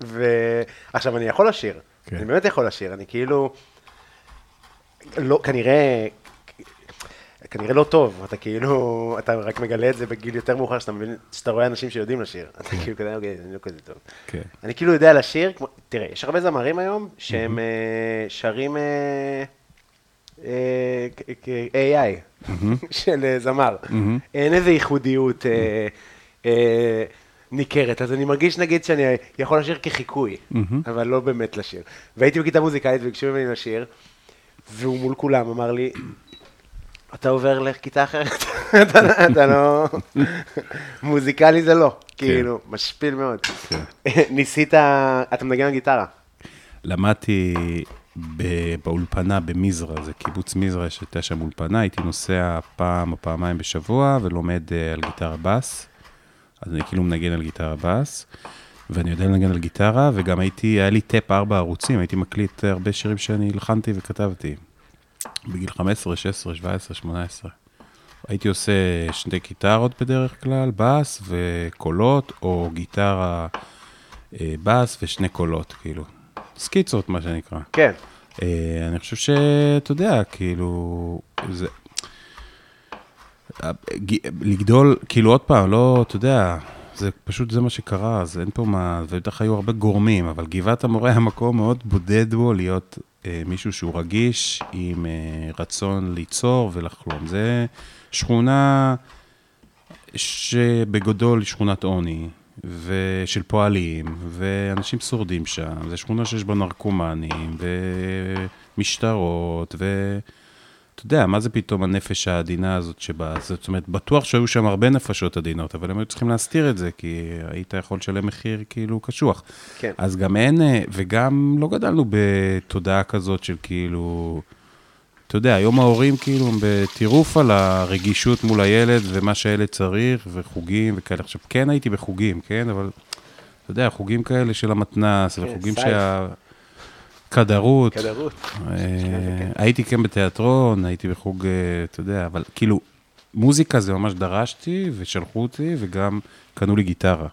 ועכשיו אני יכול לשיר. כן. אני באמת יכול לשיר, אני כאילו... לא, כנראה... כנראה לא טוב, אתה כאילו, אתה רק מגלה את זה בגיל יותר מאוחר, שאתה מבין, שאתה רואה אנשים שיודעים לשיר. אתה כאילו כזה, אוקיי, אני לא כזה טוב. כן. אני כאילו יודע לשיר, כמו, תראה, יש הרבה זמרים היום שהם אה, שרים אה, אה, AI של זמר. אין איזה ייחודיות ניכרת, אז אני מרגיש נגיד שאני יכול לשיר כחיקוי, אבל לא באמת לשיר. והייתי בכיתה מוזיקלית וביקשו ממני לשיר, והוא מול כולם אמר לי, אתה עובר לכיתה אחרת, אתה, לא... מוזיקלי זה לא, כאילו, משפיל מאוד. ניסית, אתה מנגן על גיטרה. למדתי באולפנה במזרע, זה קיבוץ מזרע, שהייתה שם אולפנה, הייתי נוסע פעם או פעמיים בשבוע ולומד אה, על גיטרה בס. אז אני כאילו מנגן על גיטרה בס, ואני יודע לנגן על גיטרה, וגם הייתי, היה לי טאפ ארבע ערוצים, הייתי מקליט הרבה שירים שאני הלחנתי וכתבתי. בגיל 15, 16, 17, 18. הייתי עושה שתי גיטרות בדרך כלל, בס וקולות, או גיטרה אה, בס ושני קולות, כאילו. סקיצות, מה שנקרא. כן. אה, אני חושב שאתה יודע, כאילו, זה... ג- לגדול, כאילו עוד פעם, לא, אתה יודע, זה פשוט זה מה שקרה, אז אין פה מה, ובטח היו הרבה גורמים, אבל גבעת המורה היה מקום מאוד בודד בו להיות אה, מישהו שהוא רגיש, עם אה, רצון ליצור ולחלום. זה שכונה שבגדול היא שכונת עוני, ושל פועלים, ואנשים שורדים שם, זו שכונה שיש בה נרקומנים, ומשטרות, ו... אתה יודע, מה זה פתאום הנפש העדינה הזאת שבה? זאת אומרת, בטוח שהיו שם הרבה נפשות עדינות, אבל הם היו צריכים להסתיר את זה, כי היית יכול לשלם מחיר כאילו קשוח. כן. אז גם אין, אה, וגם לא גדלנו בתודעה כזאת של כאילו, אתה יודע, היום ההורים כאילו הם בטירוף על הרגישות מול הילד ומה שהילד צריך, וחוגים וכאלה. עכשיו, כן הייתי בחוגים, כן? אבל, אתה יודע, חוגים כאלה של המתנ"ס, וחוגים סייף. שה... כדרות. כדרות. אה, הייתי כן בתיאטרון, הייתי בחוג, אה, אתה יודע, אבל כאילו, מוזיקה זה ממש דרשתי, ושלחו אותי, וגם קנו לי גיטרה.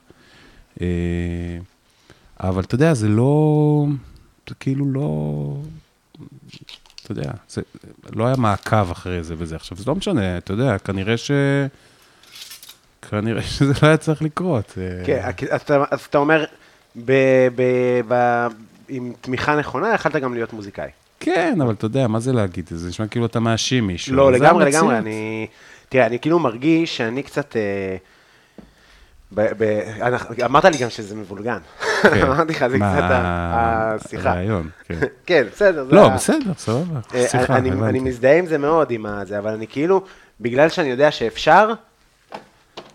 אה, אבל אתה יודע, זה לא, זה כאילו לא, אתה יודע, זה לא היה מעקב אחרי זה וזה. עכשיו, זה לא משנה, אתה יודע, כנראה ש... כנראה שזה לא היה צריך לקרות. כן, אז אתה- אז אתה אומר, ב- ב- ב- עם תמיכה נכונה, יכלת גם להיות מוזיקאי. כן, אבל אתה יודע, מה זה להגיד? זה נשמע כאילו אתה מאשים מישהו. לא, זה לגמרי. לגמרי, אני... תראה, אני כאילו מרגיש שאני קצת... אה, ב- ב- אמרת לי גם שזה מבולגן. אמרתי לך, זה קצת השיחה. הרעיון, כן. כן, בסדר. זה לא, בסדר, סבבה. אה, שיחה, אני. מזדהה עם זה מאוד, עם הזה, אבל אני כאילו, בגלל שאני יודע שאפשר,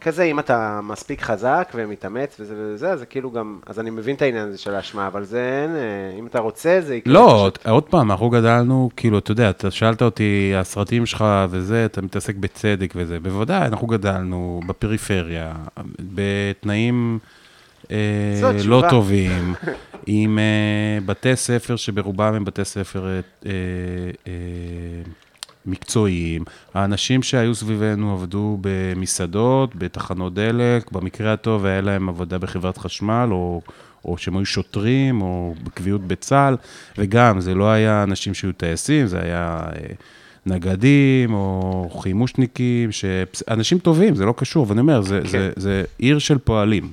כזה, אם אתה מספיק חזק ומתאמץ וזה וזה, אז זה כאילו גם, אז אני מבין את העניין הזה של האשמה, אבל זה אין, אה, אם אתה רוצה, זה יקרה. לא, עוד- עוד פעם, אנחנו גדלנו, כאילו, אתה יודע, אתה שאלת אותי, הסרטים שלך וזה, אתה מתעסק בצדק וזה. בוודאי, אנחנו גדלנו בפריפריה, בתנאים אה, לא. טובים, עם אה, בתי ספר שברובם הם בתי ספר אה, אה, מקצועיים. האנשים שהיו סביבנו עבדו במסעדות, בתחנות דלק, במקרה הטוב היה להם עבודה בחברת חשמל, או, או שהם היו שוטרים, או בקביעות בצה"ל, וגם, זה לא היה אנשים שהיו טייסים, זה היה אה, נגדים, או חימושניקים, ש... אנשים טובים, זה לא קשור, ואני אומר, זה, כן. זה, זה עיר של פועלים.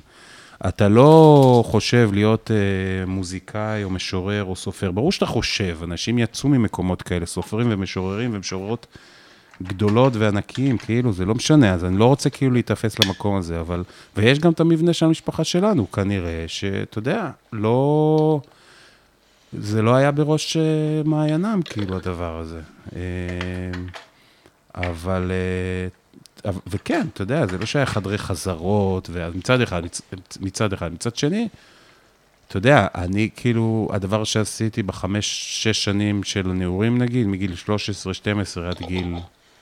אתה לא חושב להיות אה, מוזיקאי או משורר או סופר, ברור שאתה חושב, אנשים יצאו ממקומות כאלה, סופרים ומשוררים ומשוררות גדולות וענקיים, כאילו, זה לא משנה, אז אני לא רוצה כאילו להיתפס למקום הזה, אבל... ויש גם את המבנה של המשפחה שלנו, כנראה, שאתה יודע, לא... זה לא היה בראש אה, מעיינם, כאילו, הדבר הזה. אה, אבל... וכן, אתה יודע, זה לא שהיה חדרי חזרות, ואז מצד אחד, מצ- מצד אחד, מצד שני, אתה יודע, אני כאילו, הדבר שעשיתי בחמש, שש שנים של הנעורים, נגיד, מגיל 13, 12 עד גיל,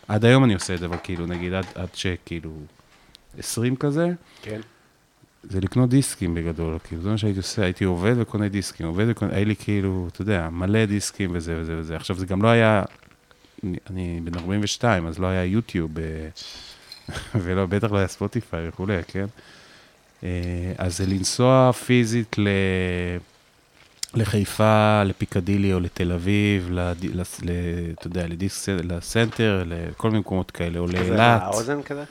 עד היום אני עושה את זה, אבל כאילו, נגיד, עד, עד שכאילו 20 כזה, כן. זה לקנות דיסקים בגדול, כאילו, זה מה שהייתי עושה, הייתי עובד וקונה דיסקים, עובד וקונה, היה לי כאילו, אתה יודע, מלא דיסקים וזה וזה וזה. עכשיו, זה גם לא היה, אני, בן 42, אז לא היה יוטיוב, אה, ולא, בטח לא היה ספוטיפיי וכולי, כן? אה, אז זה לנסוע פיזית ל... לחיפה, לפיקדילי או לתל אביב, לד... לס... ל... אתה יודע, לדיסק... לסנטר, לכל מיני מקומות כאלה, או כזה לאילת. האוזן כזה?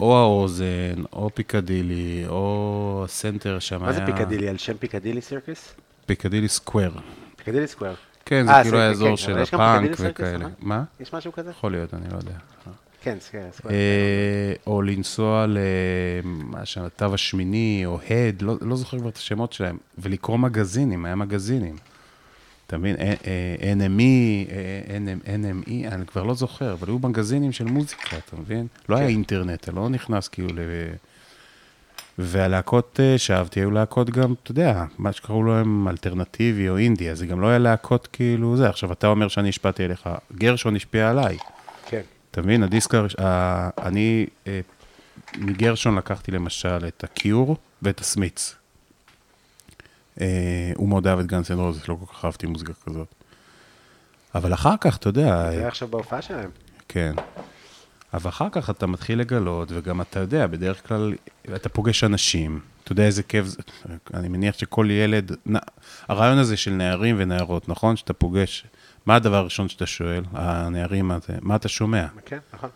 או האוזן, או פיקדילי, או הסנטר שם מה זה היה... פיקדילי? על שם פיקדילי סירקס? פיקדילי סקוואר. פיקדילי סקוואר. כן, זה אה, כאילו האזור כן, של הפאנק וכאלה. מה? יש משהו כזה? יכול להיות, אני לא יודע. כן, סקואר. סקואר. אה, או לנסוע ל... מה שם, התו השמיני, או הד, לא, לא זוכר כבר את השמות שלהם, ולקרוא מגזינים, היה מגזינים. אתה מבין? אה, NME, NM, NME, אני כבר לא זוכר, אבל היו מגזינים של מוזיקה, אתה מבין? לא היה אינטרנט, אתה לא נכנס כאילו ל... והלהקות אה, שאהבתי היו להקות גם, אתה יודע, מה שקראו להם אלטרנטיבי או אינדי, אז זה גם לא היה להקות כאילו זה. עכשיו, אתה אומר שאני השפעתי עליך, גרשון השפיע עליי. כן. אתה מבין, הדיסק, הראש- ה- אני אה, מגרשון לקחתי למשל את הקיור ואת הסמית'ס. אה, הוא מאוד אהב את גאנס אנד רוזס, לא כל כך אהבתי מוזיקה כזאת. אבל אחר כך, אתה יודע, זה היה עכשיו בהופעה שלהם. כן. אבל אחר כך אתה מתחיל לגלות, וגם אתה יודע, בדרך כלל אתה פוגש אנשים, אתה יודע איזה כיף זה, אני מניח שכל ילד, הרעיון הזה של נערים ונערות, נכון? שאתה פוגש, מה הדבר הראשון שאתה שואל, הנערים הזה, מה אתה שומע? כן, נכון.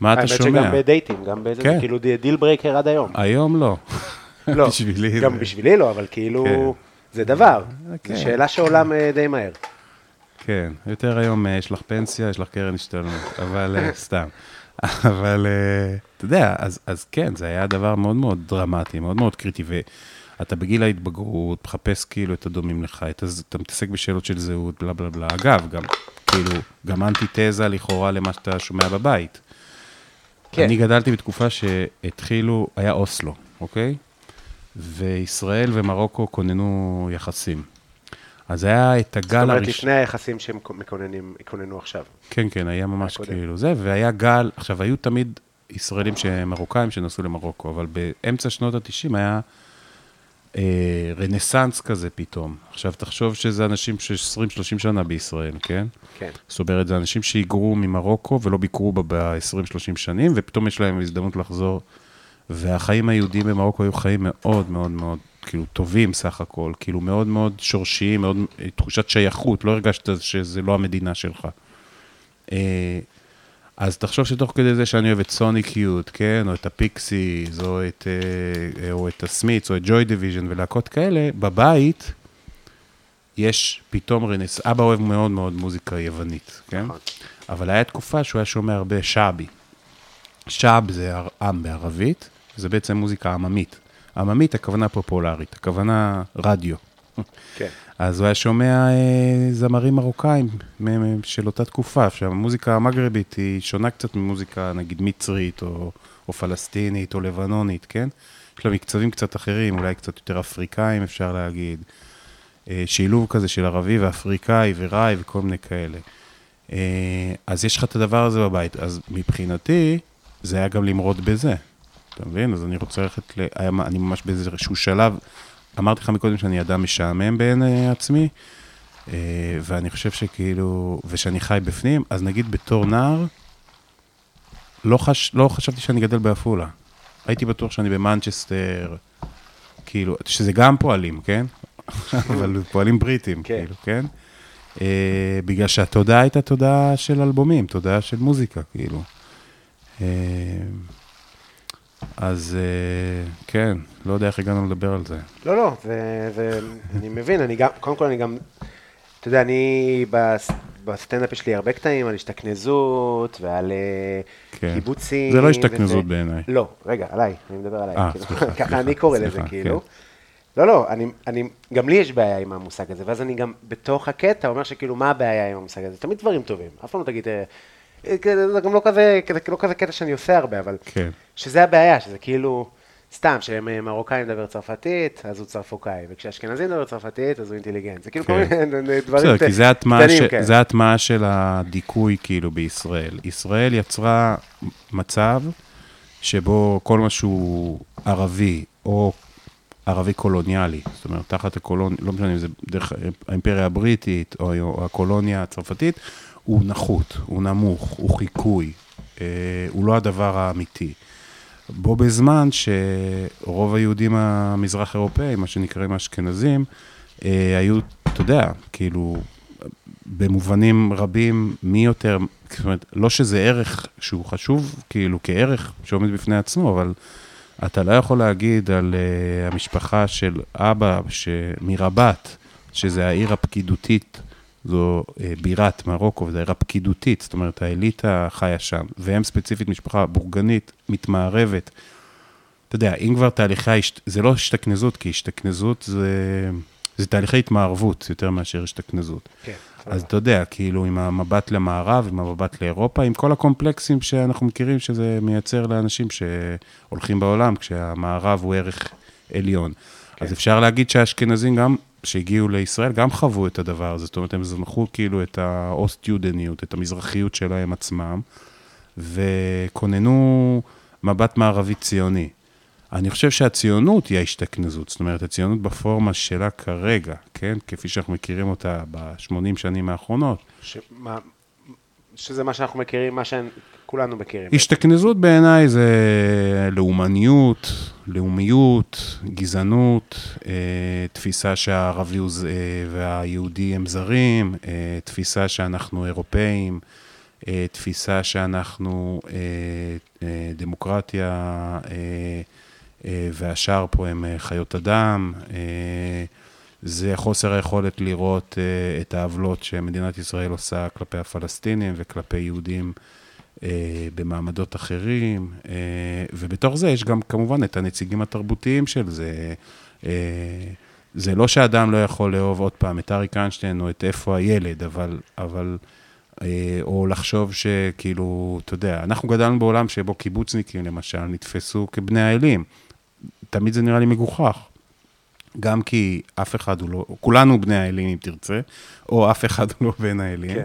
מה אתה האמת שומע? שגם בדייטים, גם באיזה, כן. כאילו deal breaker עד היום. היום לא. לא, בשבילי גם זה- בשבילי לא, אבל כאילו, כן. זה דבר. כן. זו שאלה שעולה אה, די מהר. כן, יותר היום אה, יש לך פנסיה, יש לך קרן השתלמות, אבל אה, סתם. אבל אה, אתה יודע, אז, אז כן, זה היה דבר מאוד מאוד דרמטי, מאוד מאוד קריטי, ואתה בגיל ההתבגרות, מחפש כאילו את הדומים לך, את הז... אתה מתעסק בשאלות של זהות, בלה בלה בלה. אגב, גם, כאילו, גם אנטיתזה לכאורה למה שאתה שומע בבית. כן. אני גדלתי בתקופה שהתחילו, היה אוסלו, אוקיי? וישראל ומרוקו כוננו יחסים. אז היה את הגל זאת אומרת, הראשון. לפני היחסים שהם יכוננו עכשיו. כן, כן, היה ממש הקודם. כאילו זה, והיה גל, עכשיו, היו תמיד ישראלים מרוקאים שנסעו למרוקו, אבל באמצע שנות ה-90 היה אה, רנסאנס כזה פתאום. עכשיו, תחשוב שזה אנשים ש-20-30 שנה בישראל, כן? כן. זאת אומרת, זה אנשים שהיגרו ממרוקו ולא ביקרו בה ב-20-30 שנים, ופתאום יש להם הזדמנות לחזור. והחיים היהודיים במרוקו היו חיים מאוד מאוד מאוד, כאילו, טובים סך הכל, כאילו, מאוד מאוד שורשיים, מאוד, תחושת שייכות, לא הרגשת שזה לא המדינה שלך. אה, אז תחשוב שתוך כדי זה שאני אוהב את סוניק יות', כן, או את הפיקסיס, או את, אה, או את הסמית'ס, או את ג'וי דיוויז'ן ולהקות כאלה, בבית יש פתאום רנס... אבא אוהב מאוד מאוד מוזיקה יוונית, כן? נכון. אבל היה תקופה שהוא היה שומע הרבה שעבי. شعب זה עם בערבית, זה בעצם מוזיקה עממית. עממית, הכוונה פופולרית, הכוונה רדיו. כן. אז הוא היה שומע אה, זמרים מרוקאים של אותה תקופה. עכשיו, המוזיקה המגרבית היא שונה קצת ממוזיקה, נגיד, מצרית, או, או פלסטינית, או לבנונית, כן? יש לה מקצבים קצת אחרים, אולי קצת יותר אפריקאים, אפשר להגיד. אה, שילוב כזה של ערבי ואפריקאי וראי וכל מיני כאלה. אה, אז יש לך את הדבר הזה בבית. אז מבחינתי, זה היה גם למרוד בזה. אתה מבין? אז אני רוצה ללכת ל... אני ממש באיזשהו שלב, אמרתי לך מקודם שאני אדם משעמם בעיני עצמי, אה, ואני חושב שכאילו, ושאני חי בפנים, אז נגיד בתור נער, לא, חש, לא חשבתי שאני גדל בעפולה. הייתי בטוח שאני במנצ'סטר, כאילו, שזה גם פועלים, כן? אבל פועלים בריטים, כן. כאילו, כן? אה, בגלל שהתודעה הייתה תודעה של אלבומים, תודעה של מוזיקה, כאילו. אה, אז אה, כן, לא יודע איך הגענו לדבר על זה. לא, לא, ואני מבין, אני גם, קודם כל אני גם, אתה יודע, אני בס- בסטנדאפ יש לי הרבה קטעים על השתכנזות ועל אה, כן. קיבוצים. זה לא וזה- השתכנזות בעיניי. לא, רגע, עליי, אני מדבר עליי. אה, כאילו, סליחה, ככה סליחה, אני קורא לזה, סליחה, כאילו. כן. לא, לא, אני, אני, גם לי יש בעיה עם המושג הזה, ואז אני גם בתוך הקטע אומר שכאילו, מה הבעיה עם המושג הזה? תמיד דברים טובים, אף פעם לא תגיד, אה, זה גם לא כזה, כזה- לא כזה קטע שאני עושה הרבה, אבל כן. שזה הבעיה, שזה כאילו, סתם, שמרוקאי מדבר צרפתית, אז הוא צרפוקאי, וכשאשכנזי מדבר צרפתית, אז הוא אינטליגנט. זה כאילו כל כן. מיני דברים כי קטנים כאלה. זה ההטמעה של הדיכוי כאילו בישראל. ישראל יצרה מצב שבו כל מה שהוא ערבי או ערבי קולוניאלי, זאת אומרת, תחת הקולוניה, לא משנה אם זה דרך האימפריה הבריטית או, או הקולוניה הצרפתית, הוא נחות, הוא נמוך, הוא חיקוי, אה, הוא לא הדבר האמיתי. בו בזמן שרוב היהודים המזרח אירופאים, מה שנקראים האשכנזים, אה, היו, אתה יודע, כאילו, במובנים רבים, מי יותר, זאת אומרת, לא שזה ערך שהוא חשוב, כאילו, כערך שעומד בפני עצמו, אבל אתה לא יכול להגיד על uh, המשפחה של אבא. מרבת, שזה העיר הפקידותית, זו uh, בירת מרוקו, וזו העיר הפקידותית, זאת אומרת, האליטה חיה שם, והם ספציפית משפחה בורגנית, מתמערבת. אתה יודע, אם כבר תהליכי, ההשת... זה לא השתכנזות, כי השתכנזות זה, זה תהליכי התמערבות יותר מאשר השתכנזות. כן, אז אתה יודע, כאילו, עם המבט למערב, עם המבט לאירופה, עם כל הקומפלקסים שאנחנו מכירים שזה מייצר לאנשים שהולכים בעולם, כשהמערב הוא ערך עליון. כן. אז אפשר להגיד שהאשכנזים גם, שהגיעו לישראל, גם חוו את הדבר הזה. זאת אומרת, הם זנחו כאילו את האוסט-יודניות, את המזרחיות שלהם עצמם, וכוננו מבט מערבי ציוני. אני חושב שהציונות היא ההשתכנזות, זאת אומרת, הציונות בפורמה שלה כרגע, כן? כפי שאנחנו מכירים אותה ב-80 שנים האחרונות. שמה, שזה מה שאנחנו מכירים, מה שכולנו מכירים. השתכנזות בעיניי זה לאומניות, לאומיות, גזענות, אה, תפיסה שהערבי אה, והיהודי הם זרים, אה, תפיסה שאנחנו אירופאים, תפיסה שאנחנו דמוקרטיה, והשאר פה הם חיות אדם. זה חוסר היכולת לראות אה, את העוולות שמדינת ישראל עושה כלפי הפלסטינים וכלפי יהודים במעמדות אחרים, אה, ובתוך זה יש גם כמובן את הנציגים התרבותיים של זה. אה, זה לא שאדם לא יכול לאהוב עוד פעם את אריק איינשטיין או את איפה הילד, אבל, אבל אה, או לחשוב שכאילו, אתה יודע, אנחנו גדלנו בעולם שבו קיבוצניקים למשל נתפסו כבני האלים. תמיד זה נראה לי מגוחך. גם כי אף אחד הוא לא, כולנו בני האלים אם תרצה, או אף אחד הוא לא בן האלים. כן.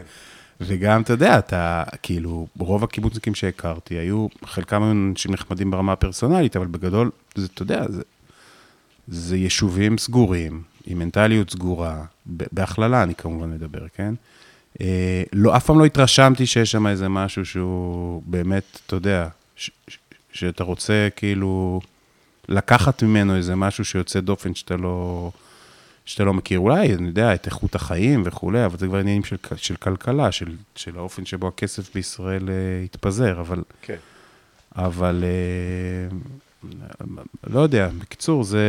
וגם, אתה יודע, אתה, כאילו, רוב הקיבוצניקים שהכרתי היו, חלקם היו אנשים נחמדים ברמה הפרסונלית, אבל בגדול, זה, אתה יודע, זה, זה יישובים סגורים, עם מנטליות סגורה, בהכללה אני כמובן מדבר, כן? אה, לא, אף פעם לא התרשמתי שיש שם איזה משהו שהוא באמת, אתה יודע, ש, ש, שאתה רוצה כאילו לקחת ממנו איזה משהו שיוצא דופן שאתה לא, שאתה לא מכיר. אולי, אני יודע, את איכות החיים וכולי, אבל זה כבר עניינים של, של כלכלה, של, של האופן שבו הכסף בישראל אה, התפזר, אבל... כן. אבל אה, לא יודע, בקיצור, זה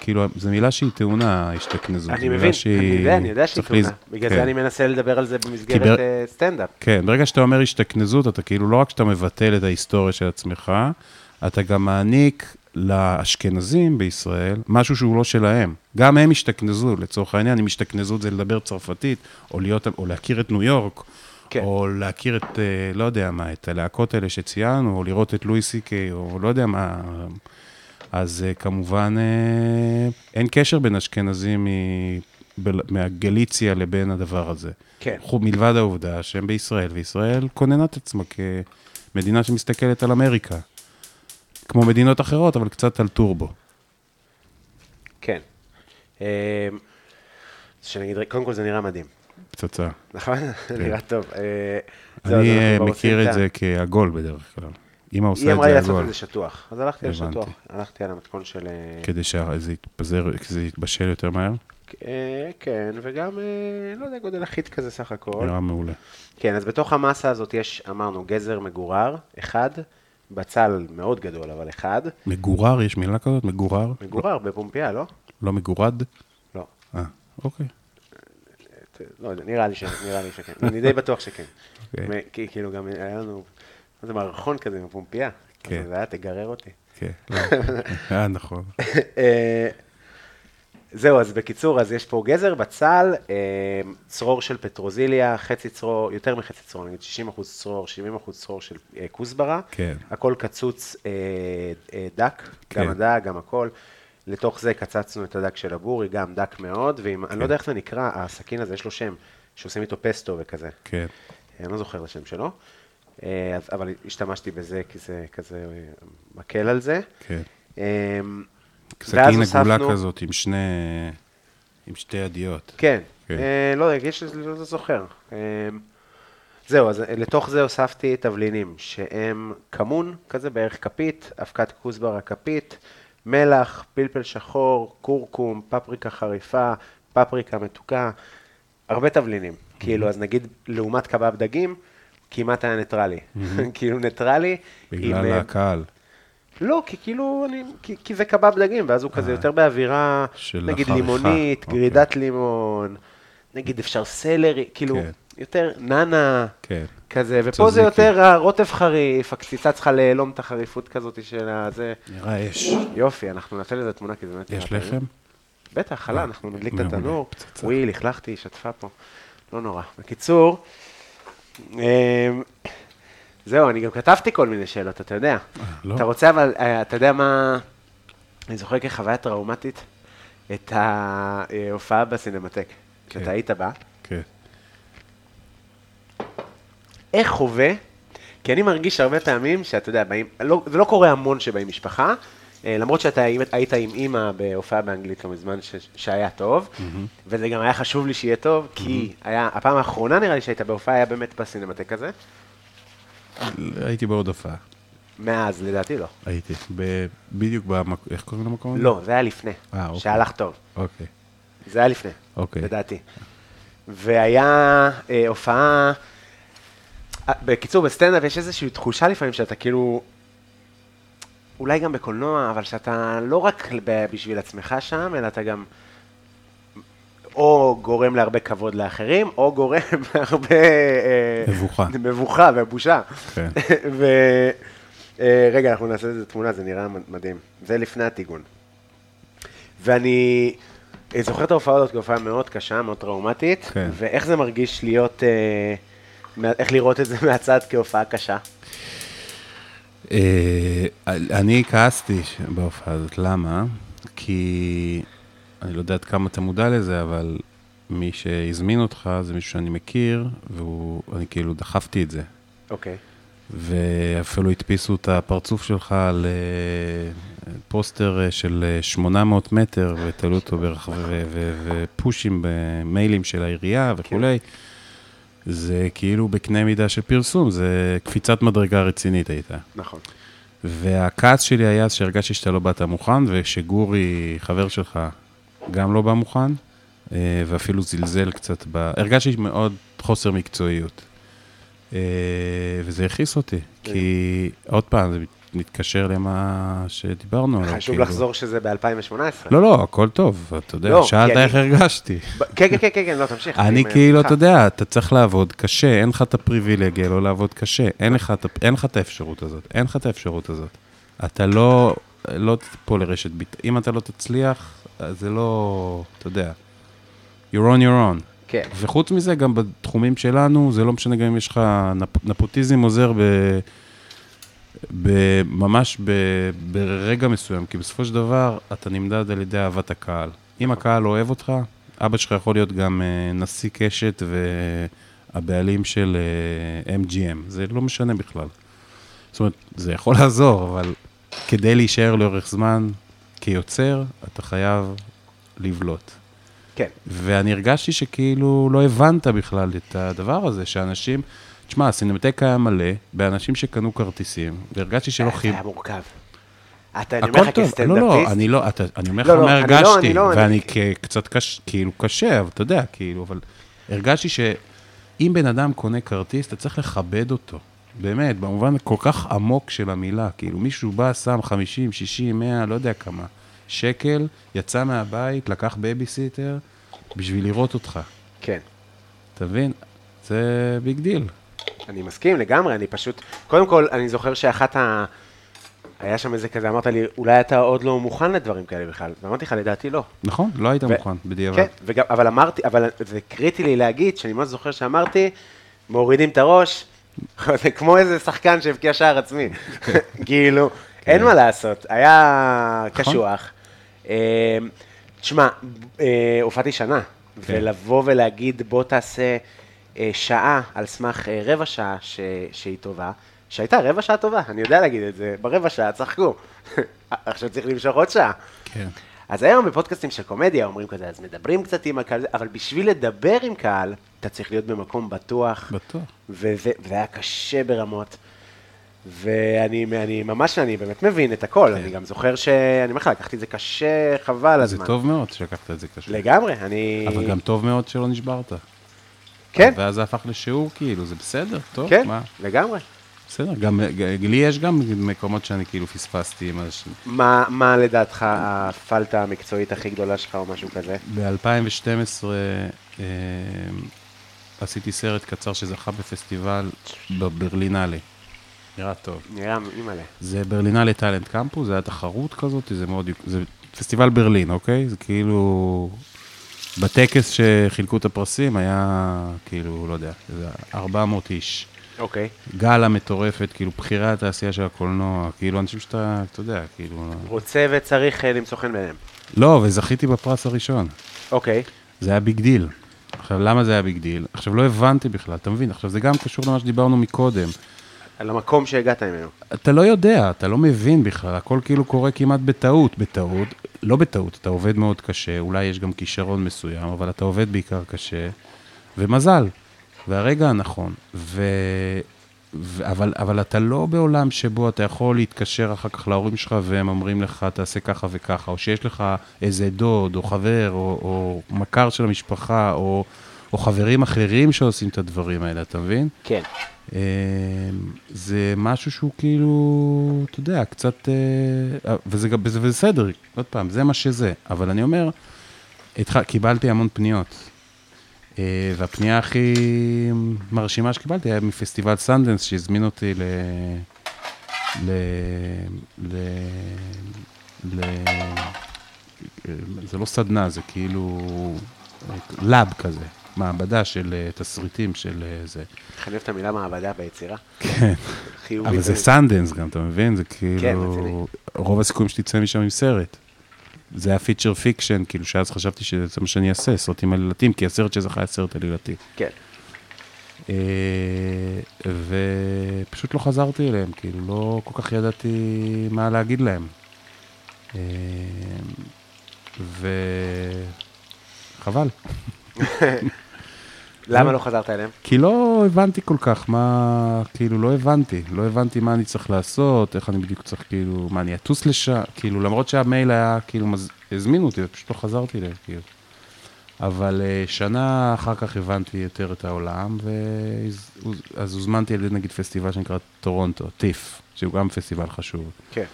כאילו, זו מילה שהיא טעונה, השתכנזות. אני מבין, שהיא- אני יודע, אני יודע שהיא תאונה. בגלל כן. זה אני מנסה לדבר על זה בר- במסגרת אה, סטנדאפ. כן, ברגע שאתה אומר השתכנזות, אתה כאילו לא רק שאתה מבטל את ההיסטוריה של עצמך, אתה גם מעניק לאשכנזים בישראל משהו שהוא לא שלהם. גם הם השתכנזו, לצורך העניין, אם השתכנזות זה לדבר צרפתית, או, להיות, או להכיר את ניו יורק, כן. או להכיר את, אה, לא יודע מה, את הלהקות האלה שציינו, או לראות את לואי סי קיי, או לא יודע מה. אז אה, כמובן, אה, אין קשר בין אשכנזים מהגליציה לבין הדבר הזה. כן. מלבד העובדה שהם בישראל, וישראל כוננה את עצמה כמדינה שמסתכלת על אמריקה. כמו מדינות אחרות, אבל קצת על טורבו. כן. אמ, שנגיד, קודם כל זה נראה מדהים, פצצה. נכון? נראה טוב. אה, אני אה, מכיר את זה כעגול בדרך כלל. אמא עושה היא את אמרה לי זה לעשות עגול, את זה שטוח, אז הלכתי על. שטוח, הלכתי על המתכון של... אה, כדי שזה יתפזר, שזה יתבשל יותר מהר. כן, וגם, לא יודע, גודל אחיד כזה סך הכל. נראה מעולה. כן, אז בתוך המסה הזאת יש, אמרנו, גזר מגורר, אחד, בצל מאוד גדול, אבל אחד, מגורר, יש מילה כזאת? מגורר? מגורר בפומפיה, לא? לא מגורד? לא. אה, אוקיי. לא יודע, נראה לי ש- נראה לי שכן. אני די בטוח שכן. אוקיי. כי- כאילו גם היה לנו, מה זה מערכון כזה בפומפיה. כן. אז זה היה, תגרר אותי. כן. לא. אה, נכון. זהו, אז בקיצור, אז יש פה גזר, בצל, אה, צרור של פטרוזיליה, חצי צרור, יותר מחצי צרור, נגיד 60 אחוז צרור, 70 אחוז צרור של אה, כוסברה. כן. הכל קצוץ אה, דק, גם כן. הדג, גם הכל. לתוך זה קצצנו את הדג של הגורי, גם דק מאוד, ואם, אני לא יודע איך זה נקרא, הסכין הזה, יש לו שם, שעושים איתו פסטו וכזה. כן. אני לא זוכר את השם שלו, אז- אבל השתמשתי בזה כי זה כזה מקל על זה. כן. סכין עגולה כזאת עם שני... עם שתי ידיות. כן, כן. אה, לא יודע, יש, לא זוכר. אה, זהו, אז אה, לתוך זה הוספתי תבלינים, שהם כמון, כזה בערך כפית, אבקת כוסברה כפית, מלח, פלפל שחור, כורכום, פפריקה חריפה, פפריקה מתוקה, הרבה תבלינים. כאילו, אז נגיד, לעומת קבב דגים, כמעט היה ניטרלי. כאילו ניטרלי. בגלל עם, הקהל. לא, כי כאילו, אני, כי, כי זה קבב דגים, ואז הוא כזה יותר באווירה, נגיד החריכה, לימונית, אוקיי. גרידת לימון, נגיד אפשר סלרי, כאילו, כן. יותר נענע, כן. כזה, ופה זה צזיקי. יותר הרוטב חריף, הקציצה צריכה להלום את החריפות כזאת של הזה. נראה אש. יופי, אנחנו נעשה לזה תמונה, כי זה באמת... יש. לחם? בטח, חלה, אנחנו נדליק את התנור. וואי, לכלכתי, שטפה פה. לא נורא. בקיצור, אמ, זהו, אני גם כתבתי כל מיני שאלות, אתה יודע. לא. אתה רוצה, אבל, אה, אתה יודע מה, אני זוכר כחוויה טראומטית את ההופעה בסינמטק, שאתה כן. היית בה. כן. איך חווה, כי אני מרגיש הרבה פעמים שאתה יודע, באים, לא, זה לא קורה המון שבאים משפחה, אה, למרות שאתה היית עם אימא בהופעה באנגלית לא מזמן, ש, שהיה טוב, וזה גם היה חשוב לי שיהיה טוב, כי היה, הפעם האחרונה נראה לי שהיית בהופעה היה באמת בסינמטק הזה, הייתי בעוד הופעה. מאז לדעתי לא. הייתי. ב- בדיוק במקום, איך קוראים למקום? לא, זה היה לפני, אה, אוקיי. שהלך טוב, אוקיי. זה היה לפני, אוקיי. לדעתי. והיה אה, הופעה, אה, בקיצור, בסטנדאפ יש איזושהי תחושה לפעמים שאתה כאילו, אולי גם בקולנוע, אבל שאתה לא רק ב- בשביל עצמך שם, אלא אתה גם או גורם להרבה כבוד לאחרים, או גורם להרבה... אה, מבוכה. מבוכה ובושה. כן. ו... אה, רגע, אנחנו נעשה איזה תמונה, זה נראה מדהים. זה לפני הטיגון. ואני אה, זוכר את ההופעה הזאת כהופעה מאוד קשה, מאוד טראומטית, כן. ואיך זה מרגיש להיות, איך לראות את זה מהצד כהופעה קשה. אני כעסתי בהופעה הזאת, למה? כי אני לא יודע עד כמה אתה מודע לזה, אבל מי שהזמין אותך זה מישהו שאני מכיר, ואני כאילו דחפתי את זה. אוקיי. ואפילו הדפיסו את הפרצוף שלך על אה, פוסטר אה, של אה, 800 מטר, ותלו אותו ברחבי, ופושים במיילים של העירייה וכולי. זה כאילו בקנה מידה של פרסום, זה קפיצת מדרגה רצינית הייתה. נכון. והכעס שלי היה שהרגשתי שאתה לא באת מוכן, ושגורי, חבר שלך, גם לא בא מוכן, אה, ואפילו זלזל קצת ב... הרגשתי מאוד חוסר מקצועיות. אה, וזה הכעיס אותי, כי עוד פעם, זה מתקשר למה שדיברנו עליו. חשוב כאילו. לחזור שזה ב-2018. לא, לא, הכל טוב, אתה יודע, לא, שאלת אני- איך הרגשתי. כן, כן, כן, כן, כן, לא, תמשיך. אני כאילו. אתה יודע, אתה צריך לעבוד קשה, אין לך את הפריבילגיה לא לעבוד קשה, אין לך אין לך את האפשרות הזאת, אין לך את האפשרות הזאת. אתה לא, לא תיפול לרשת ביט. אם אתה לא תצליח, זה לא, אתה יודע, you're on your own. כן. וחוץ מזה, גם בתחומים שלנו, זה לא משנה גם אם יש לך, נפ, נפוטיזם עוזר ב, ב, ממש ב, ברגע מסוים, כי בסופו של דבר אתה נמדד על ידי אהבת הקהל. אם הקהל אוהב אותך, אבא שלך יכול להיות גם אה, נשיא קשת והבעלים של אה, MGM, זה לא משנה בכלל. זאת אומרת, זה יכול לעזור, אבל כדי להישאר לאורך זמן כיוצר, אתה חייב לבלוט. כן. ואני הרגשתי שכאילו לא הבנת בכלל את הדבר הזה, שאנשים, תשמע, הסינמטק היה מלא באנשים שקנו כרטיסים, והרגשתי שלא זה חיב... היה מורכב. אתה, אני אומר לך טוב, לא, כסטנדאפיסט, לא, אני לא, אתה, אני אומר לך לא, לא, מה אני לא, הרגשתי, אני לא, ואני קצת קש, כאילו קשה, אבל אתה יודע, כאילו, אבל הרגשתי שאם בן אדם קונה כרטיס, אתה צריך לכבד אותו, באמת, במובן כל כך עמוק של המילה, כאילו, מישהו בא, שם 50, 60, 100, לא יודע כמה, שקל, יצא מהבית, לקח בייביסיטר, בשביל לראות אותך, כן. אתה מבין? זה big deal. אני מסכים לגמרי, אני פשוט, קודם כל, אני זוכר שאחת ה... היה שם איזה כזה, אמרת לי, אולי אתה עוד לא מוכן לדברים כאלה בכלל, ואמרתי לך, לדעתי לא. נכון? לא היית ו- מוכן, בדיעבד. כן, וגם, אבל אמרתי, אבל זה קריטי לי להגיד, שאני ממש זוכר שאמרתי, מורידים את הראש, זה כמו איזה שחקן שהבקיע שער עצמי. כאילו, אין מה לעשות, היה נכון. קשוח. אה, תשמע, אה, הופעתי שנה, כן. ולבוא ולהגיד, בוא תעשה אה, שעה על סמך אה, רבע שעה ש- שהיא טובה, שהייתה רבע שעה טובה, אני יודע להגיד את זה, ברבע שעה צחקו. עכשיו צריך למשוך עוד שעה. כן. אז היום בפודקאסטים של קומדיה אומרים כזה, אז מדברים קצת עם הקהל, אבל בשביל לדבר עם קהל, אתה צריך להיות במקום בטוח. בטוח. וזה היה קשה ברמות. ואני אני, ממש, אני באמת מבין את הכל. אני גם זוכר שאני אומר לך, לקחתי את זה קשה, חבל זה הזמן. טוב מאוד שלקחת את זה קשה. לגמרי, אני... אבל גם טוב מאוד שלא נשברת. כן, ואז זה הפך לשיעור, כאילו, זה בסדר, טוב, כן, מה? לגמרי. בסדר, גם לי יש גם מקומות שאני כאילו פספסתי עם אנשים. מה, מה לדעתך הפלטה המקצועית הכי גדולה שלך או משהו כזה? ב-2012 אה, עשיתי סרט קצר שזכה בפסטיבל בברלינלה. נראה טוב. נראה אימא'לה. זה ברלינלה טאלנט קמפוס, זה היה תחרות כזאת, זה מאוד, זה פסטיבל ברלין, אוקיי? זה כאילו, בטקס שחילקו את הפרסים היה כאילו, לא יודע, זה 400 איש. אוקיי. גאלה מטורפת, כאילו בכירי התעשייה של הקולנוע, כאילו אנשים שאתה, אתה יודע, כאילו... רוצה וצריך אה, למצוא חן ביניהם. לא, וזכיתי בפרס הראשון. אוקיי. זה היה big deal. עכשיו, למה זה היה big deal? עכשיו, לא הבנתי בכלל, אתה מבין? עכשיו, זה גם קשור למה שדיברנו מקודם. על המקום שהגעת ממנו. אתה לא יודע, אתה לא מבין בכלל, הכל כאילו קורה כמעט בטעות. בטעות, לא בטעות, אתה עובד מאוד קשה, אולי יש גם כישרון מסוים, אבל אתה עובד בעיקר קשה, ומזל. והרגע הנכון, ו... ו... אבל, אבל אתה לא בעולם שבו אתה יכול להתקשר אחר כך להורים שלך והם אומרים לך, תעשה ככה וככה, או שיש לך איזה דוד, או חבר, או, או מכר של המשפחה, או, או חברים אחרים שעושים את הדברים האלה, אתה מבין? כן. אה, זה משהו שהוא כאילו, אתה יודע, קצת, אה, וזה גם, וזה בסדר, עוד פעם, זה מה שזה. אבל אני אומר, התח... קיבלתי המון פניות. אה, והפנייה הכי מרשימה שקיבלתי היה מפסטיבל סנדנס, שהזמין אותי ל... ל... ל... ל... זה לא סדנה, זה כאילו lab כזה, מעבדה של אה, תסריטים של אה, זה. איך אני אוהב את המילה מעבדה ביצירה. כן. אבל זה. סנדנס גם, אתה מבין? זה כן, כאילו... רציני. רוב הסיכויים שתצא משם עם סרט. זה היה feature fiction, כאילו שאז חשבתי שזה מה שאני אעשה, סרטים עלילתיים, כי הסרט שזכה היה סרט עלילתי. כן. אה, ופשוט לא חזרתי אליהם, כאילו לא כל כך ידעתי מה להגיד להם. וחבל. למה לא חזרת אליהם? כי לא הבנתי כל כך מה, כאילו, לא הבנתי. לא הבנתי מה אני צריך לעשות, איך אני בדיוק צריך, כאילו, מה, אני אטוס לשם, כאילו, למרות שהמייל היה, כאילו, מז... הזמינו אותי, פשוט לא חזרתי אליהם, כאילו. אבל אה, שנה אחר כך הבנתי יותר את העולם, ואז הוזמנתי על ידי, נגיד, פסטיבל שנקרא טורונטו, TIFF, שהוא גם פסטיבל חשוב. כן.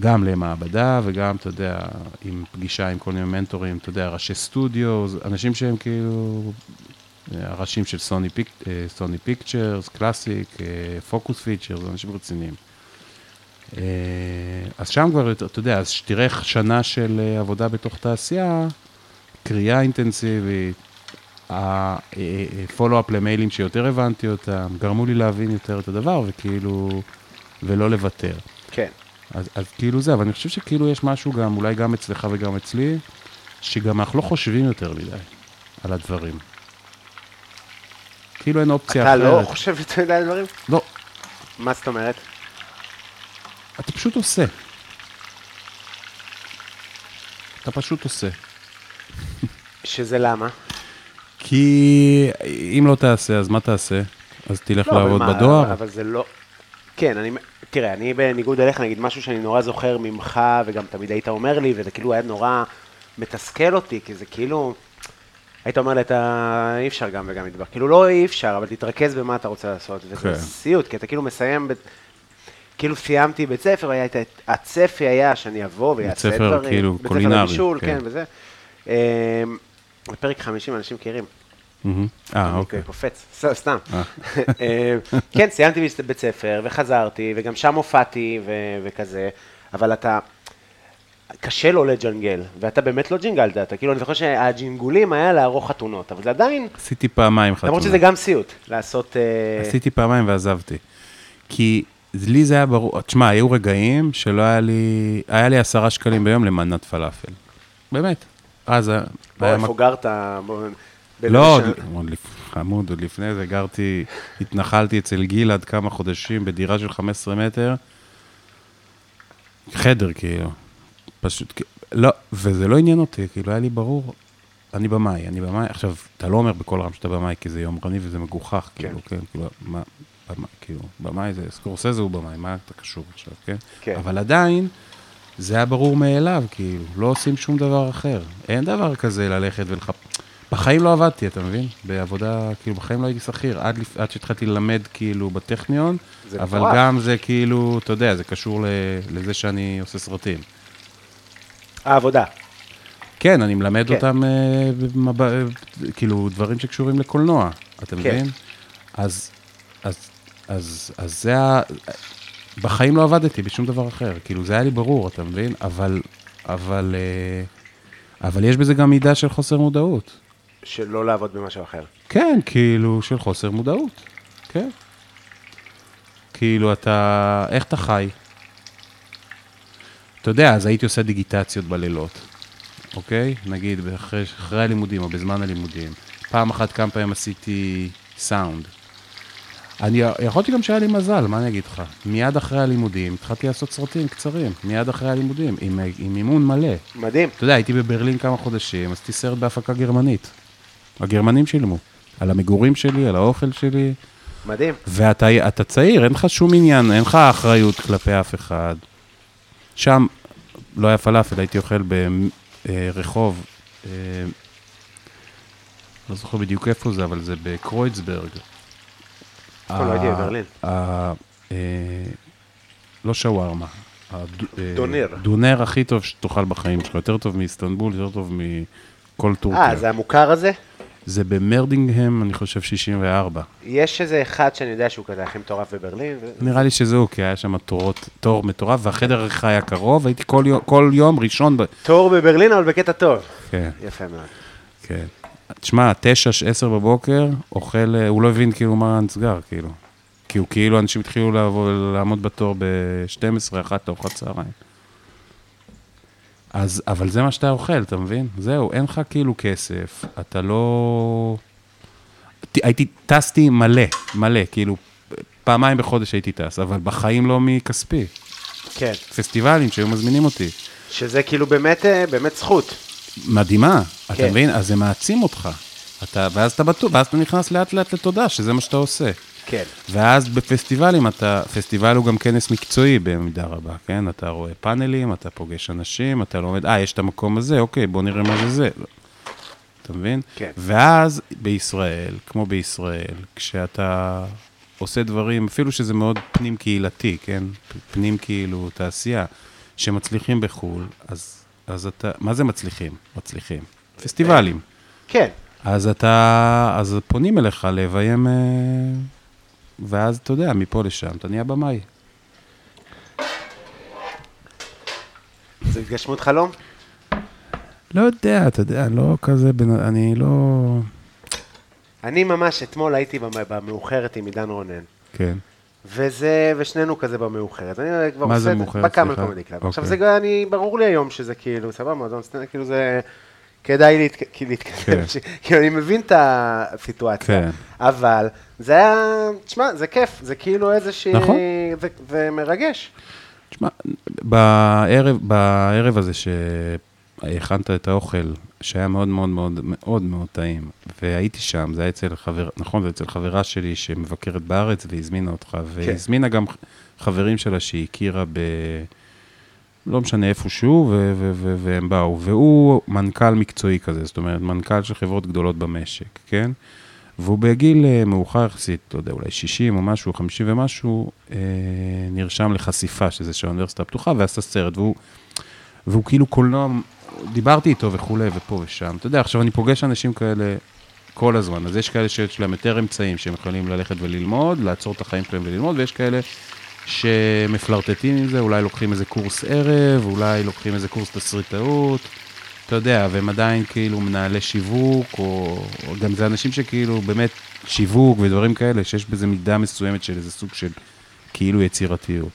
גם למעבדה וגם, אתה יודע, עם פגישה עם כל מיני מנטורים, אתה יודע, ראשי סטודיו, אנשים שהם כאילו הראשים של Sony, Pic, Sony Pictures, Classic, Focus Features, אנשים רציניים. אה, אז שם כבר, אתה יודע, אז שתראה שנה של אה, עבודה בתוך תעשייה, קריאה אינטנסיבית, הפולו-אפ למיילים שיותר הבנתי אותם, גרמו לי להבין יותר את הדבר, וכאילו, ולא לוותר. כן. אז, אז כאילו זה, אבל אני חושב שכאילו יש משהו גם, אולי גם אצלך וגם אצלי, שגם אנחנו לא חושבים יותר מדי על הדברים. כאילו אין אופציה אתה אחרת. לא חושב יותר מדי על דברים? לא, מה זאת אומרת? אתה פשוט עושה. אתה פשוט עושה. שזה למה? כי אם לא תעשה, אז מה תעשה? אז תלך לא, לעבוד מה, בדואר? אבל- אבל זה לא... כן, אני... תראה, אני בניגוד אליך, נגיד משהו שאני נורא זוכר ממך, וגם תמיד היית אומר לי, וזה כאילו היה נורא מתסכל אותי, כי זה כאילו... היית אומר לי, אתה אי אפשר גם וגם מטבח. כאילו, לא אי אפשר, אבל תתרכז במה אתה רוצה לעשות. כן. סיוט, כי אתה כאילו מסיים, ב... כאילו סיימתי בית ספר, היה את הצפי היה שאני אבוא ויעשה ספר, דברים. כאילו, בית ספר קולינרי, לבישול, כן. כן, וזה. אמ, בפרק 50 אנשים מכירים. אה, אוקיי. קופץ, סתם. אה. אה, כן, סיימתי בית ספר וחזרתי, וגם שם הופעתי ו- וכזה, אבל אתה, קשה לו לג'נגל, ואתה באמת לא ג'ינגלת, אתה כאילו, אני זוכר שהג'ינגולים היה לערוך חתונות, אבל זה עדיין, עשיתי פעמיים חתונה. למרות שזה גם סיוט, לעשות... אה, עשיתי פעמיים ועזבתי. כי לי זה היה ברור, תשמע, היו רגעים שלא היה לי, היה לי עשרה שקלים ביום למנת פלאפל. באמת. אז. בוא, איפה מק- גרת? בוא, לא, עוד- חמוד, עוד לפני זה גרתי, התנחלתי אצל גלעד כמה חודשים בדירה של 15 מטר. חדר, כאילו. פשוט, לא, וזה לא עניין אותי, כאילו, היה לי ברור, אני במאי, אני במאי. עכשיו, אתה לא אומר בקול רם שאתה במאי, כי זה יומרני וזה מגוחך, כאילו, כן, כאילו, מה, במאי, כאילו, במאי זה, סקורסזה הוא במאי, מה אתה קשור עכשיו, כן? כן. אבל עדיין, זה היה ברור מאליו, כאילו, לא עושים שום דבר אחר. אין דבר כזה ללכת ולחפ... בחיים לא עבדתי, אתה מבין? בעבודה, כאילו, בחיים לא הייתי שכיר, עד, לפ... עד שהתחלתי ללמד, כאילו, בטכניון, זה אבל מטורף. גם זה, כאילו, אתה יודע, זה קשור ל... לזה שאני עושה סרטים. העבודה. כן, אני מלמד כן. אותם, אה. אה, כאילו, דברים שקשורים לקולנוע, אתה כן. מבין? אז, אז, אז, אז זה ה... בחיים לא עבדתי בשום דבר אחר, כאילו, זה היה לי ברור, אתה מבין? אבל, אבל, אה, אבל יש בזה גם מידה של חוסר מודעות. שלא לעבוד במשהו אחר. כן, כאילו, של חוסר מודעות, כן. כאילו, אתה, איך אתה חי? אתה יודע, אז הייתי עושה דיגיטציות בלילות, אוקיי? נגיד, אחרי, אחרי הלימודים או בזמן הלימודים. פעם אחת, כמה פעמים עשיתי סאונד. אני, יכולתי גם שהיה לי מזל, מה אני אגיד לך? מיד אחרי הלימודים התחלתי לעשות סרטים קצרים, מיד אחרי הלימודים, עם, עם מימון מלא. מדהים. אתה יודע, הייתי בברלין כמה חודשים, עשיתי סרט בהפקה גרמנית. הגרמנים שילמו. על המגורים שלי, על האוכל שלי. מדהים. ואתה אתה צעיר, אין לך שום עניין, אין לך אחריות כלפי אף אחד. שם לא היה פלאפל, הייתי אוכל ברחוב, אה, לא זוכר בדיוק איפה זה, אבל זה בקרויצברג. פה לא אה, לא שווארמה. אה, דונר. דונר הכי טוב שתאכל בחיים שלך, יותר טוב מאיסטנבול, יותר טוב מכל טורקיה. אה, זה המוכר הזה? זה במרדינגהם, אני חושב, 64. יש איזה אחד שאני יודע שהוא כזה הכי מטורף בברלין. נראה לי שזהו, כי היה שם תורות, תור מטורף, והחדר עריכה היה קרוב, הייתי כל יום, כל יום ראשון, ב... תור בברלין, אבל בקטע טוב. כן, יפה מאוד. כן. תשמע, תשע, עשר בבוקר, אוכל, אה, הוא לא הבין כאילו מה נסגר, כאילו. כי הוא כאילו, אנשים התחילו לעבוד, לעמוד בתור ב-12, אחת לארוחת צהריים. אז, אבל זה מה שאתה אוכל, אתה מבין? זהו, אין לך כאילו כסף, אתה לא... הייתי, טסתי מלא, מלא, כאילו, פעמיים בחודש הייתי טס, אבל בחיים לא מכספי. כן. פסטיבלים שהיו מזמינים אותי. שזה כאילו באמת, אה, באמת זכות. מדהימה, אתה כן. מבין? אז זה מעצים אותך. אתה, ואז אתה בטוח, ואז אתה נכנס לאט לאט לתודעה שזה מה שאתה עושה. כן. ואז בפסטיבלים אתה, פסטיבל הוא גם כנס מקצועי במידה רבה, כן? אתה רואה פאנלים, אתה פוגש אנשים, אתה לומד, אה, יש את המקום הזה, אוקיי, בוא נראה מה זה זה. אתה מבין? כן. ואז בישראל, כמו בישראל, כשאתה עושה דברים, אפילו שזה מאוד פנים קהילתי, כן? פנים כאילו תעשייה, שמצליחים בחו"ל, אז, אז אתה, מה זה מצליחים? מצליחים. פסטיבלים. כן. אז אתה, אז פונים אליך לביים, אה, ואז אתה יודע, מפה לשם, אתה נהיה במאי. התגשמות חלום? לא יודע, אתה יודע, לא כזה, בן- אני לא... אני ממש, אתמול הייתי במ- במאוחרת עם עידן רונן. כן. וזה, ושנינו כזה במאוחרת. אני כבר מה זה עושה את מאוחרת? בקאמל. קומדי קלאב. עכשיו אוקיי. זה, אני, ברור לי היום שזה כאילו, סבבה, מועדון סטנד, כאילו זה, כדאי להתק- להתקדם, כן. ש- כאילו אני מבין את הסיטואציה, כן. אבל זה היה, תשמע, זה כיף, זה כאילו איזושהי, נכון. זה, זה מרגש. תשמע, בערב, בערב הזה שהכנת את האוכל, שהיה מאוד מאוד מאוד מאוד מאוד טעים, והייתי שם, זה היה אצל חבר, נכון, זה אצל חברה שלי שמבקרת בארץ והזמינה אותך, והזמינה גם חברים שלה שהיא הכירה ב... לא משנה איפשהו, ו- ו- ו- והם באו. והוא מנכ"ל מקצועי כזה, זאת אומרת, מנכ"ל של חברות גדולות במשק, כן? והוא בגיל אה, מאוחר יחסית, לא יודע, אולי 60 או משהו, 50 ומשהו, אה, נרשם לחשיפה, שזה של האוניברסיטה הפתוחה, ועשה סרט, והוא, והוא כאילו קולנוע, דיברתי איתו וכולי, ופה ושם. אתה יודע, עכשיו אני פוגש אנשים כאלה כל הזמן, אז יש כאלה שיש להם יותר אמצעים, שהם יכולים ללכת וללמוד, לעצור את החיים שלהם וללמוד, ויש כאלה שמפלרטטים עם זה, אולי לוקחים איזה קורס ערב, אולי לוקחים איזה קורס תסריטאות, אתה יודע, והם עדיין כאילו מנהלי שיווק, או, או גם זה אנשים שכאילו באמת שיווק ודברים כאלה, שיש בזה מידה מסוימת של איזה סוג של כאילו יצירתיות,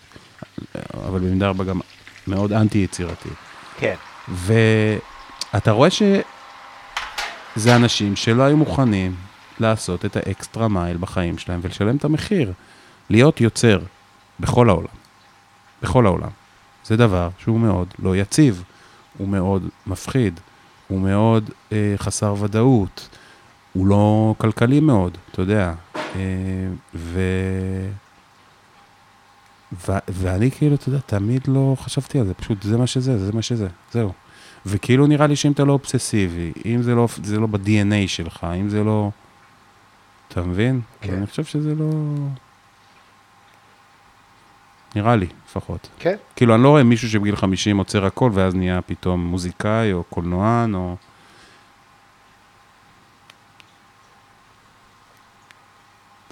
אבל במידה רבה גם מאוד אנטי-יצירתית. כן. ואתה רואה שזה אנשים שלא היו מוכנים לעשות את האקסטרה מייל בחיים שלהם ולשלם את המחיר. להיות יוצר בכל העולם. בכל העולם. זה דבר שהוא מאוד לא יציב, הוא מאוד מפחיד, הוא מאוד אה, חסר ודאות, הוא לא כלכלי מאוד, אתה יודע. אה, ו... ו- ואני כאילו, אתה יודע, תמיד לא חשבתי על זה, פשוט זה מה שזה, זה מה שזה, זהו. וכאילו נראה לי שאם אתה לא אובססיבי, אם זה לא, זה לא ב-DNA שלך, אם זה לא... אתה מבין? כן. כן. אני חושב שזה לא... נראה לי, לפחות. כן. כאילו, אני לא רואה מישהו שבגיל 50 עוצר הכל, ואז נהיה פתאום מוזיקאי או קולנוען, או...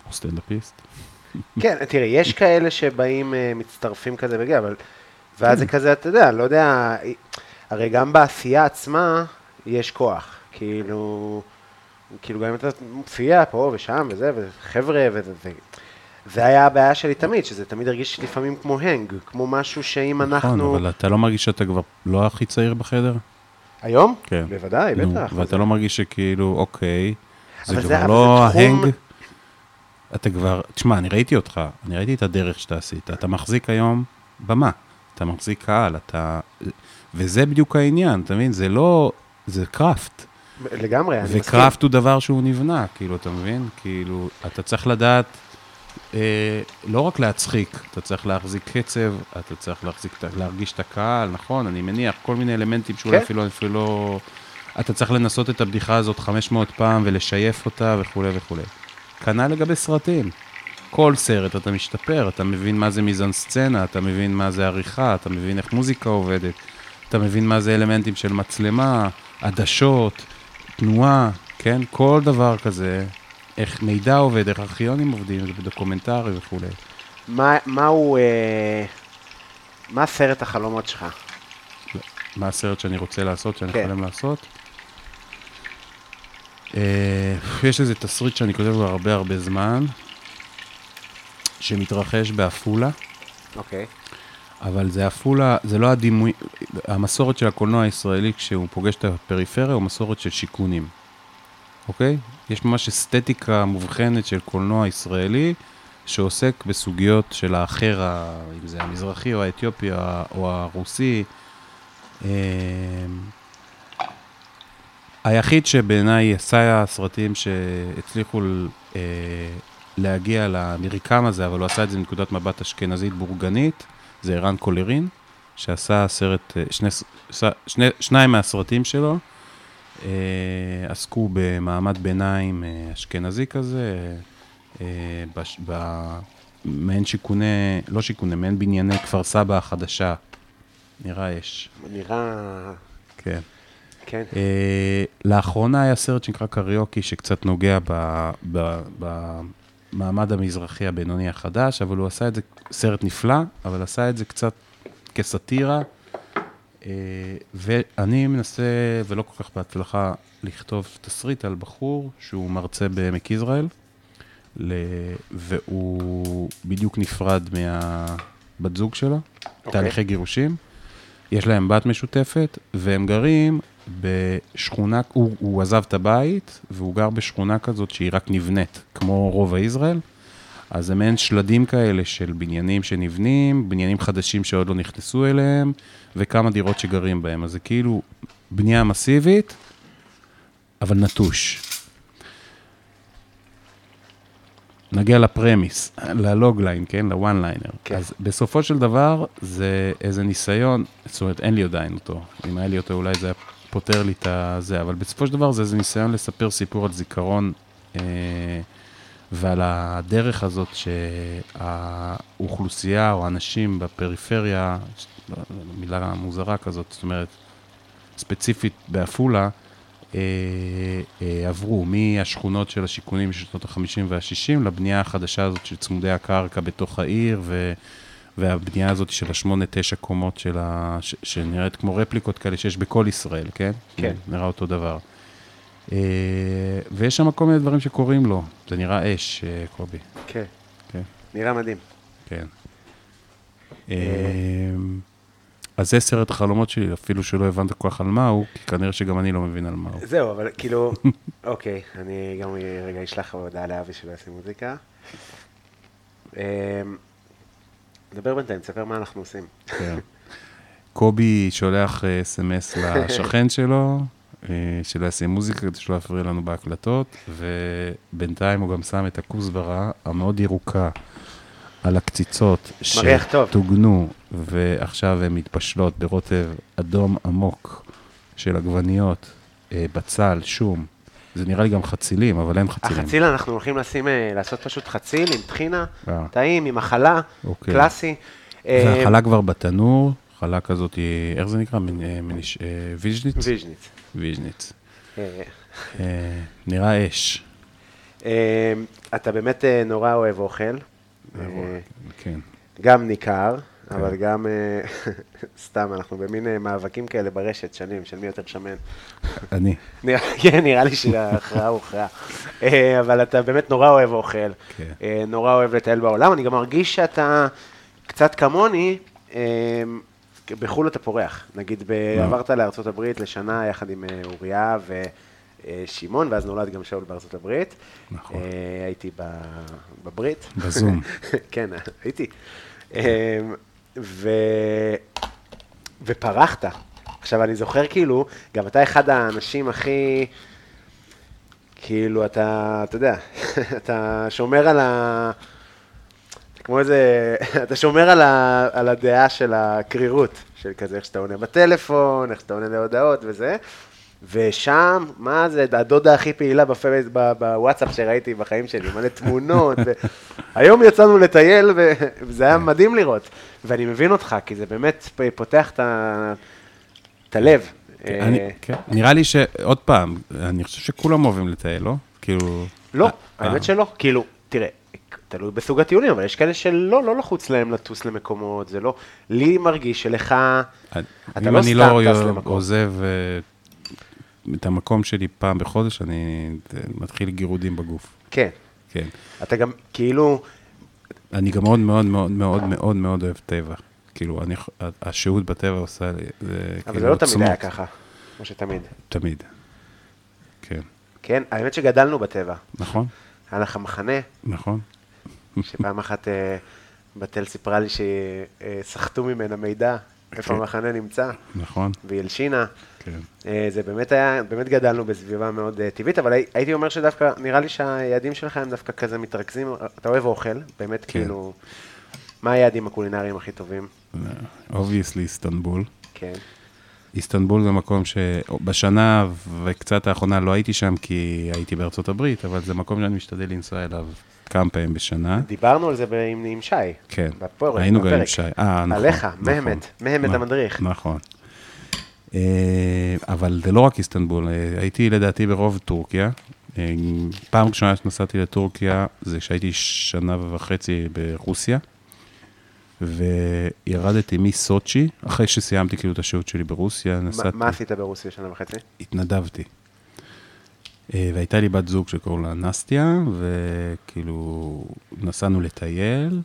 או סטנדאפיסט. כן, תראה, יש כאלה שבאים, אה, מצטרפים כזה וגיע, אבל... ואז זה כזה, אתה יודע, לא יודע, הרי גם בעשייה עצמה יש כוח. כאילו, כאילו גם אם אתה מופיע פה ושם וזה, וחבר'ה, וזה. זה היה הבעיה שלי תמיד, שזה תמיד הרגיש לפעמים כמו הנג, כמו משהו שאם נכון, אנחנו... אבל אתה לא מרגיש שאתה כבר לא הכי צעיר בחדר? היום? כן. בוודאי, נו, בטח. ואתה לא מרגיש שכאילו, אוקיי, זה זה- כבר לא זה תחום- ההנג. אתה כבר, תשמע, אני ראיתי אותך, אני ראיתי את הדרך שאתה עשית. אתה מחזיק היום במה, אתה מחזיק קהל, אתה... וזה בדיוק העניין, אתה מבין? זה לא... זה קראפט. לגמרי, אני מסכים. וקראפט הוא דבר שהוא נבנה, כאילו, אתה מבין? כאילו, אתה צריך לדעת אה, לא רק להצחיק, אתה צריך להחזיק קצב, אתה צריך להחזיק, להרגיש את הקהל, נכון? אני מניח, כל מיני אלמנטים שאולי כן. אפילו, אפילו לא... אתה צריך לנסות את הבדיחה הזאת 500 פעם ולשייף אותה וכולי וכולי. כנ"ל לגבי סרטים. כל סרט אתה משתפר, אתה מבין מה זה מיזן סצנה, אתה מבין מה זה עריכה, אתה מבין איך מוזיקה עובדת, אתה מבין מה זה אלמנטים של מצלמה, עדשות, תנועה, כן? כל דבר כזה, איך מידע עובד, איך ארכיונים עובדים, זה בדוקומנטרי וכולי. מה, מהו, אה, מה סרט החלומות שלך? מה הסרט שאני רוצה לעשות, שאני כן. חולם לעשות? אה, יש איזה תסריט שאני כותב כבר הרבה הרבה זמן, שמתרחש בעפולה. אוקיי. אבל זה עפולה, זה לא הדימוי, המסורת של הקולנוע הישראלי כשהוא פוגש את הפריפריה הוא מסורת של שיכונים, אוקיי? יש ממש אסתטיקה מובחנת של קולנוע ישראלי שעוסק בסוגיות של האחר, אם זה המזרחי או האתיופי או הרוסי. אמ, היחיד שבעיניי עשה סרטים שהצליחו אה, להגיע למרקם הזה, אבל הוא עשה את זה מנקודת מבט אשכנזית בורגנית, זה ערן קולרין, שעשה סרט, אה, שני, שני, שניים מהסרטים שלו, עסקו במעמד ביניים אה, אשכנזי כזה, אה, בש- במעין שיכוני, לא שיכוני, מעין בנייני כפר סבא החדשה, נראה אש, נראה... כן. כן. אה, לאחרונה היה סרט שנקרא קריוקי, שקצת נוגע ב- ב- במעמד המזרחי הבינוני החדש, אבל הוא עשה את זה, סרט נפלא, אבל עשה את זה קצת כסאטירה, אה, ואני מנסה, ולא כל כך בהצלחה, לכתוב תסריט על בחור שהוא מרצה בעמק יזרעאל, והוא בדיוק נפרד מהבת זוג שלו, אוקיי. תהליכי גירושים. יש להם בת משותפת, והם גרים בשכונה, הוא, הוא עזב את הבית, והוא גר בשכונה כזאת שהיא רק נבנית, כמו רובע יזרעאל. אז זה מעין שלדים כאלה של בניינים שנבנים, בניינים חדשים שעוד לא נכנסו אליהם, וכמה דירות שגרים בהם. אז זה כאילו בנייה מסיבית, אבל נטוש. נגיע לפרמיס, ללוגליין, כן? לוואן ליינר. כן. אז בסופו של דבר, זה איזה ניסיון, זאת אומרת, אין לי עדיין אותו. אם היה לי אותו, אולי זה היה פותר לי את הזה, אבל בסופו של דבר זה איזה ניסיון לספר סיפור על זיכרון אה, ועל הדרך הזאת שהאוכלוסייה או האנשים בפריפריה, מילה מוזרה כזאת, זאת אומרת, ספציפית בעפולה, אה, אה, עברו מהשכונות של השיכונים של שנות ה-50 וה-60 לבנייה החדשה הזאת של צמודי הקרקע בתוך העיר, ו, והבנייה הזאת של השמונה, תשע קומות של ה... ש, שנראית כמו רפליקות כאלה שיש בכל ישראל, כן? כן. נראה אותו דבר. אה, ויש שם כל מיני דברים שקורים לו. זה נראה אש, אה, קובי. כן, כן. נראה מדהים. כן. אה, אז זה סרט החלומות שלי, אפילו שלא הבנת כל כך על מה הוא, כי כנראה שגם אני לא מבין על מה הוא. זהו, אבל כאילו, אוקיי, אני גם רגע אשלח הודעה לאבי שלא יעשה מוזיקה. נדבר בינתיים, תספר מה אנחנו עושים. כן. קובי שולח אס.אם.אס לשכן שלו, שלא יעשה מוזיקה כדי שלא יפריע לנו בהקלטות, ובינתיים הוא גם שם את הכוסברה המאוד ירוקה על הקציצות. שטוגנו, ועכשיו הן מתבשלות ברוטב אדום עמוק של עגבניות, אה, בצל, שום. זה נראה לי גם חצילים, אבל אין חצילים. החציל, אנחנו הולכים לשים, אה, לעשות פשוט חציל עם טחינה, אה. טעים, עם חלה, אוקיי. קלאסי. אה, והחלה כבר בתנור, חלה כזאת, איך זה נקרא? אה, אה, ויז'ניץ? ויז'ניץ. ויז'ניץ. אה, אה, נראה אש. אה, אתה באמת נורא אוהב אוכל. כן. גם ניכר, אבל גם, סתם, אנחנו במין מאבקים כאלה ברשת שנים, של מי יותר שמן. אני. כן, נראה לי שההכרעה הוכרעה. אבל אתה באמת נורא אוהב אוכל, כן. נורא אוהב לטייל בעולם. אני גם מרגיש שאתה קצת כמוני, בחו"ל אתה פורח. נגיד, ב-? עברת לארצות הברית לשנה יחד עם אה, אוריה ושמעון, ואז נולד גם שאול בארצות הברית. נכון. אה, הייתי ב- בברית. בזום. כן, הייתי. אה, ו... ופרחת. עכשיו, אני זוכר כאילו, גם אתה אחד האנשים הכי, כאילו, אתה, אתה יודע, אתה שומר על ה... כמו איזה, אתה שומר על, ה, על הדעה של הקרירות, של כזה, איך שאתה עונה בטלפון, איך שאתה עונה להודעות וזה. ושם, מה זה, הדודה הכי פעילה בפייס, ב- בוואטסאפ שראיתי בחיים שלי, מלא תמונות. ו... היום יצאנו לטייל, וזה היה מדהים לראות. ואני מבין אותך, כי זה באמת פותח את ה- את הלב. אני- אה, כן. נראה לי שעוד פעם, אני חושב שכולם אוהבים לטייל, לא? כאילו... לא, אה, האמת אה, שלא. כאילו, תראה, תלוי בסוג הטיולים, אבל יש כאלה שלא, לא לחוץ להם לטוס למקומות, זה לא... לי מרגיש שלך, אתה אם לא אני סתם לא טס למקום. עוזב אה, את המקום שלי פעם בחודש, אני אה, מתחיל גירודים בגוף. כן. כן. אתה גם, כאילו, אני גם מאוד מאוד מאוד מאוד מאוד מאוד אוהב טבע. כאילו, אני, השהות בטבע עושה לי, זה אבל כאילו זה לא תמיד היה. ככה, כמו שתמיד. תמיד. כן. כן, האמת שגדלנו בטבע. נכון? היה לך מחנה, נכון? שפעם אחת אה, בת-אל סיפרה לי שסחטו ממנה מידע, איפה כן. המחנה נמצא, נכון? והיא הלשינה. כן. אה, זה באמת היה, באמת גדלנו בסביבה מאוד אה, טבעית, אבל הי- הייתי אומר שדווקא, נראה לי שהיעדים שלך הם דווקא כזה מתרכזים, אתה אוהב אוכל, באמת כן. כאילו, מה היעדים הקולינריים הכי טובים? obviously איסטנבול. כן. איסטנבול זה מקום שבשנה וקצת האחרונה לא הייתי שם כי הייתי בארצות הברית, אבל זה מקום שאני משתדל לנסוע אליו כמה פעמים בשנה. דיברנו על זה עם עם שי. כן, בפרק, היינו גם עם. שי. אה, נכון. עליך, נכון. מהמת, מהמת נכון, המדריך. נכון. אה, אבל זה לא רק איסטנבול, אה, הייתי לדעתי ברוב טורקיה. אה, פעם ראשונה שנסעתי לטורקיה זה כשהייתי שנה וחצי ברוסיה, וירדתי מסוצ'י, אחרי שסיימתי כאילו את השהות שלי ברוסיה, נסעתי, מה עשית ברוסיה שנה וחצי? התנדבתי. אה, והייתה לי בת זוג שקוראים לה נסטיה, וכאילו נסענו לטייל,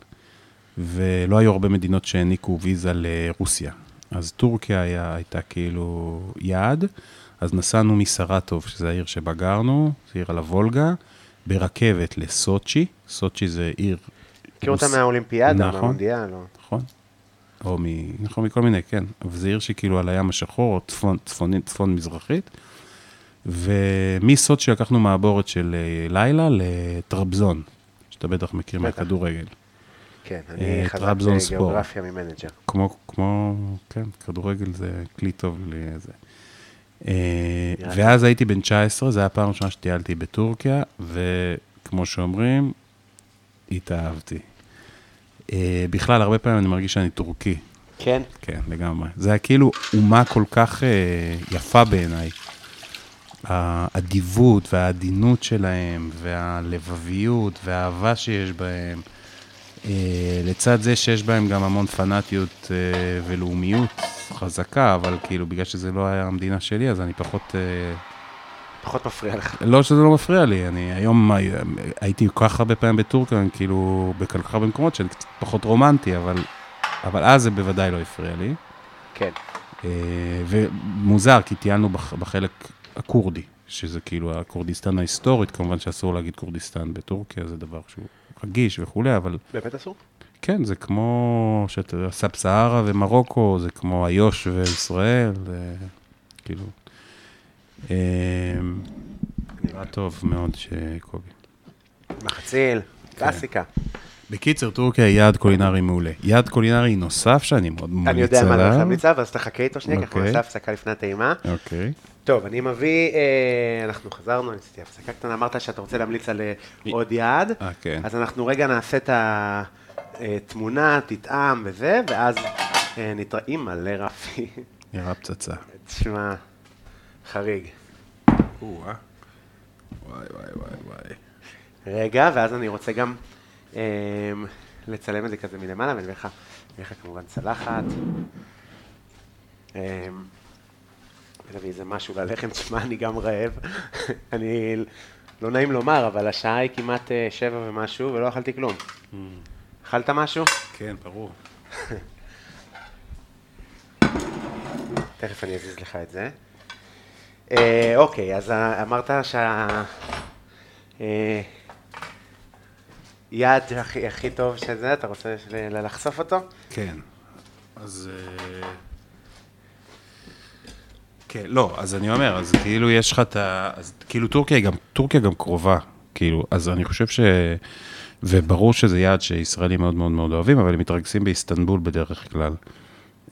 ולא היו הרבה מדינות שהעניקו ויזה לרוסיה. אז טורקיה היה, הייתה כאילו יעד, אז נסענו מסרטוב, שזה העיר שבה גרנו, זו עיר על הוולגה, ברכבת לסוצ'י, סוצ'י זה עיר... מכיר אותה מהאולימפיאדה, נכון. מהמונדיאל, או... נכון. או מ... נכון, מכל מיני, כן. אבל זו עיר שכאילו על הים השחור, צפון, צפונית, צפון מזרחית. ומסוצ'י לקחנו מעבורת של אה, לילה לטרבזון, שאתה בטח מכיר. מהכדורגל. כן, אה, אני חזק. בגיאוגרפיה מ Manager. כמו, כמו, כן, כדורגל זה כלי טוב לזה. אה. ואז הייתי בן 19, זו הייתה הפעם הראשונה שטיילתי בטורקיה, וכמו שאומרים, התאהבתי. אה, בכלל, הרבה פעמים אני מרגיש שאני טורקי. כן? כן, לגמרי. זה היה כאילו אומה כל כך יפה בעיניי. האדיבות והעדינות שלהם, והלבביות, והאהבה שיש בהם, אה, לצד זה שיש בהם גם המון פנאטיות אה, ולאומיות חזקה, אבל כאילו, בגלל שזה לא היה המדינה שלי, אז אני פחות... אה, פחות מפריע לך. לא שזה לא מפריע לי, אני היום הי- הייתי כל כך הרבה פעמים בטורקיה, כאילו, בכל כך הרבה מקומות שאני קצת פחות רומנטי, אבל, אבל אז זה בוודאי לא הפריע לי. כן. ומוזר, כי טיילנו בח- בחלק הכורדי, שזה כאילו הכורדיסטן ההיסטורית, כמובן שאסור להגיד כורדיסטן בטורקיה, זה דבר שהוא רגיש וכולי, אבל באמת אסור? כן, זה כמו שאתה יודע, סאב סהרה ומרוקו, זה כמו איו"ש וישראל, זה כאילו... אה, נראה טוב מאוד שקובי. מחציל, קלאסיקה. בקיצר, טורקיה היא יעד קולינרי מעולה. יעד קולינרי נוסף שאני מאוד ממליץ עליו. אני יודע מה אני הולך להמליץ עליו, אז תחכה איתו שנייה, כי אנחנו אוקיי. נעשה הפסקה לפני הטעימה. אוקיי. טוב, אני מביא, אה, אנחנו חזרנו, אני עשיתי הפסקה קטנה, אמרת שאתה רוצה להמליץ על אה, עוד יעד. אה, כן. אז אנחנו רגע נעשה את התמונה, תטעם וזה, ואז אה, נתראה, אימא לרפי. נראה פצצה. תשמע, חריג. וואי וואי וואי וואי. רגע, ואז אני רוצה גם אה, לצלם את זה כזה מלמעלה, ואני אביא לך כמובן צלחת. אה, ונביא איזה משהו ללחם, תשמע, אני גם רעב. אני, לא נעים לומר, אבל השעה היא כמעט אה, שבע ומשהו, ולא אכלתי כלום. אכלת משהו? כן, ברור. תכף אני אזיז לך את זה. אה, אוקיי, אז אה, אמרת שה... אה, יעד הכי, הכי טוב שזה, אתה רוצה לחשוף אותו? כן. אז... אה, כן, לא, אז אני אומר, אז כאילו יש לך את ה... אז כאילו טורקיה גם, טורקיה גם קרובה, כאילו, אז אני חושב ש... וברור שזה יעד שישראלים מאוד מאוד מאוד אוהבים, אבל הם מתרכזים באיסטנבול בדרך כלל.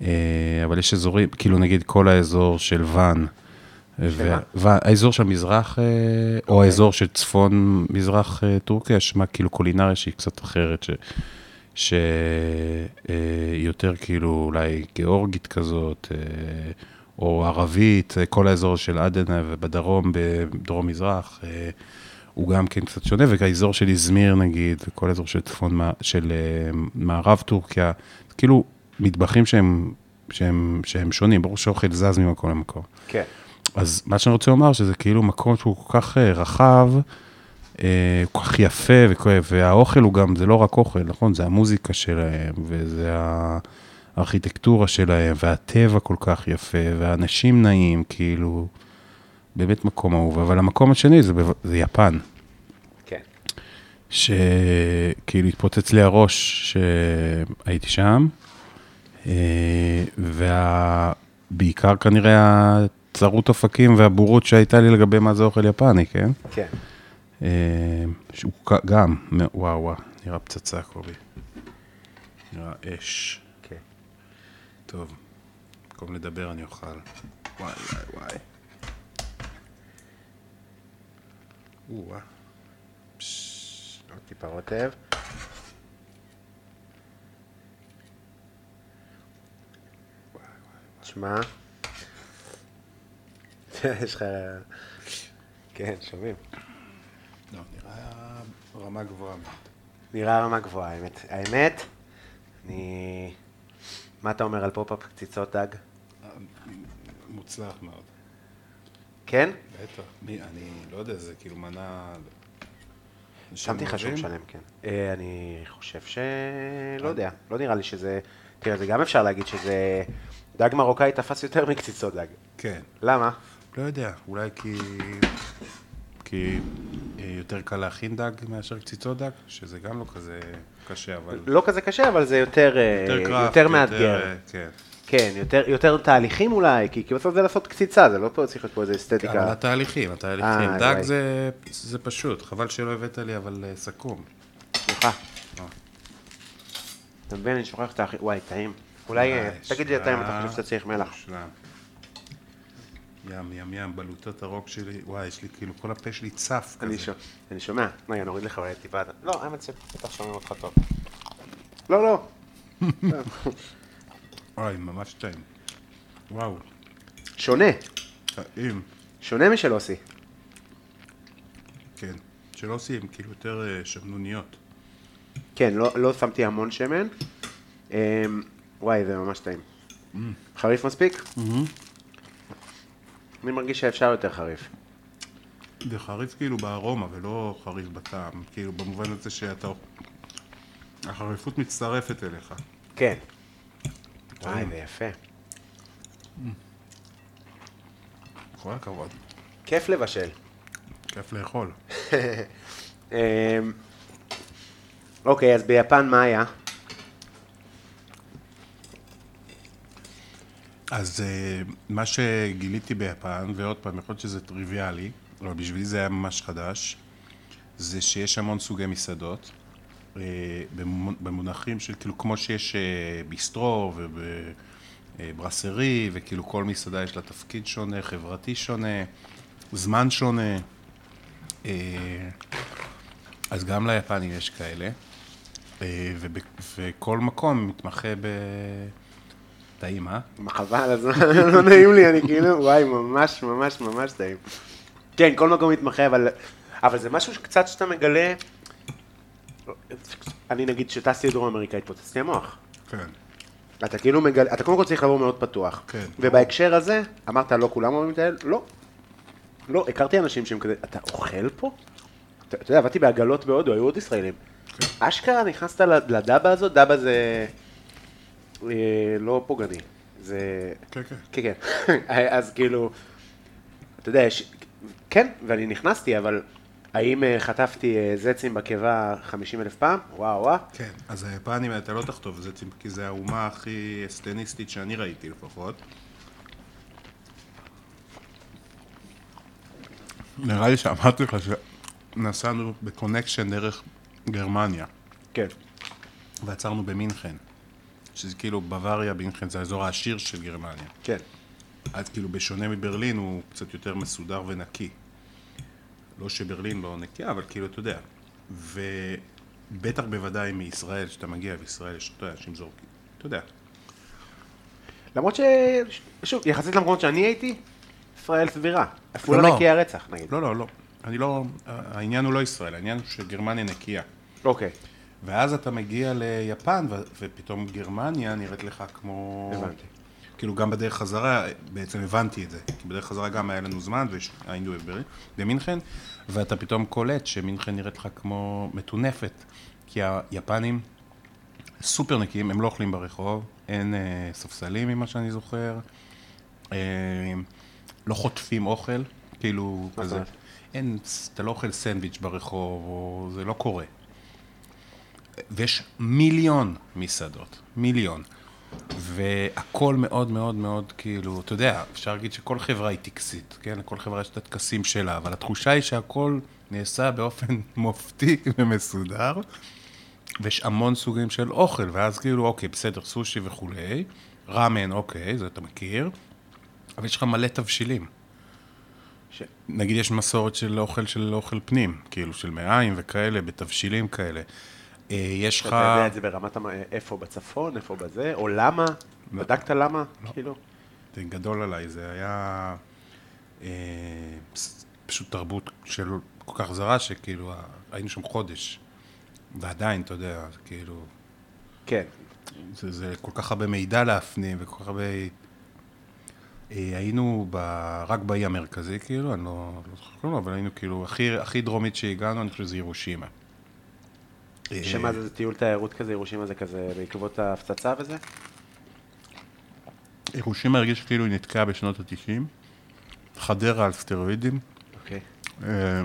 אה, אבל יש אזורים, כאילו נגיד כל האזור של ואן, שמה? וה- האזור של מזרח, אה, או אוקיי. האזור של צפון מזרח אה, טורקיה, שמה כאילו קולינריה שהיא קצת אחרת, ש... שיותר כאילו אולי גיאורגית כזאת, או ערבית, אה, כל האזור של עדנה ובדרום, בדרום מזרח, אה, הוא גם כן קצת שונה, והאזור של איזמיר נגיד, וכל האזור של צפון, של אה, מערב טורקיה, כאילו מטבחים שהם, שהם, שהם שונים, ברור שאוכל זז ממקום למקום. כן. אז מה שאני רוצה לומר, שזה כאילו מקום שהוא כל כך רחב, כל כך יפה, וכל- והאוכל הוא גם, זה לא רק אוכל, נכון? זה המוזיקה שלהם, וזה הארכיטקטורה שלהם, והטבע כל כך יפה, והאנשים נעים, כאילו, באמת מקום אהוב. אבל המקום השני זה, זה יפן, כן. שכאילו התפוצץ לי הראש שהייתי שם, אה, ובעיקר כנראה הצרות אופקים והבורות שהייתה לי לגבי מה זה אוכל יפני, כן? כן. אה, שהוא גם, וואו וואו, נראה פצצה קובי. נראה אש. טוב, במקום לדבר אני אוכל. וואי וואי וואי. או-אה. עוד טיפה רוטב. תשמע. יש לך... כן, שומעים. לא, נראה רמה גבוהה. נראה רמה גבוהה, האמת. האמת, אני... מה אתה אומר על pop-up קציצות דג? מוצלח מאוד. כן? בטח. מי, אני לא יודע, זה כאילו מנה... שמתי לך שום שלם, כן. אה, אני חושב ש... לא יודע, לא נראה לי שזה... תראה, זה גם אפשר להגיד שזה... דג מרוקאי תפס יותר מקציצות דג. כן. למה? לא יודע, אולי כי... כי אה, יותר קל להכין דג מאשר קציצות דג, שזה גם לא כזה קשה, אבל... לא כזה קשה, אבל זה יותר... אה, יותר קראפט, יותר מאתגר. אה, כן. כן, יותר, יותר תהליכים אולי, כי, כי בסוף זה לעשות קציצה, זה לא פה צריך להיות פה איזה אבל אסתטיקה. התהליכים, התהליכים. אה, דג. זה, זה פשוט, חבל שלא הבאת לי, אבל סכו"ם. סליחה. אתה מבין, אני שוכח את האחי... וואי, טעים. אולי, תגיד לי אתה אם אתה. חושב שאתה צריך מלח. ים, ים, ים, בלוטות הרוק שלי, וואי, יש לי כאילו, כל הפה שלי צף אני כזה. שומע, אני שומע. רגע, נוריד לך אולי טיפה. לא, האמת שבטח שומעים אותך טוב. לא, לא. וואי, ממש טעים. וואו, שונה. טעים. שונה משל אוסי. כן. שלא עושים, כאילו יותר אה, שמנוניות. כן, לא, לא שמתי המון שמן. אמ, וואי, זה ממש טעים. חריף מספיק? אני מרגיש שאפשר יותר חריף. זה חריף כאילו בארומה ולא חריף בטעם, כאילו במובן הזה שאתה... החריפות מצטרפת אליך. כן. וואי, זה יפה. כל הכבוד. כיף לבשל. כיף לאכול. אמ, אוקיי, אז ביפן מה היה? אז אה, מה שגיליתי ביפן, ועוד פעם, יכול להיות שזה טריוויאלי, אבל בשבילי זה היה ממש חדש, זה שיש המון סוגי מסעדות, אה, במונ- במונחים של כאילו כמו שיש אה, ביסטרו ובברסרי, וכאילו כל מסעדה יש לה תפקיד שונה, חברתי שונה, זמן שונה. אז גם ליפנים יש כאלה, וכל מקום מתמחה ב... טעים, אה? חבל הזמן, לא נעים לי, אני כאילו, וואי, ממש ממש ממש טעים. כן, כל מקום מתמחה, אבל, אבל זה משהו שקצת שאתה מגלה, אני נגיד שטסתי לדרום אמריקה, התפוצץ לי המוח. כן. אתה כאילו מגלה, אתה קודם כל צריך לבוא מאוד פתוח. כן. ובהקשר הזה, אמרת, לא כולם אוהבים לטייל? לא. לא, הכרתי אנשים שהם כזה, אתה אוכל פה? אתה אתה יודע, עבדתי בעגלות בהודו, היו עוד ישראלים. כן. אשכרה נכנסת לדבה הזאת, דבה זה לא פוגעני. זה... כן, כן. כן, כן. אז כאילו, אתה יודע, יש... כן, ואני נכנסתי, אבל האם אה, חטפתי אה, זצים בקיבה 50 אלף פעם? וואו, וואו. כן, אז היפנים, אתה לא תחטוף זה, כי זה האומה הכי אסטניסטית שאני ראיתי לפחות. נראה לי שאמרתי לך שנסענו בקונקשן דרך גרמניה, כן. ועצרנו במינכן, שזה כאילו בוואריה, מינכן זה האזור העשיר של גרמניה. כן. אז כאילו בשונה מברלין הוא קצת יותר מסודר ונקי. לא שברלין לא נקייה, אבל כאילו, אתה יודע. ובטח בוודאי מישראל, שאתה מגיע, וישראל יש, יודע, אנשים זורקים, אתה יודע. למרות ש... שוב, יחסית למקומות שאני הייתי, ישראל סבירה. עפולה לא, לא. נקייה רצח, נגיד. לא, לא, לא. אני לא, העניין הוא לא ישראל, העניין הוא שגרמניה נקייה. אוקיי, ואז אתה מגיע ליפן, ו- ופתאום גרמניה נראית לך כמו... הבנתי. כאילו גם בדרך חזרה, בעצם הבנתי את זה. כי בדרך חזרה גם היה לנו זמן, והיינו במינכן, ואתה פתאום קולט שמינכן נראית לך כמו מטונפת. כי היפנים סופר נקיים, הם לא אוכלים ברחוב, אין אה, ספסלים ממה שאני זוכר, אה, לא חוטפים אוכל, כאילו זאת כזה. אין, אתה לא אוכל סנדוויץ' ברחוב, או זה לא קורה. ויש מיליון מסעדות, מיליון. והכל מאוד מאוד מאוד, כאילו, אתה יודע, אפשר להגיד שכל חברה היא טקסית, כן? לכל חברה יש את הטקסים שלה, אבל התחושה היא שהכל נעשה באופן מופתי ומסודר, ויש המון סוגים של אוכל, ואז כאילו, אוקיי, בסדר, סושי וכולי, ראמן, אוקיי, זה אתה מכיר, אבל יש לך מלא תבשילים. ש... נגיד יש מסורת של אוכל של אוכל פנים, כאילו של מעיים וכאלה, בתבשילים כאלה. אה, יש לך... אתה יודע את זה ברמת המ... איפה בצפון, איפה בזה, או למה? בדקת למה? כאילו? זה גדול עליי, זה היה אה, פשוט תרבות של כל כך זרה, שכאילו היינו שם חודש. ועדיין, אתה יודע, כאילו... כן. זה, זה כל כך הרבה מידע להפנים וכל כך הרבה... אה, היינו ב... רק באי המרכזי, כאילו, אני לא, לא זוכר כלום, אבל היינו כאילו, הכי, הכי דרומית שהגענו, אני חושב שזה ירושימה. שמה זה, טיול תיירות כזה, ירושימה זה כזה בעקבות ההפצצה וזה? ירושימה הרגיש כאילו היא נתקעה בשנות ה-90, חדרה על סטרואידים. אוקיי. אה,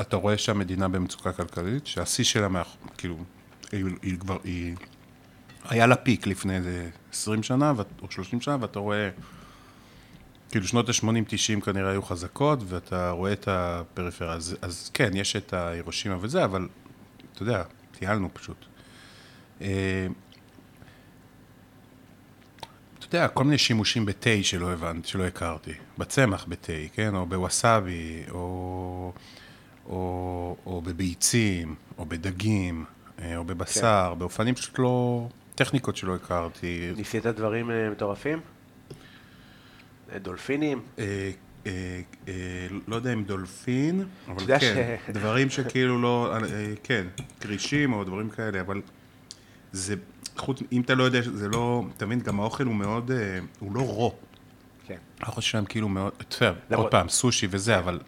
אתה רואה שהמדינה במצוקה כלכלית, שהשיא שלה, מאח... כאילו, היא, היא כבר, היא... היה לה פיק לפני איזה 20 שנה או 30 שנה, ואתה רואה, כאילו שנות ה-80-90 כנראה היו חזקות, ואתה רואה את הפריפריה. אז, אז כן, יש את הירושימה וזה, אבל אתה יודע, טיילנו פשוט. אה, אתה יודע, כל מיני שימושים בתה שלא הבנתי, שלא הכרתי. בצמח בתה, כן? או בווסאבי, או, או, או בביצים, או בדגים, אה, או בבשר, כן. באופנים פשוט לא... טכניקות שלא הכרתי. ניסית דברים אה, מטורפים? דולפינים? אה, אה, לא יודע אם דולפין, אבל כן, ש- דברים שכאילו לא, אה, כן, כרישים או דברים כאלה, אבל זה, חוץ, אם אתה לא יודע, זה לא, אתה מבין, גם האוכל הוא מאוד, הוא לא רו. כן. האוכל שלהם כאילו מאוד, בסדר, למרות- עוד פעם, סושי וזה, אבל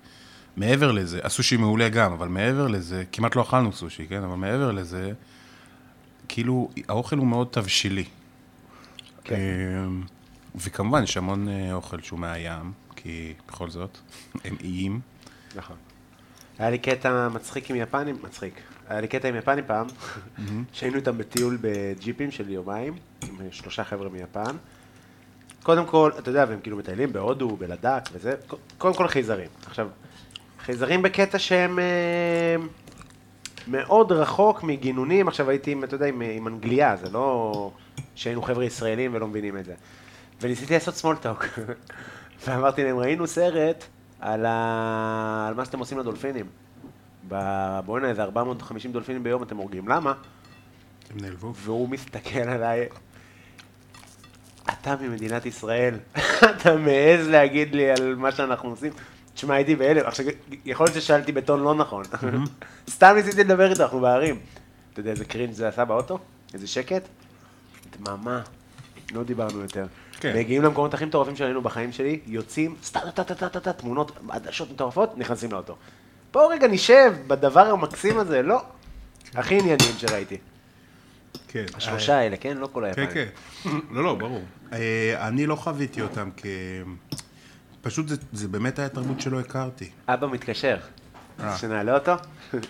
מעבר לזה, הסושי מעולה גם, אבל מעבר לזה, כמעט לא אכלנו סושי, כן? אבל מעבר לזה, כאילו, האוכל הוא מאוד תבשילי. כן. וכמובן, יש המון אוכל שהוא מהים, כי בכל זאת, הם איים. נכון. היה לי קטע מצחיק עם יפנים, מצחיק. היה לי קטע עם יפנים פעם, שהיינו איתם בטיול בג'יפים של יומיים, עם שלושה חבר'ה מיפן. קודם כל, אתה יודע, והם כאילו מטיילים בהודו, בלדק וזה, קודם כל חייזרים. עכשיו, חייזרים בקטע שהם אה, מאוד רחוק מגינונים, עכשיו הייתי, אתה יודע, עם, עם אנגליה, זה לא שהיינו חבר'ה ישראלים ולא מבינים את זה. וניסיתי לעשות סמולטוק, ואמרתי להם, ראינו סרט על, ה... על מה שאתם עושים לדולפינים. ב- בוא'נה, איזה 450 דולפינים ביום אתם הורגים, למה? הם נעלבו. והוא מסתכל עליי, אתה ממדינת ישראל, אתה מעז להגיד לי על מה שאנחנו עושים? תשמע, הייתי בהלם. עכשיו, יכול להיות ששאלתי בטון לא נכון. סתם ניסיתי לדבר איתו, אנחנו בערים. אתה יודע איזה קרינג' זה עשה באוטו? איזה שקט? דממה. לא דיברנו יותר. כן. מגיעים למקומות הכי מטורפים שראינו בחיים שלי, יוצאים, סטה-טה-טה-טה-טה, תמונות, עדשות מטורפות, נכנסים לאוטו. בואו רגע נשב בדבר המקסים הזה, לא. הכי עניינים שראיתי. כן. השלושה האלה, כן? לא כל כן, היפנים. כן. לא, לא, ברור. אה, אני לא חוויתי אותם כ... פשוט זה, זה באמת היה תרבות שלא הכרתי. אבא מתקשר. אה. שנעלה אותו?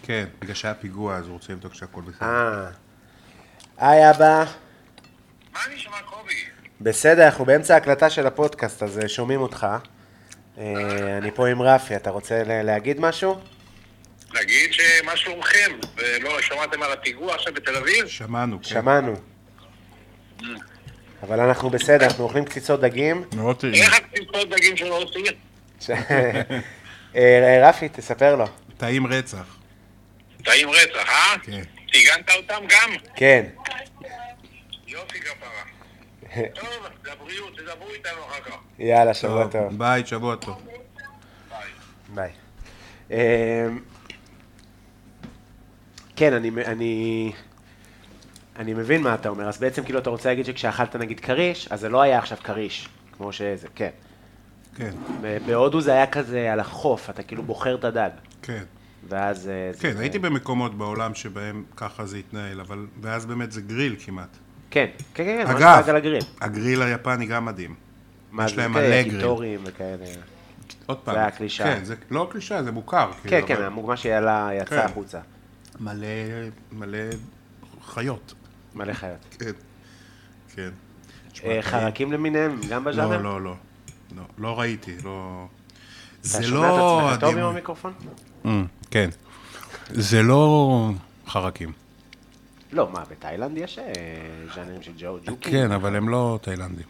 כן, בגלל שהיה פיגוע, אז הוא רוצה לבדוק שהכל בסדר. אה. היי אבא. מה נשמע קובי? בסדר, אנחנו באמצע ההקלטה של הפודקאסט, אז אה, שומעים אותך. אה, אני פה עם רפי, אתה רוצה ל- להגיד משהו? להגיד שמה שלומכם, ולא שמעתם על הפיגוע עכשיו בתל אביב? שמענו, כן. שמענו. אבל אנחנו בסדר, אנחנו אוכלים קציצות דגים. מאוד טעים. איך הקציצות דגים שלו עושים? ש- אה, רפי, תספר לו. טעים רצח. טעים רצח, אה? כן. טיגנת אותם גם? כן. יופי כפרה. טוב, לבריאות, תדברו איתנו אחר כך. יאללה, שבוע טוב, טוב. ביי, שבוע טוב. ביי. אה, כן, אני, אני, אני מבין מה אתה אומר. אז בעצם כאילו אתה רוצה להגיד שכשאכלת נגיד כריש, אז זה לא היה עכשיו כריש, כמו שזה, כן. כן, בהודו זה היה כזה על החוף, אתה כאילו בוחר את הדג. כן. ואז... אה, זה- כן, הייתי במקומות בעולם שבהם ככה זה התנהל, אבל... ואז באמת זה גריל כמעט. כן, כן, כן, כן, ממש אגב, דג על הגריל. הגריל היפני גם מדהים. מה יש להם כאלה, מלא גריל. וכאלה. עוד פעם. זה היה קלישאה. כן, זה לא קלישאה, זה מוכר. כן, כאילו, כן, אבל המוגמה שיעלה יצא כן. החוצה. מלא, מלא חיות. מלא חיות. כן. כן. אה. חרקים למיניהם, גם בז'אנר? לא, לא, לא. לא, לא ראיתי, לא... אתה זה שומע לא... את עצמך טוב עם. המיקרופון? Mm, כן. זה לא חרקים. לא, מה, בתאילנד יש אה, ז'אנרים של ג'ו ג'וקי? כן, אבל הם לא תאילנדים.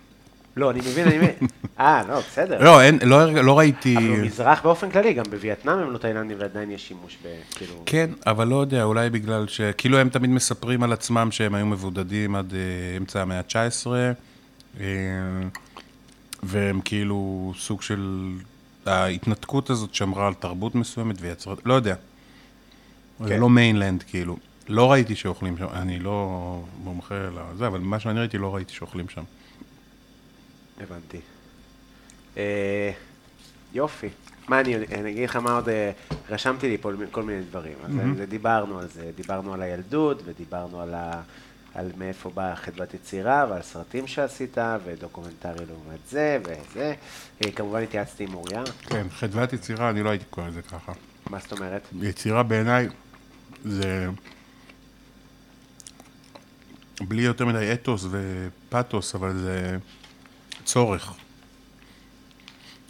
לא, אני מבין, אני מבין. אה, לא, בסדר. לא, אין, לא, לא ראיתי... אבל במזרח באופן כללי, גם בווייטנאם הם לא תאילנדים ועדיין יש שימוש ב... כאילו... כן, אבל לא יודע, אולי בגלל ש... כאילו הם תמיד מספרים על עצמם שהם היו מבודדים עד אה, אמצע המאה ה-19, אה, והם כאילו סוג של... ההתנתקות הזאת שמרה על תרבות מסוימת ויצרה... לא יודע. כן. לא mainland, כאילו. לא ראיתי שאוכלים שם, אני לא מומחה לזה, אבל מה שאני ראיתי לא ראיתי שאוכלים שם. הבנתי. אה, יופי. מה אני, אני אגיד לך מה עוד, אה, רשמתי לי פה כל מיני דברים. אז זה, דיברנו על זה, דיברנו על הילדות, ודיברנו על, ה, על מאיפה באה חדוות יצירה, ועל סרטים שעשית, ודוקומנטרי לעומת זה, וזה. אה, כמובן התייעצתי עם אוריה. כן, חדוות יצירה, אני לא הייתי קורא לזה ככה. מה זאת אומרת? יצירה בעיניי זה בלי יותר מדי אתוס ופתוס, אבל זה צורך.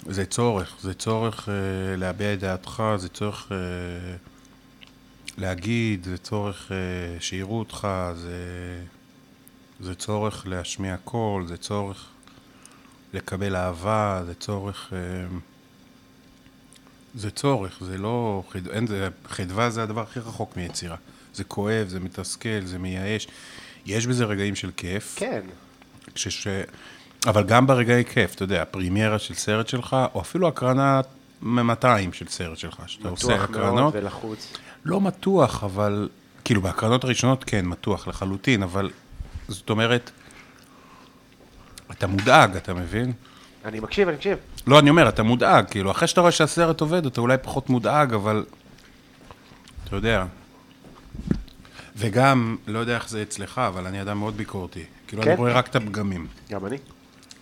זה צורך, זה צורך אה, להביע את דעתך, זה צורך אה, להגיד, זה צורך אה, שיראו אותך, זה, זה צורך להשמיע קול, זה צורך לקבל אהבה, זה צורך... אה, זה צורך, זה לא... חד... אין, זה, חדווה זה הדבר הכי רחוק מיצירה. זה כואב, זה מתסכל, זה מייאש. יש בזה רגעים של כיף. כן. כשש... אבל גם ברגעי כיף, אתה יודע, פרימיירה של סרט שלך, או אפילו הקרנה מ-200 של סרט שלך, שאתה עושה מתוח מאוד הקרנות. ולחוץ. לא מתוח, אבל... כאילו, בהקרנות הראשונות כן, מתוח לחלוטין, אבל זאת אומרת, אתה מודאג, אתה מבין? אני מקשיב, אני מקשיב. לא, אני אומר, אתה מודאג, כאילו, אחרי שאתה רואה שהסרט עובד, אתה אולי פחות מודאג, אבל... אתה יודע. וגם, לא יודע איך זה אצלך, אבל אני אדם מאוד ביקורתי. כאילו, כן? אני רואה רק את הפגמים. גם אני.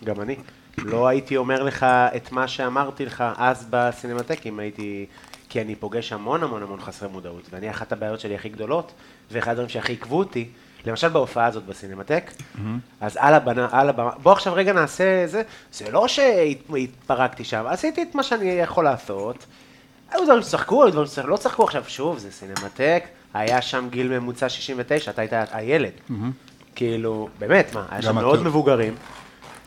גם אני. לא הייתי אומר לך את מה שאמרתי לך אז בסינמטק, אם הייתי... כי אני פוגש המון המון המון חסרי מודעות, ואני אחת הבעיות שלי הכי גדולות, ואחד הדברים שהכי עיכבו אותי, למשל בהופעה הזאת בסינמטק, אז על הבמה, על הבמה, בוא עכשיו רגע נעשה זה, זה לא שהתפרקתי שם, עשיתי את מה שאני יכול לעשות, היו דברים שצחקו, היו דברים שלא צחקו, עכשיו שוב, זה סינמטק, היה שם גיל ממוצע 69, אתה היית הילד. כאילו, באמת, מה, היה שם מאוד מבוגרים.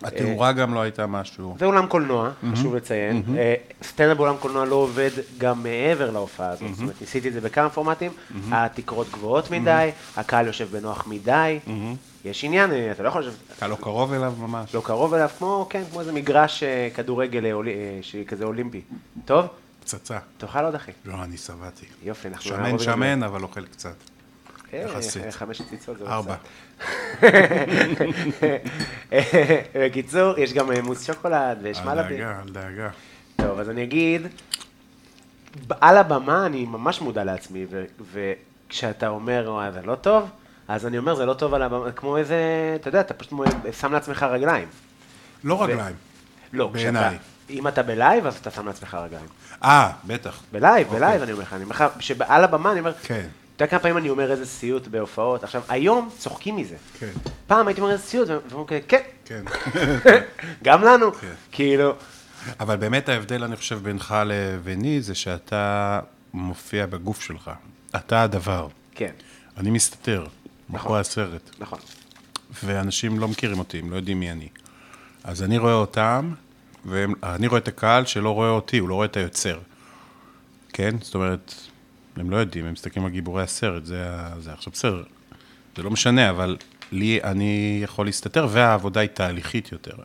התאורה גם לא הייתה משהו. זה אולם קולנוע, חשוב לציין. אה, סטנדאפ באולם קולנוע לא עובד גם מעבר להופעה הזאת. זאת אומרת, ניסיתי את זה בכמה פורמטים, התקרות גבוהות מדי, הקהל יושב בנוח מדי. יש עניין, אה, אתה לא יכול לשבת אתה לא קרוב אליו ממש. לא קרוב אליו, כמו, כן, כמו איזה מגרש אה, כדורגל אה, אה, כזה אולימפי. טוב? פצצה. תאכל עוד אחי. לא, אני שבעתי. יופי, אנחנו שמן שמן, אבל אוכל קצת. אה, יחסית. אה, חמש ציצות זה ארבע. בקיצור, יש גם אה, מוס שוקולד ויש אל מלאבי. דאגה, אל דאגה. טוב, אז אני אגיד, על הבמה אני ממש מודע לעצמי, וכשאתה אומר, זה לא טוב, אז אני אומר, זה לא טוב על הבמה, כמו איזה, אתה יודע, אתה פשוט שם לעצמך רגליים. לא רגליים. לא, בעיניי. כשאתה, אם אתה בלייב, אז אתה שם לעצמך רגליים. אה, בטח. ב live, אוקיי. ב live, אני אומר לך, אני אומר לך, שעל הבמה אני אומר, כן. אתה יודע כמה פעמים אני אומר איזה סיוט בהופעות, עכשיו, היום צוחקים מזה. כן. פעם הייתי אומר איזה סיוט, והם אומרים, כן, כן. גם לנו, כן. כאילו, אבל באמת ההבדל, אני חושב, בינך לביני, זה שאתה מופיע בגוף שלך. אתה הדבר. כן, אני מסתתר, מאחורי הסרט. נכון. ואנשים לא מכירים אותי, הם לא יודעים מי אני. אז אני רואה אותם, ואני רואה את הקהל שלא רואה אותי, הוא לא רואה את היוצר. כן? זאת אומרת, הם לא יודעים, הם מסתכלים על גיבורי הסרט, זה, זה עכשיו בסדר. זה לא משנה, אבל לי, אני יכול להסתתר, והעבודה היא תהליכית יותר.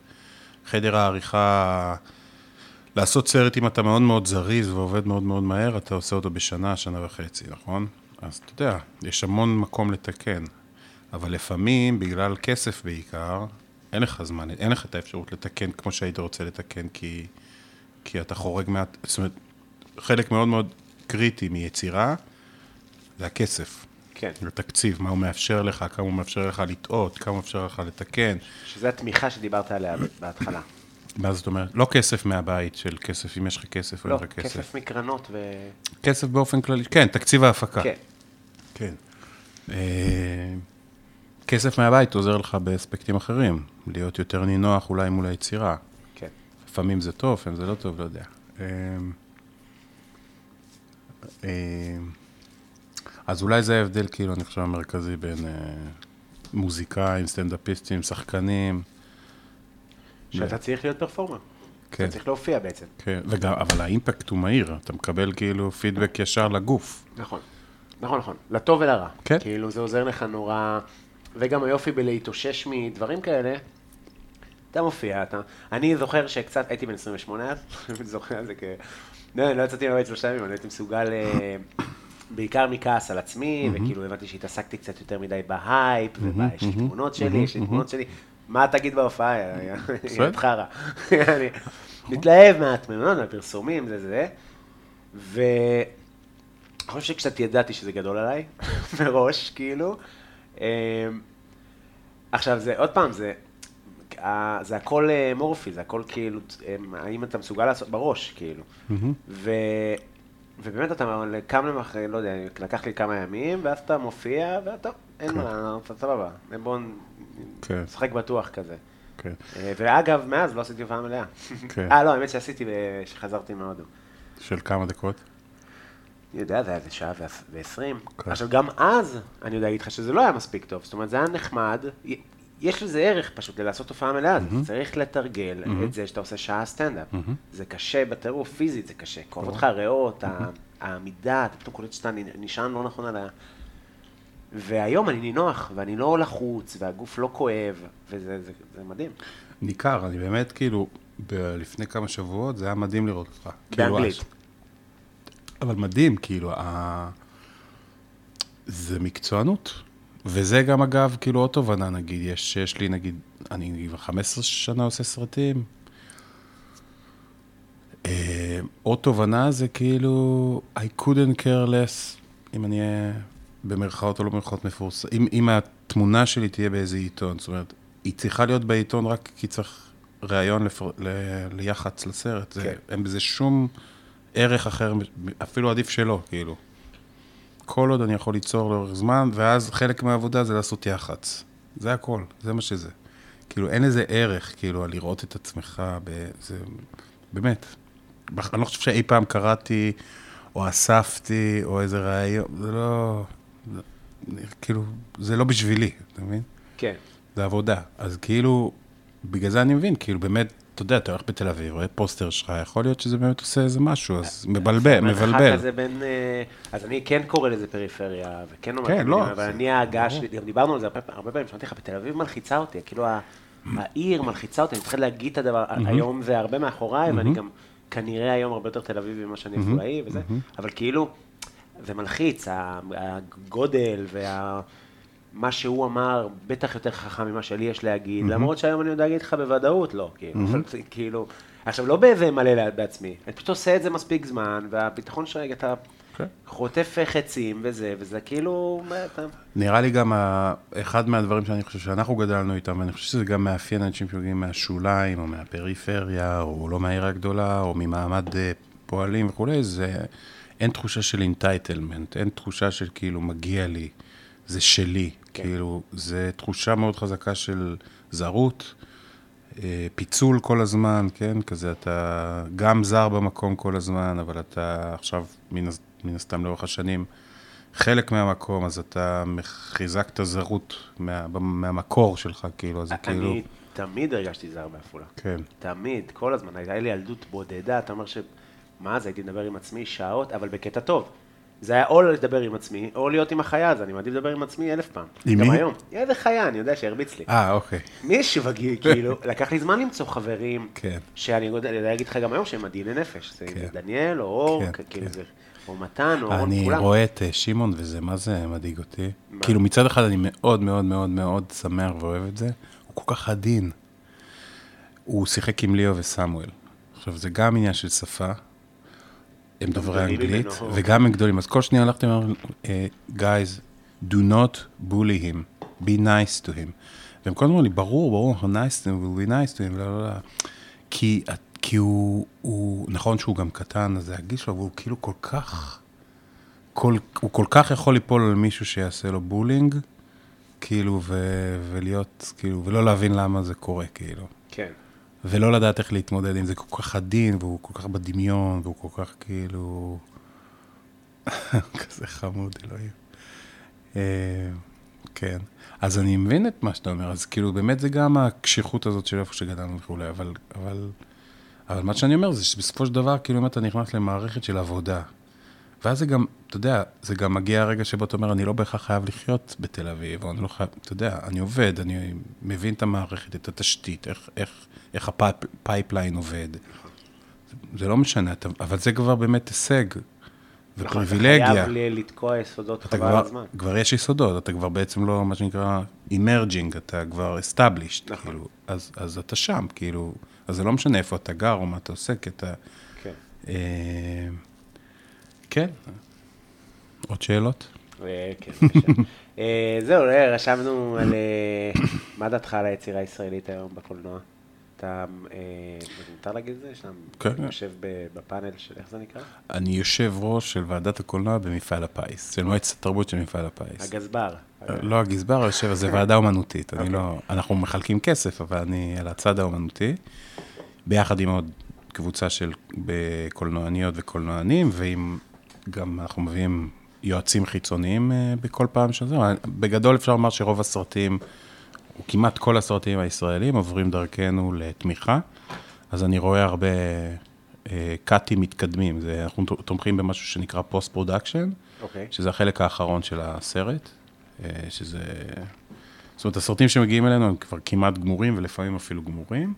חדר העריכה, לעשות סרט אם אתה מאוד מאוד זריז ועובד מאוד מאוד מהר, אתה עושה אותו בשנה, שנה וחצי, נכון? אז אתה יודע, יש המון מקום לתקן. אבל לפעמים, בגלל כסף בעיקר, אין לך זמן, אין לך את האפשרות לתקן כמו שהיית רוצה לתקן, כי, כי אתה חורג מה... זאת אומרת, חלק מאוד מאוד קריטי מיצירה זה הכסף. כן. התקציב, מה הוא מאפשר לך, כמה הוא מאפשר לך לטעות, כמה הוא מאפשר לך לתקן. שזו התמיכה שדיברת עליה בהתחלה. מה זאת אומרת? לא כסף מהבית של כסף, אם יש לך כסף או לא, אין לך כסף. כסף מקרנות ו... כסף באופן כללי, כן, תקציב ההפקה. כן. כן. כסף מהבית עוזר לך באספקטים אחרים, להיות יותר נינוח אולי מול היצירה. כן. לפעמים זה טוב, לפעמים זה לא טוב, לא יודע. אה, אה, אז אולי זה ההבדל, כאילו, אני חושב, המרכזי בין אה, מוזיקאים, סטנדאפיסטים, שחקנים. שאתה צריך להיות פרפורמר. כן, אתה צריך להופיע בעצם. כן, וגם, אבל האימפקט הוא מהיר, אתה מקבל כאילו פידבק ישר לגוף. נכון. נכון, נכון. לטוב ולרע. כן. כאילו, זה עוזר לך נורא... וגם היופי בלהתאושש מדברים כאלה, אתה מופיע, אתה... אני זוכר שקצת, הייתי בן 28 אז, אני זוכר את זה כ... לא, לא יצאתי מהבית שלושה ימים, אני הייתי מסוגל... אה, בעיקר מכעס על עצמי, וכאילו הבנתי שהתעסקתי קצת יותר מדי בהייפ, ויש לי תמונות שלי, יש לי תמונות שלי. מה תגיד בהופעה, יא- בסדר. יא חרא. אני מתלהב מהתמונות, מהפרסומים, זה זה. ואני חושב שקצת ידעתי שזה גדול עליי, מראש, כאילו. אמ, עכשיו, זה, עוד פעם, זה, זה הכל אה, מורפי, זה הכל כאילו, אמ, האם אתה מסוגל לעשות בראש, כאילו. ו, ובאמת אתה קם למחרת, לא יודע, לקח לי כמה ימים, ואז אתה מופיע, וטוב, אין מה, לענות, סבבה, בואו כן. נשחק בטוח כזה. כן. אה, ואגב, מאז לא עשיתי הופעה מלאה. כן. אה, לא, האמת שעשיתי כשחזרתי מהודו. של כמה דקות? אני יודע, זה היה איזה שעה ועש- ועשרים. כן. עכשיו, גם אז, אני יודע להגיד לך שזה לא היה מספיק טוב. זאת אומרת, זה היה נחמד. יש לזה ערך פשוט ללעשות הופעה מלאה. אתה צריך לתרגל את זה שאתה עושה שעה סטנדאפ. זה קשה בטירוף, פיזית זה קשה. כואבות לך הריאות, ה- העמידה, אתה פתאום קולט שאתה נשען לא נכון על ה... והיום אני נינוח, ואני לא לחוץ, והגוף לא כואב, וזה זה, זה מדהים. ניכר, אני באמת, כאילו, ב- לפני כמה שבועות, זה היה מדהים לראות אותך. כאילו, באנגלית. אז- אבל מדהים, כאילו, ה... זה מקצוענות. וזה גם, אגב, כאילו, עוד תובנה, נגיד, יש, יש לי, נגיד, אני כבר 15 שנה עושה סרטים. אה, עוד תובנה זה כאילו, I couldn't care less, אם אני אהיה במרכאות או לא במרכאות מפורסם, אם, אם התמונה שלי תהיה באיזה עיתון, זאת אומרת, היא צריכה להיות בעיתון רק כי צריך ראיון לפר, ל, ליח"צ לסרט, זה, כן. אין בזה שום ערך אחר, אפילו עדיף שלא, כאילו. כל עוד אני יכול ליצור לאורך זמן, ואז חלק מהעבודה זה לעשות יח"צ. זה הכל, זה מה שזה. כאילו, אין איזה ערך, כאילו, על לראות את עצמך, ב... זה... באמת. אני לא חושב שאי פעם קראתי, או אספתי, או איזה ראיון, זה לא... זה- כאילו, זה לא בשבילי, אתה מבין? כן. זה עבודה. אז כאילו, בגלל זה אני מבין, כאילו, באמת, אתה יודע, אתה הולך בתל אביב, רואה פוסטר שלך, יכול להיות שזה באמת עושה איזה משהו, אז מבלבל, מבלבל. אה, אז אני כן קורא לזה פריפריה, וכן אומר... כן, לא, אבל אני ההגעה שלי, גם דיברנו על זה הרבה פעמים, שמעתי לך, בתל אביב מלחיצה אותי, כאילו העיר מלחיצה אותי, אני מפחד להגיד את הדבר, היום זה הרבה מאחוריי, ואני גם כנראה היום הרבה יותר תל אביבי ממה שאני אפולאי וזה, אבל כאילו, זה מלחיץ, הגודל וה... מה שהוא אמר, בטח יותר חכם ממה שלי יש להגיד, למרות שהיום אני יודע להגיד לך בוודאות לא, כאילו, זה כאילו, עכשיו לא באיזה מלא בעצמי, אני פשוט עושה את זה מספיק זמן, והביטחון שרגע אתה כן. חוטף חצים וזה, וזה כאילו, מה אתה... נראה לי גם ה... אחד מהדברים שאני חושב שאנחנו גדלנו איתם, ואני חושב שזה גם מאפיין אנשים שמגיעים מהשוליים, או מהפריפריה, או לא מהעיר הגדולה, או ממעמד אה, פועלים וכולי, זה... אין תחושה של entitlement, אין תחושה של כאילו מגיע לי, זה שלי. כן. כאילו, זה תחושה מאוד חזקה של זרות, אה, פיצול כל הזמן, כן? כזה אתה גם זר במקום כל הזמן, אבל אתה עכשיו, מן, מן הסתם לאורך השנים, חלק מהמקום, אז אתה חיזק את הזרות מה, מהמקור שלך, כאילו, אז זה כאילו... אני תמיד הרגשתי זר בעפולה. כן. תמיד, כל הזמן. הייתה לי ילדות בודדה, אתה אומר ש... מה זה, הייתי מדבר עם עצמי שעות, אבל בקטע טוב. זה היה או לדבר עם עצמי, או להיות עם החיה, אז אני מעדיף לדבר עם עצמי אלף פעם. עם גם מי? היום. איזה חיה, אני יודע שהרביץ לי. אה, אוקיי. מישהו בגיל, כאילו, לקח לי זמן למצוא חברים, כן. שאני יודע להגיד לך גם היום שהם מדהיני נפש. זה כן. דניאל, או אור, כן, כאילו כן. זה, או מתן, או רון, אני כולם. רואה את אה, שמעון, וזה מה זה מדאיג אותי. כאילו, מצד אחד אני מאוד מאוד מאוד מאוד שמח ואוהב את זה, הוא כל כך עדין. הוא שיחק עם ליאו וסמואל. עכשיו, זה גם עניין של שפה, הם דוברי אנגלית. וגם הם גדולים. אז כל שניה הלכתי ואמרתי, אה, guys, do not bully him, be nice to him. והם כל הזמן אמרו לי, ברור, ברור, אנחנו nice to him, we'll be nice to him, לא, לא, לא. כי, כי הוא, הוא, נכון שהוא גם קטן, אז זה הגיל שלו, והוא כאילו כל כך, כל, הוא כל כך יכול ליפול על מישהו שיעשה לו בולינג, כאילו, ו, ולהיות, כאילו, ולא להבין למה זה קורה, כאילו. כן. ולא לדעת איך להתמודד עם זה כל כך עדין, והוא כל כך בדמיון, והוא כל כך כאילו... כזה חמוד, אלוהים. אה, כן. אז אני מבין את מה שאתה אומר, אז כאילו באמת זה גם הקשיחות הזאת של איפה שגדלנו וכולי, אבל, אבל, אבל מה שאני אומר זה שבסופו של דבר, כאילו אם אתה נכנס למערכת של עבודה, ואז זה גם, אתה יודע, זה גם מגיע הרגע שבו אתה אומר, אני לא בהכרח חייב לחיות בתל אביב, או אני לא חייב, אתה יודע, אני עובד, אני מבין את המערכת, את התשתית, איך, איך, איך ה pipeline עובד. זה לא משנה, אבל זה כבר באמת הישג. ופריבילגיה. אתה חייב לתקוע יסודות חבל כבר, הזמן. כבר יש יסודות, אתה כבר בעצם לא, מה שנקרא, emerging, אתה כבר established, נכון. כאילו, אז, אז אתה שם, כאילו, אז זה לא משנה איפה אתה גר או מה אתה עושה, כי אתה... כן. אה, כן. עוד שאלות? אה, כן, בבקשה. אה, זהו, רשמנו על... מה דעתך על היצירה הישראלית היום בקולנוע? אתה, אה, מותר להגיד את זה? שאתה כן. יושב בפאנל של, איך זה נקרא? אני יושב ראש של ועדת הקולנוע במפעל הפיס, של מועצת התרבות של מפעל הפיס. הגזבר. לא הגזבר, יושב, זה ועדה אומנותית. אני לא, אנחנו מחלקים כסף, אבל אני על הצד האומנותי, ביחד עם עוד קבוצה של קולנועניות וקולנוענים, ועם, גם אנחנו מביאים יועצים חיצוניים אה, בכל פעם שזה. בגדול אפשר לומר שרוב הסרטים, כמעט כל הסרטים הישראלים עוברים דרכנו לתמיכה, אז אני רואה הרבה אה, קאטים מתקדמים. זה, אנחנו תומכים במשהו שנקרא post production. אוקיי. שזה החלק האחרון של הסרט, אה, שזה... זאת אומרת, הסרטים שמגיעים אלינו הם כבר כמעט גמורים, ולפעמים אפילו גמורים,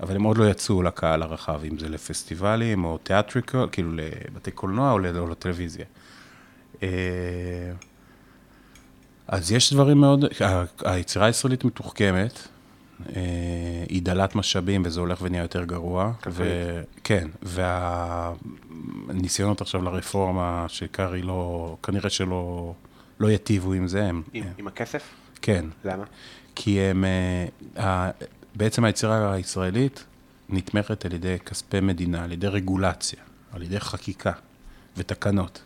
אבל הם עוד לא יצאו לקהל הרחב, אם זה לפסטיבלים או תיאטריקל, כאילו לבתי קולנוע או לטלוויזיה. אה, אז יש דברים מאוד, ה- היצירה הישראלית מתוחכמת, אה, היא דלת משאבים וזה הולך ונהיה יותר גרוע. ו... כן, והניסיונות עכשיו לרפורמה שקרעי לא, כנראה שלא לא יטיבו עם זה, הם, עם- עם הכסף? כן, למה? כי הם, אה, בעצם היצירה הישראלית נתמכת על ידי כספי מדינה, על ידי רגולציה, על ידי חקיקה ותקנות.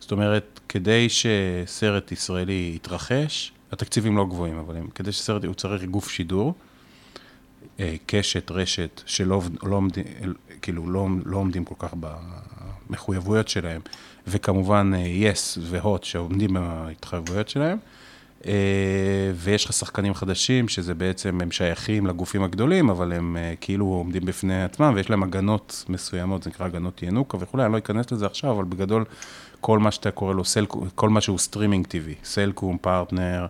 זאת אומרת, כדי שסרט ישראלי יתרחש, התקציבים לא גבוהים, אבל הם, כדי שסרט, הוא צריך גוף שידור, אה, קשת, רשת, שלא לא עומדים, כאילו, לא, לא עומדים כל כך במחויבויות שלהם, וכמובן אה, יס והוט שעומדים בהתחייבויות שלהם. אה, ויש לך שחקנים חדשים, שזה בעצם, הם שייכים לגופים הגדולים, אבל הם כאילו עומדים בפני עצמם, ויש להם הגנות מסוימות, זה נקרא הגנות ינוקה וכולי, אני לא אכנס לזה עכשיו, אבל בגדול, כל מה שאתה קורא לו, סלקום, כל מה שהוא סטרימינג טבעי, סלקום, פרטנר,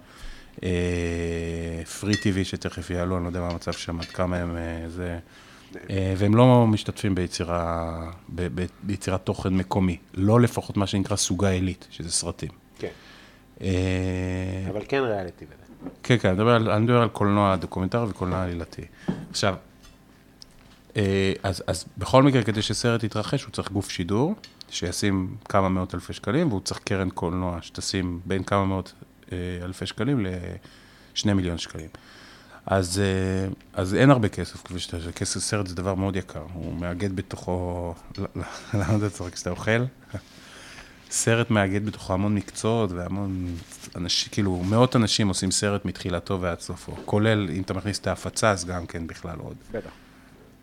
Free TV שתכף יעלו, אני לא יודע מה המצב שם, עד כמה הם אה, זה, אה, והם לא משתתפים ביצירה, ב- ב- ביצירת תוכן מקומי, לא לפחות מה שנקרא סוגה עילית, שזה סרטים. כן. אה, אבל כן ריאליטי בזה. כן, כן, אני מדבר על, אני מדבר על קולנוע דוקומנטרי וקולנוע עלילתי. עכשיו, אה, אז, אז בכל מקרה, כדי שסרט יתרחש, הוא צריך גוף שידור, שישים כמה מאות אלפי שקלים, והוא צריך קרן קולנוע שתשים בין כמה מאות אה, אלפי שקלים לשני מיליון שקלים. אז, אה, אז אין הרבה כסף, כפי שאתה יודע, כסף סרט זה דבר מאוד יקר, הוא מאגד בתוכו, למה אתה צוחק כשאתה אוכל? סרט מאגד בתוכו המון מקצועות והמון אנשים, כאילו מאות אנשים עושים סרט מתחילתו ועד סופו, כולל אם אתה מכניס את ההפצה, אז גם כן בכלל עוד. בטח.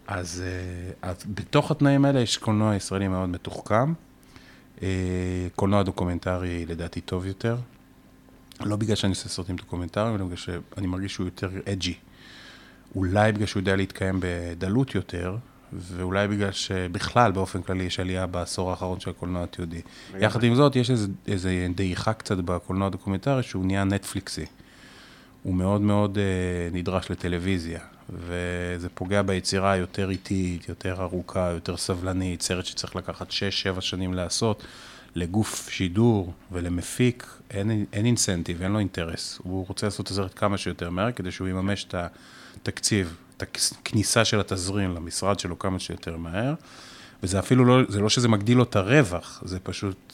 אז, אה, אז בתוך התנאים האלה יש קולנוע ישראלי מאוד מתוחכם, אה, קולנוע דוקומנטרי לדעתי טוב יותר, לא בגלל שאני עושה סרטים דוקומנטריים, אלא בגלל שאני מרגיש שהוא יותר edgy. אולי בגלל שהוא יודע להתקיים בדלות יותר, ואולי בגלל שבכלל, באופן כללי, יש עלייה בעשור האחרון של הקולנוע התיעודי. יחד עם זאת, יש איזו, איזו דעיכה קצת בקולנוע הדוקומנטרי, שהוא נהיה נטפליקסי. הוא מאוד מאוד אה, נדרש לטלוויזיה, וזה פוגע ביצירה היותר איטית, יותר ארוכה, יותר סבלנית, סרט שצריך לקחת 6-7 שנים לעשות, לגוף שידור ולמפיק, אין, אין אינסנטיב, אין לו אינטרס. הוא רוצה לעשות את הסרט כמה שיותר מהר, כדי שהוא יממש את התקציב, את הכניסה של התזרים למשרד שלו כמה שיותר מהר, וזה אפילו לא, זה לא שזה מגדיל לו את הרווח, זה פשוט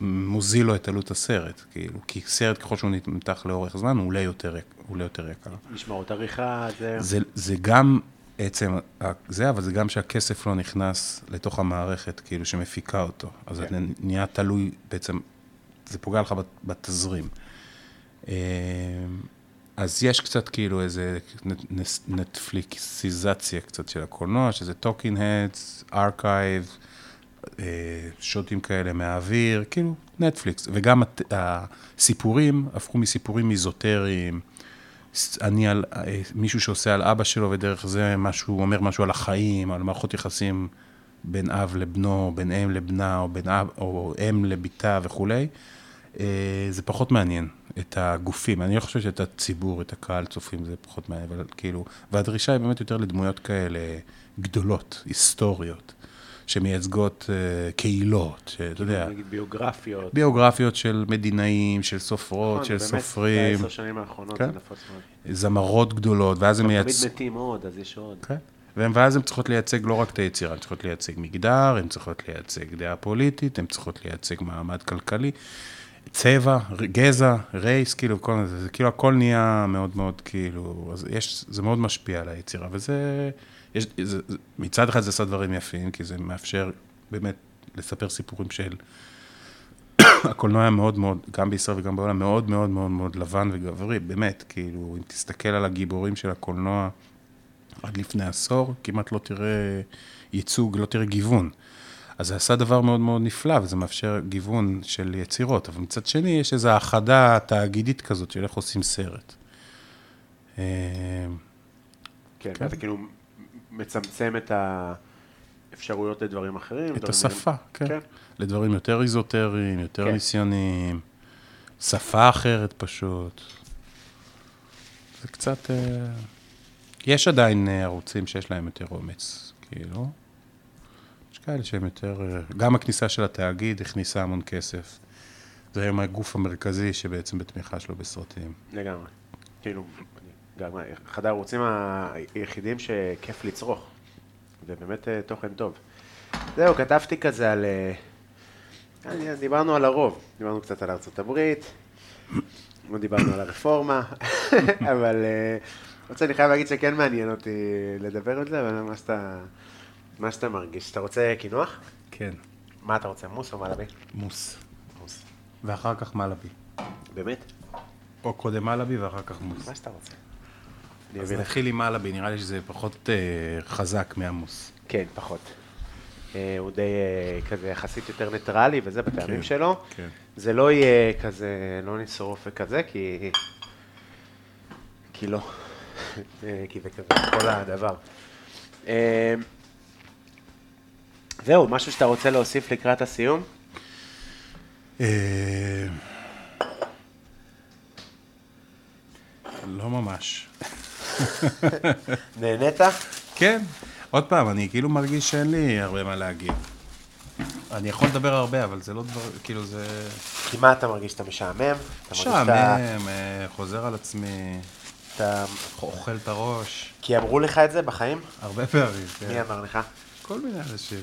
מוזיל לו את עלות הסרט, כאילו, כי סרט ככל שהוא נמתח לאורך זמן, הוא עולה יותר, עולה יותר יקר. משמעות עריכה, זה... זה, זה גם עצם זה, אבל זה גם שהכסף לא נכנס לתוך המערכת, כאילו, שמפיקה אותו. אז כן. אתה נהיה תלוי, בעצם, זה פוגע לך בת- בתזרים. אה, אז יש קצת כאילו איזה נטפליקסיזציה קצת של הקולנוע, שזה talking heads, archive, שוטים כאלה מהאוויר, כאילו נטפליקס. וגם הסיפורים הפכו מסיפורים אזוטריים. ס- אני על, אה, מישהו שעושה על אבא שלו, ודרך זה משהו, הוא אומר משהו על החיים, על מערכות יחסים בין אב לבנו, בין אם לבנה, או בין אב, או אם לביתה וכולי. אה, זה פחות מעניין את הגופים. אני לא חושב שאת הציבור, את הקהל צופים, זה פחות מעניין, אבל כאילו, והדרישה היא באמת יותר לדמויות כאלה גדולות, היסטוריות, שמייצגות אה, קהילות, שאתה יודע, נגיד ביוגרפיות. ביוגרפיות של מדינאים, של סופרות, של נכון, באמת, סופרים, בעשר שנים האחרונות כן. זה נפוץ מאוד. זמרות גדולות, ואז הם תמיד מייצ... מתים עוד, אז יש עוד. כן. והם- ואז הן צריכות לייצג לא רק את היצירה, הן צריכות לייצג מגדר, הן צריכות לייצג דעה פוליטית, הן צריכות לייצג מעמד כלכלי, צבע, גזע, רייס, כאילו, כל זה, זה כאילו הכל נהיה מאוד מאוד, כאילו, אז יש, זה מאוד משפיע על היצירה, וזה, יש, זה, מצד אחד זה עושה דברים יפים, כי זה מאפשר באמת לספר סיפורים של... הקולנוע היה מאוד מאוד, גם בישראל וגם בעולם, מאוד מאוד מאוד מאוד לבן וגברי, באמת, כאילו, אם תסתכל על הגיבורים של הקולנוע, עד לפני עשור, כמעט לא תראה ייצוג, לא תראה גיוון. אז זה עשה דבר מאוד מאוד נפלא, וזה מאפשר גיוון של יצירות, אבל מצד שני, יש איזו האחדה תאגידית כזאת של איך עושים סרט. אה, כן, כן. אתה כאילו מצמצם את האפשרויות לדברים אחרים. את השפה, כן. כן. לדברים יותר איזוטריים, יותר כן. ניסיוניים, שפה אחרת פשוט. זה קצת... אה, יש עדיין אה, ערוצים שיש להם יותר אומץ, כאילו. יש כאלה שהם יותר... אה, גם הכניסה של התאגיד הכניסה המון כסף. זה היום הגוף המרכזי שבעצם בתמיכה שלו בסרטים. לגמרי. כאילו, גם אחד הערוצים היחידים שכיף לצרוך. ובאמת אה, תוכן טוב. זהו, כתבתי כזה על... אה, דיברנו על הרוב, דיברנו קצת על ארצות הברית, לא דיברנו על הרפורמה, אבל אה, רוצה, אני חייב להגיד שכן מעניין אותי לדבר על זה, אבל מה שאתה, מה שאתה מרגיש. אתה רוצה קינוח? כן. מה אתה רוצה, מוס או מלאבי? מוס. מוס. ואחר כך מלאבי. באמת? או קודם מלאבי ואחר כך מוס. מה שאתה רוצה. אז. נתחיל עם מלאבי, נראה לי שזה פחות אה, חזק מהמוס. כן, פחות. אה, הוא די אה, כזה יחסית יותר ניטרלי וזה בטעמים כן, שלו. כן. זה לא יהיה כזה, לא נשרוף וכזה, כי... כי לא. כי זה כזה כל הדבר. זהו, משהו שאתה רוצה להוסיף לקראת הסיום? לא ממש. נהנית? כן, עוד פעם, אני כאילו מרגיש שאין לי הרבה מה להגיד. אני יכול לדבר הרבה, אבל זה לא דבר, כאילו זה... כי מה אתה מרגיש? אתה משעמם? משעמם, אה, חוזר על עצמי, אתה... אוכל את הראש, כי אמרו לך את זה בחיים? הרבה פעמים, כן. מי אמר לך? כל מיני אנשים.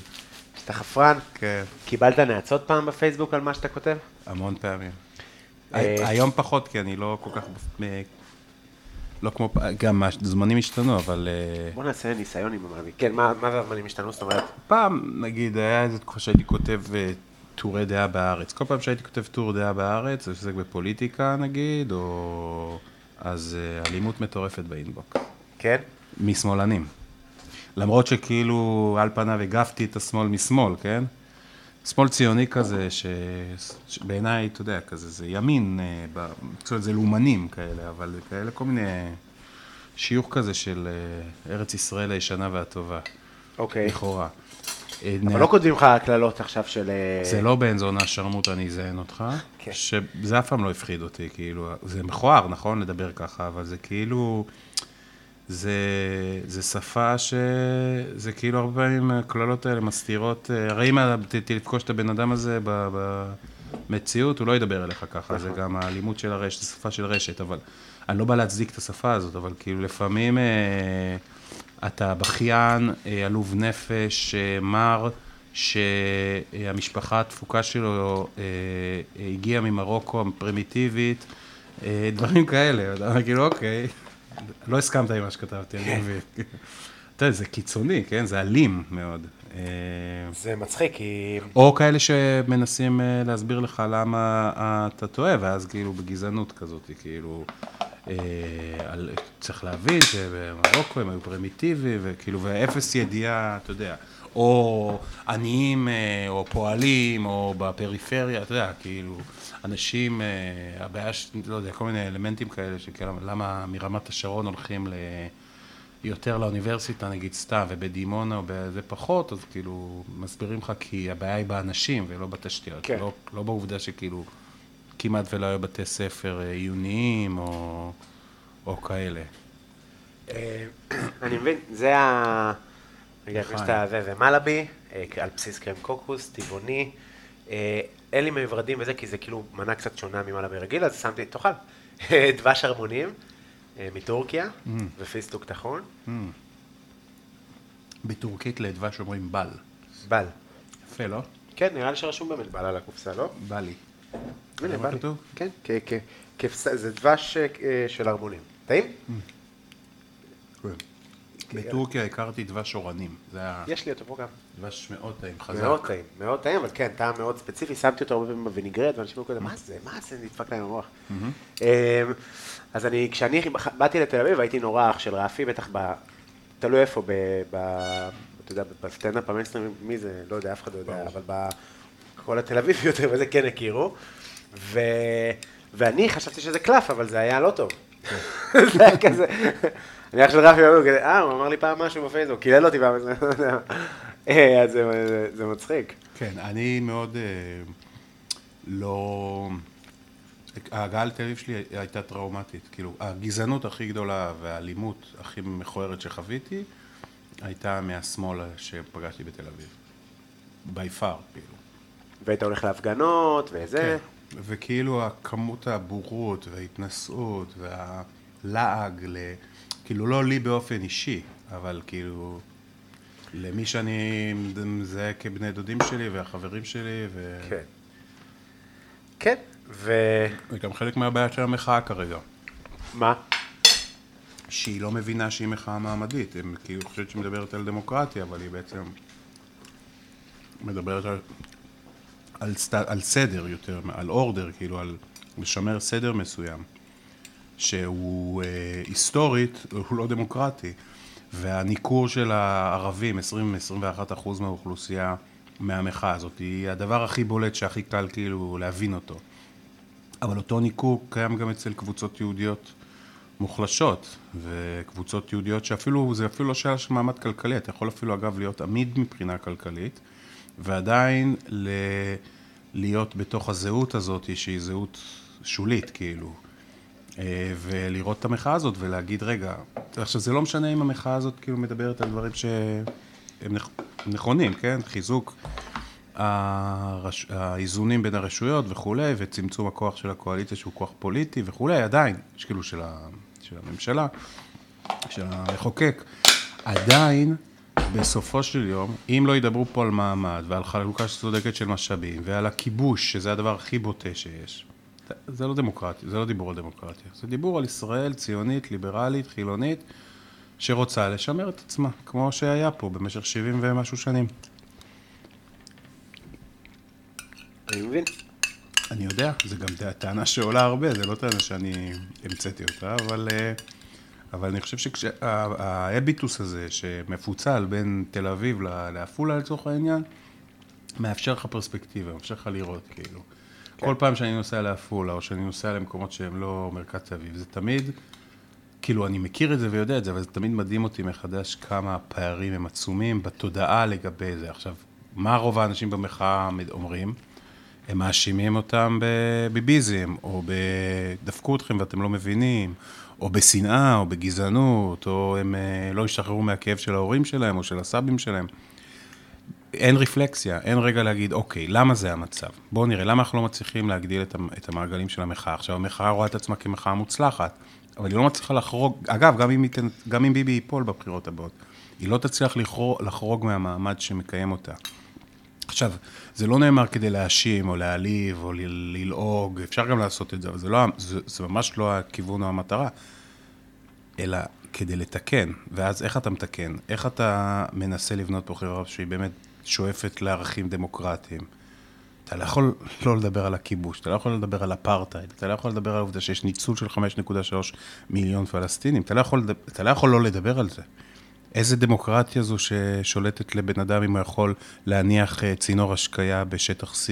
שאתה חפרן? כן, קיבלת נאצות פעם בפייסבוק על מה שאתה כותב? המון פעמים. אה, היום פחות, כי אני לא כל כך... לא כמו... גם הזמנים השתנו, אבל... אה, בוא נעשה ניסיון עם המלאבי. כן, מה מה זה הזמנים השתנו? זאת אומרת, פעם, נגיד, היה איזה תקופה שהייתי כותב אה, טורי דעה בארץ. כל פעם שהייתי כותב טור דעה בארץ, זה עוסק בפוליטיקה נגיד, או... אז אה, אלימות מטורפת באינבוקס. כן? משמאלנים. למרות שכאילו, על פניו הגבתי את השמאל משמאל, כן? שמאל ציוני כזה, ש... שבעיניי, אתה יודע, כזה, זה ימין, אה, ב... זאת אומרת, זה לאומנים כאלה, אבל כאלה כל מיני שיוך כזה של אה, ארץ ישראל הישנה והטובה, אוקיי. לכאורה. אה, אבל לא כותבים לך קללות עכשיו של... אה, זה לא בן זונה שרמוטה, אני אזיין אותך. כן. שזה אף פעם לא הפחיד אותי, כאילו, זה מכוער, נכון, לדבר ככה, אבל זה כאילו, זה, זה שפה ש... זה כאילו הרבה פעמים הקללות האלה מסתירות, אה, הרי אם תפגוש את הבן אדם הזה במציאות, הוא לא ידבר אליך ככה, זה גם האלימות של הרשת, זה שפה של רשת, אבל אני לא בא להצדיק את השפה הזאת, אבל כאילו לפעמים אה, אתה בכיין, אה, עלוב נפש, אה, מר, שהמשפחה התפוקה שלו אה, אה, הגיעה ממרוקו הפרימיטיבית, דברים כאלה, אתה אומר, כאילו, אוקיי, לא הסכמת עם מה שכתבתי, אני מבין. אתה יודע, זה קיצוני, כן? זה אלים מאוד. אה, זה מצחיק, כי... או כאלה שמנסים אה, להסביר לך למה אה, אתה טועה, ואז כאילו בגזענות כזאת, כאילו, על, צריך להבין שבמרוקו הם היו פרימיטיביים, וכאילו, ואפס ידיעה, אתה יודע, או עניים, או פועלים, או בפריפריה, אתה יודע, כאילו, אנשים, אה, הבעיה, ש- לא יודע, כל מיני אלמנטים כאלה, שכאילו, למה מרמת השרון הולכים ל... יותר לאוניברסיטה, נגיד סתם, ובדימונה או בזה פחות, אז כאילו, מסבירים לך כי הבעיה היא באנשים ולא בתשתיות. כן. לא, לא בעובדה שכאילו, כמעט ולא היו בתי ספר אה, עיוניים או, או כאלה. אה, אני מבין, זה ה... רגע, לפני לחיים. שאתה... זה, זה מלאבי, אה, על בסיס קרם קוקוס, טבעוני. אין לי מברדים וזה, כי זה כאילו מנה קצת שונה ממנה ברגיל, אז שמתי, תאכל. דבש ערמונים אה, מטורקיה, ופיסטוק טחון. בטורקית לדבש אומרים בל. בל. יפה, לא? כן, נראה לי שרשום באמת בל על הקופסה, לא? בא לי. הנה, מה בא לי. כתוב? כן, כ- כ- כבש- זה דבש אה, אה, של ערמונים. טעים? בטורקיה הכרתי דבש אורנים. יש לי אותו פה גם. דבש מאוד טעים, חזק. מאוד טעים, מאוד טעים, אבל כן, טעם מאוד ספציפי, שמתי אותו הרבה פעמים בווינגרט, ואנשים אמרו כזה, מה זה, מה זה, נדפק להם המוח. אמ, אז אני, כשאני באתי לתל אביב, הייתי נורא אח של רפי, בטח ב... תלוי איפה, ב... אתה יודע, בסטנדאפ המיינסטרים, מי זה, לא יודע, אף אחד לא יודע, אבל ב... כל התל אביביות וזה כן הכירו. ואני חשבתי שזה קלף, אבל זה היה לא טוב. זה היה כזה, אני אח של רפי, אה, הוא אמר לי פעם משהו בפייסבוק, קילל אותי פעם, אז זה- זה- זה מצחיק. כן, אני מאוד אה, לא... ההגעה לתל אביב שלי הייתה טראומטית. כאילו, הגזענות הכי גדולה והאלימות הכי מכוערת שחוויתי הייתה מהשמאל שפגשתי בתל אביב. by far, כאילו. והיית הולך להפגנות, וזה. כן. וכאילו הכמות הבורות וההתנשאות והלעג, ל... כאילו לא לי באופן אישי, אבל כאילו למי שאני מזהה כבני דודים שלי והחברים שלי, ו... כן. כן, ו... זה גם חלק מהבעיה של המחאה כרגע, מה? שהיא לא מבינה שהיא מחאה מעמדית, היא כאילו חושבת שהיא מדברת על דמוקרטיה, אבל היא בעצם מדברת על, על, סט... על סדר יותר, על אורדר, כאילו על לשמר סדר מסוים, שהוא אה, היסטורית, הוא לא דמוקרטי, והניכור של הערבים, 20-21 אחוז מהאוכלוסייה מהמחאה הזאת, היא הדבר הכי בולט שהכי קל כאילו להבין אותו. אבל אותו ניכור קיים גם אצל קבוצות יהודיות מוחלשות, וקבוצות יהודיות שאפילו, זה אפילו לא שאלה של מעמד כלכלי, אתה יכול אפילו אגב להיות עמיד מבחינה כלכלית, ועדיין ל... להיות בתוך הזהות הזאת, שהיא זהות שולית, כאילו. אה, ולראות את המחאה הזאת ולהגיד, רגע, עכשיו זה לא משנה אם המחאה הזאת כאילו מדברת על דברים שהם נכ- נכונים, כן? חיזוק הרש... האיזונים בין הרשויות וכולי, וצמצום הכוח של הקואליציה שהוא כוח פוליטי וכולי, עדיין, כאילו של, ה... של הממשלה, של המחוקק, עדיין, בסופו של יום, אם לא ידברו פה על מעמד ועל חלוקה צודקת של משאבים ועל הכיבוש, שזה הדבר הכי בוטה שיש, זה לא דמוקרטיה, זה לא דיבור על דמוקרטיה, זה דיבור על ישראל ציונית, ליברלית, חילונית, שרוצה לשמר את עצמה, כמו שהיה פה במשך 70 ומשהו שנים. אני מבין. אני יודע, זה גם טענה שעולה הרבה, זה לא טענה שאני המצאתי אותה, אבל, אה, אבל אני חושב שההביטוס הזה שמפוצל בין תל אביב לעפולה לצורך העניין, מאפשר לך פרספקטיבה, מאפשר לך לראות, כאילו. כן. כל פעם שאני נוסע לעפולה, או שאני נוסע למקומות שהם לא מרכז תל אביב, זה תמיד, כאילו, אני מכיר את זה ויודע את זה, אבל זה תמיד מדהים אותי מחדש כמה הפערים הם עצומים בתודעה לגבי זה. עכשיו, מה רוב האנשים במחאה אומרים? הם מאשימים אותם בביביזם, או בדפקו אתכם ואתם לא מבינים, או בשנאה, או בגזענות, או הם אה, לא השתחררו מהכאב של ההורים שלהם, או של הסבים שלהם. אין רפלקסיה, אין רגע להגיד, אוקיי, למה זה המצב? בואו נראה, למה אנחנו לא מצליחים להגדיל את המ- את המעגלים של המחאה? עכשיו, המחאה רואה את עצמה כמחאה מוצלחת, אבל היא לא מצליחה לחרוג, אגב, גם אם, גם אם ביבי ייפול בבחירות הבאות, היא לא תצליח לחרוג, לחרוג מהמעמד שמקיים אותה. עכשיו, זה לא נאמר כדי להאשים או להעליב או ללעוג, אפשר גם לעשות את זה, אבל זה, לא, זה, זה ממש לא הכיוון או המטרה, אלא כדי לתקן. ואז איך אתה מתקן? איך אתה מנסה לבנות פה חברה שהיא באמת שואפת לערכים דמוקרטיים? אתה לא יכול לא לדבר על הכיבוש, אתה לא יכול לדבר על אפרטהייד, אתה לא יכול לדבר על העובדה שיש ניצול של 5.3 מיליון פלסטינים, אתה לא יכול, אתה לא יכול לא לדבר על זה. איזה דמוקרטיה זו ששולטת לבן אדם אם הוא יכול להניח אה, צינור השקיה בשטח C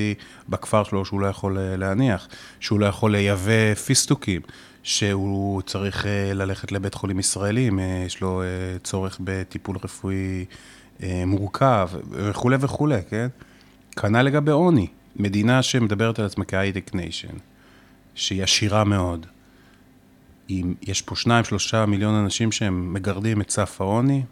בכפר שלו שהוא לא יכול אה, להניח, שהוא לא יכול לייבא פיסטוקים, שהוא צריך אה, ללכת לבית חולים ישראלי אם יש לו צורך בטיפול רפואי מורכב וכולי וכולי, כן? כנ"ל לגבי עוני, מדינה שמדברת על עצמה כ high-tech nation, שהיא עשירה מאוד. אם יש פה שניים, שלושה מיליון אנשים שהם מגרדים את סף העוני,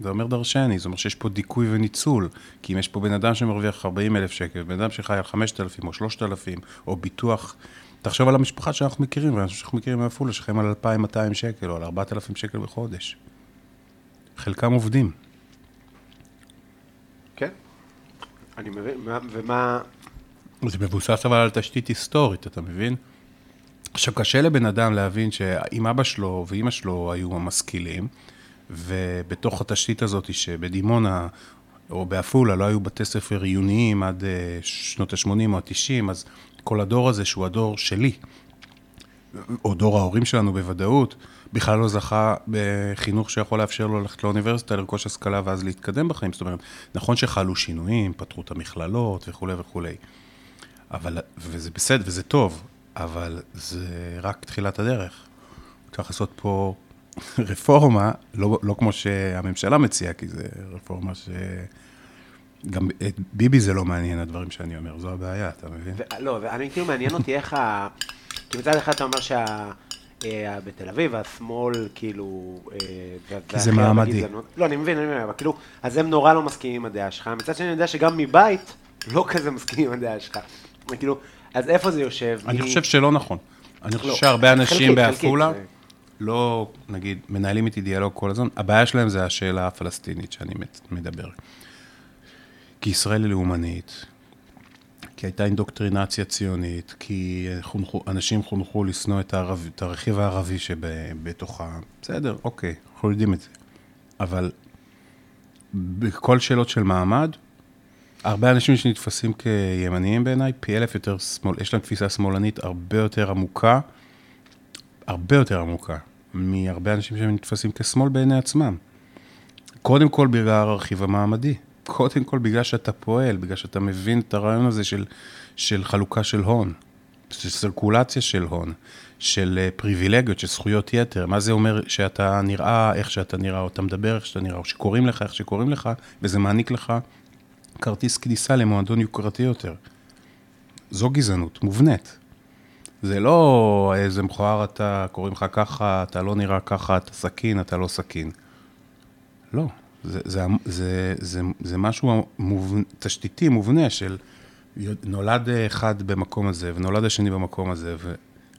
זה אומר דרשני, זה אומר שיש פה דיכוי וניצול. כי אם יש פה בן אדם שמרוויח 40 אלף שקל, בן אדם שחי על 5,000 או 3,000, או ביטוח, תחשוב על המשפחה שאנחנו מכירים, ואנשים שאנחנו מכירים מעפולה, שחיים על 2,200 שקל, או על 4,000 שקל בחודש. חלקם עובדים. כן. אני מבין, מה- ומה... זה מבוסס אבל על תשתית היסטורית, אתה מבין? עכשיו, קשה לבן אדם להבין שאם אבא שלו ואימא שלו היו המשכילים, ובתוך התשתית הזאת שבדימונה או בעפולה לא היו בתי ספר עיוניים עד אה, שנות ה-80 או ה-90, אז כל הדור הזה, שהוא הדור שלי, או דור ההורים שלנו בוודאות, בכלל לא זכה בחינוך שיכול לאפשר לו ללכת לאוניברסיטה, לרכוש השכלה ואז להתקדם בחיים. זאת אומרת, נכון שחלו שינויים, פתחו את המכללות וכולי וכולי, אבל, וזה בסדר, וזה טוב, אבל זה רק תחילת הדרך. צריך לעשות פה רפורמה, לא, לא כמו שהממשלה מציעה, כי זה רפורמה ש... גם את ביבי זה לא מעניין, הדברים שאני אומר, זו הבעיה, אתה מבין? ו- לא, ואני כאילו מעניין אותי איך ה... כי מצד אחד אתה אומר שה... אה, בתל אביב, השמאל, כאילו... אה, כי זה מעמדי. לא, אני מבין, אני מבין, אבל כאילו, אז הם נורא לא מסכימים עם הדעה שלך. מצד שני, אני יודע שגם מבית, לא כזה מסכימים עם הדעה שלך. כאילו, אז איפה זה יושב? אני חושב שלא נכון. אני חושב לא, שהרבה אנשים בעפולה, לא, נגיד, מנהלים איתי דיאלוג כל הזמן, הבעיה שלהם זה השאלה הפלסטינית שאני מדבר. כי ישראל היא לאומנית, כי הייתה אינדוקטרינציה ציונית, כי חונכו, אנשים חונכו לשנוא את, את הרכיב הערבי שבתוכה. בסדר, אוקיי, אנחנו יודעים את זה. אבל בכל שאלות של מעמד, הרבה אנשים שנתפסים כימניים בעיניי, פי אלף יותר שמאל, יש להם תפיסה שמאלנית הרבה יותר עמוקה, הרבה יותר עמוקה, מהרבה אנשים שנתפסים כשמאל בעיני עצמם. קודם כל בגלל הרכיב המעמדי, קודם כל בגלל שאתה פועל, בגלל שאתה מבין את הרעיון הזה של, של חלוקה של הון, של סרקולציה של הון, של אה, פריבילגיות, של זכויות יתר. מה זה אומר שאתה נראה איך שאתה נראה, או אתה מדבר איך שאתה נראה, או שקוראים לך איך שקוראים לך, וזה מעניק לך כרטיס כניסה למועדון יוקרתי יותר. זו גזענות, מובנית. זה לא איזה מכוער אתה, קוראים לך ככה, אתה לא נראה ככה, אתה סכין, אתה לא סכין. לא, זה, זה, זה, זה, זה משהו מובנ, תשתיתי, מובנה של נולד אחד במקום הזה ונולד השני במקום הזה,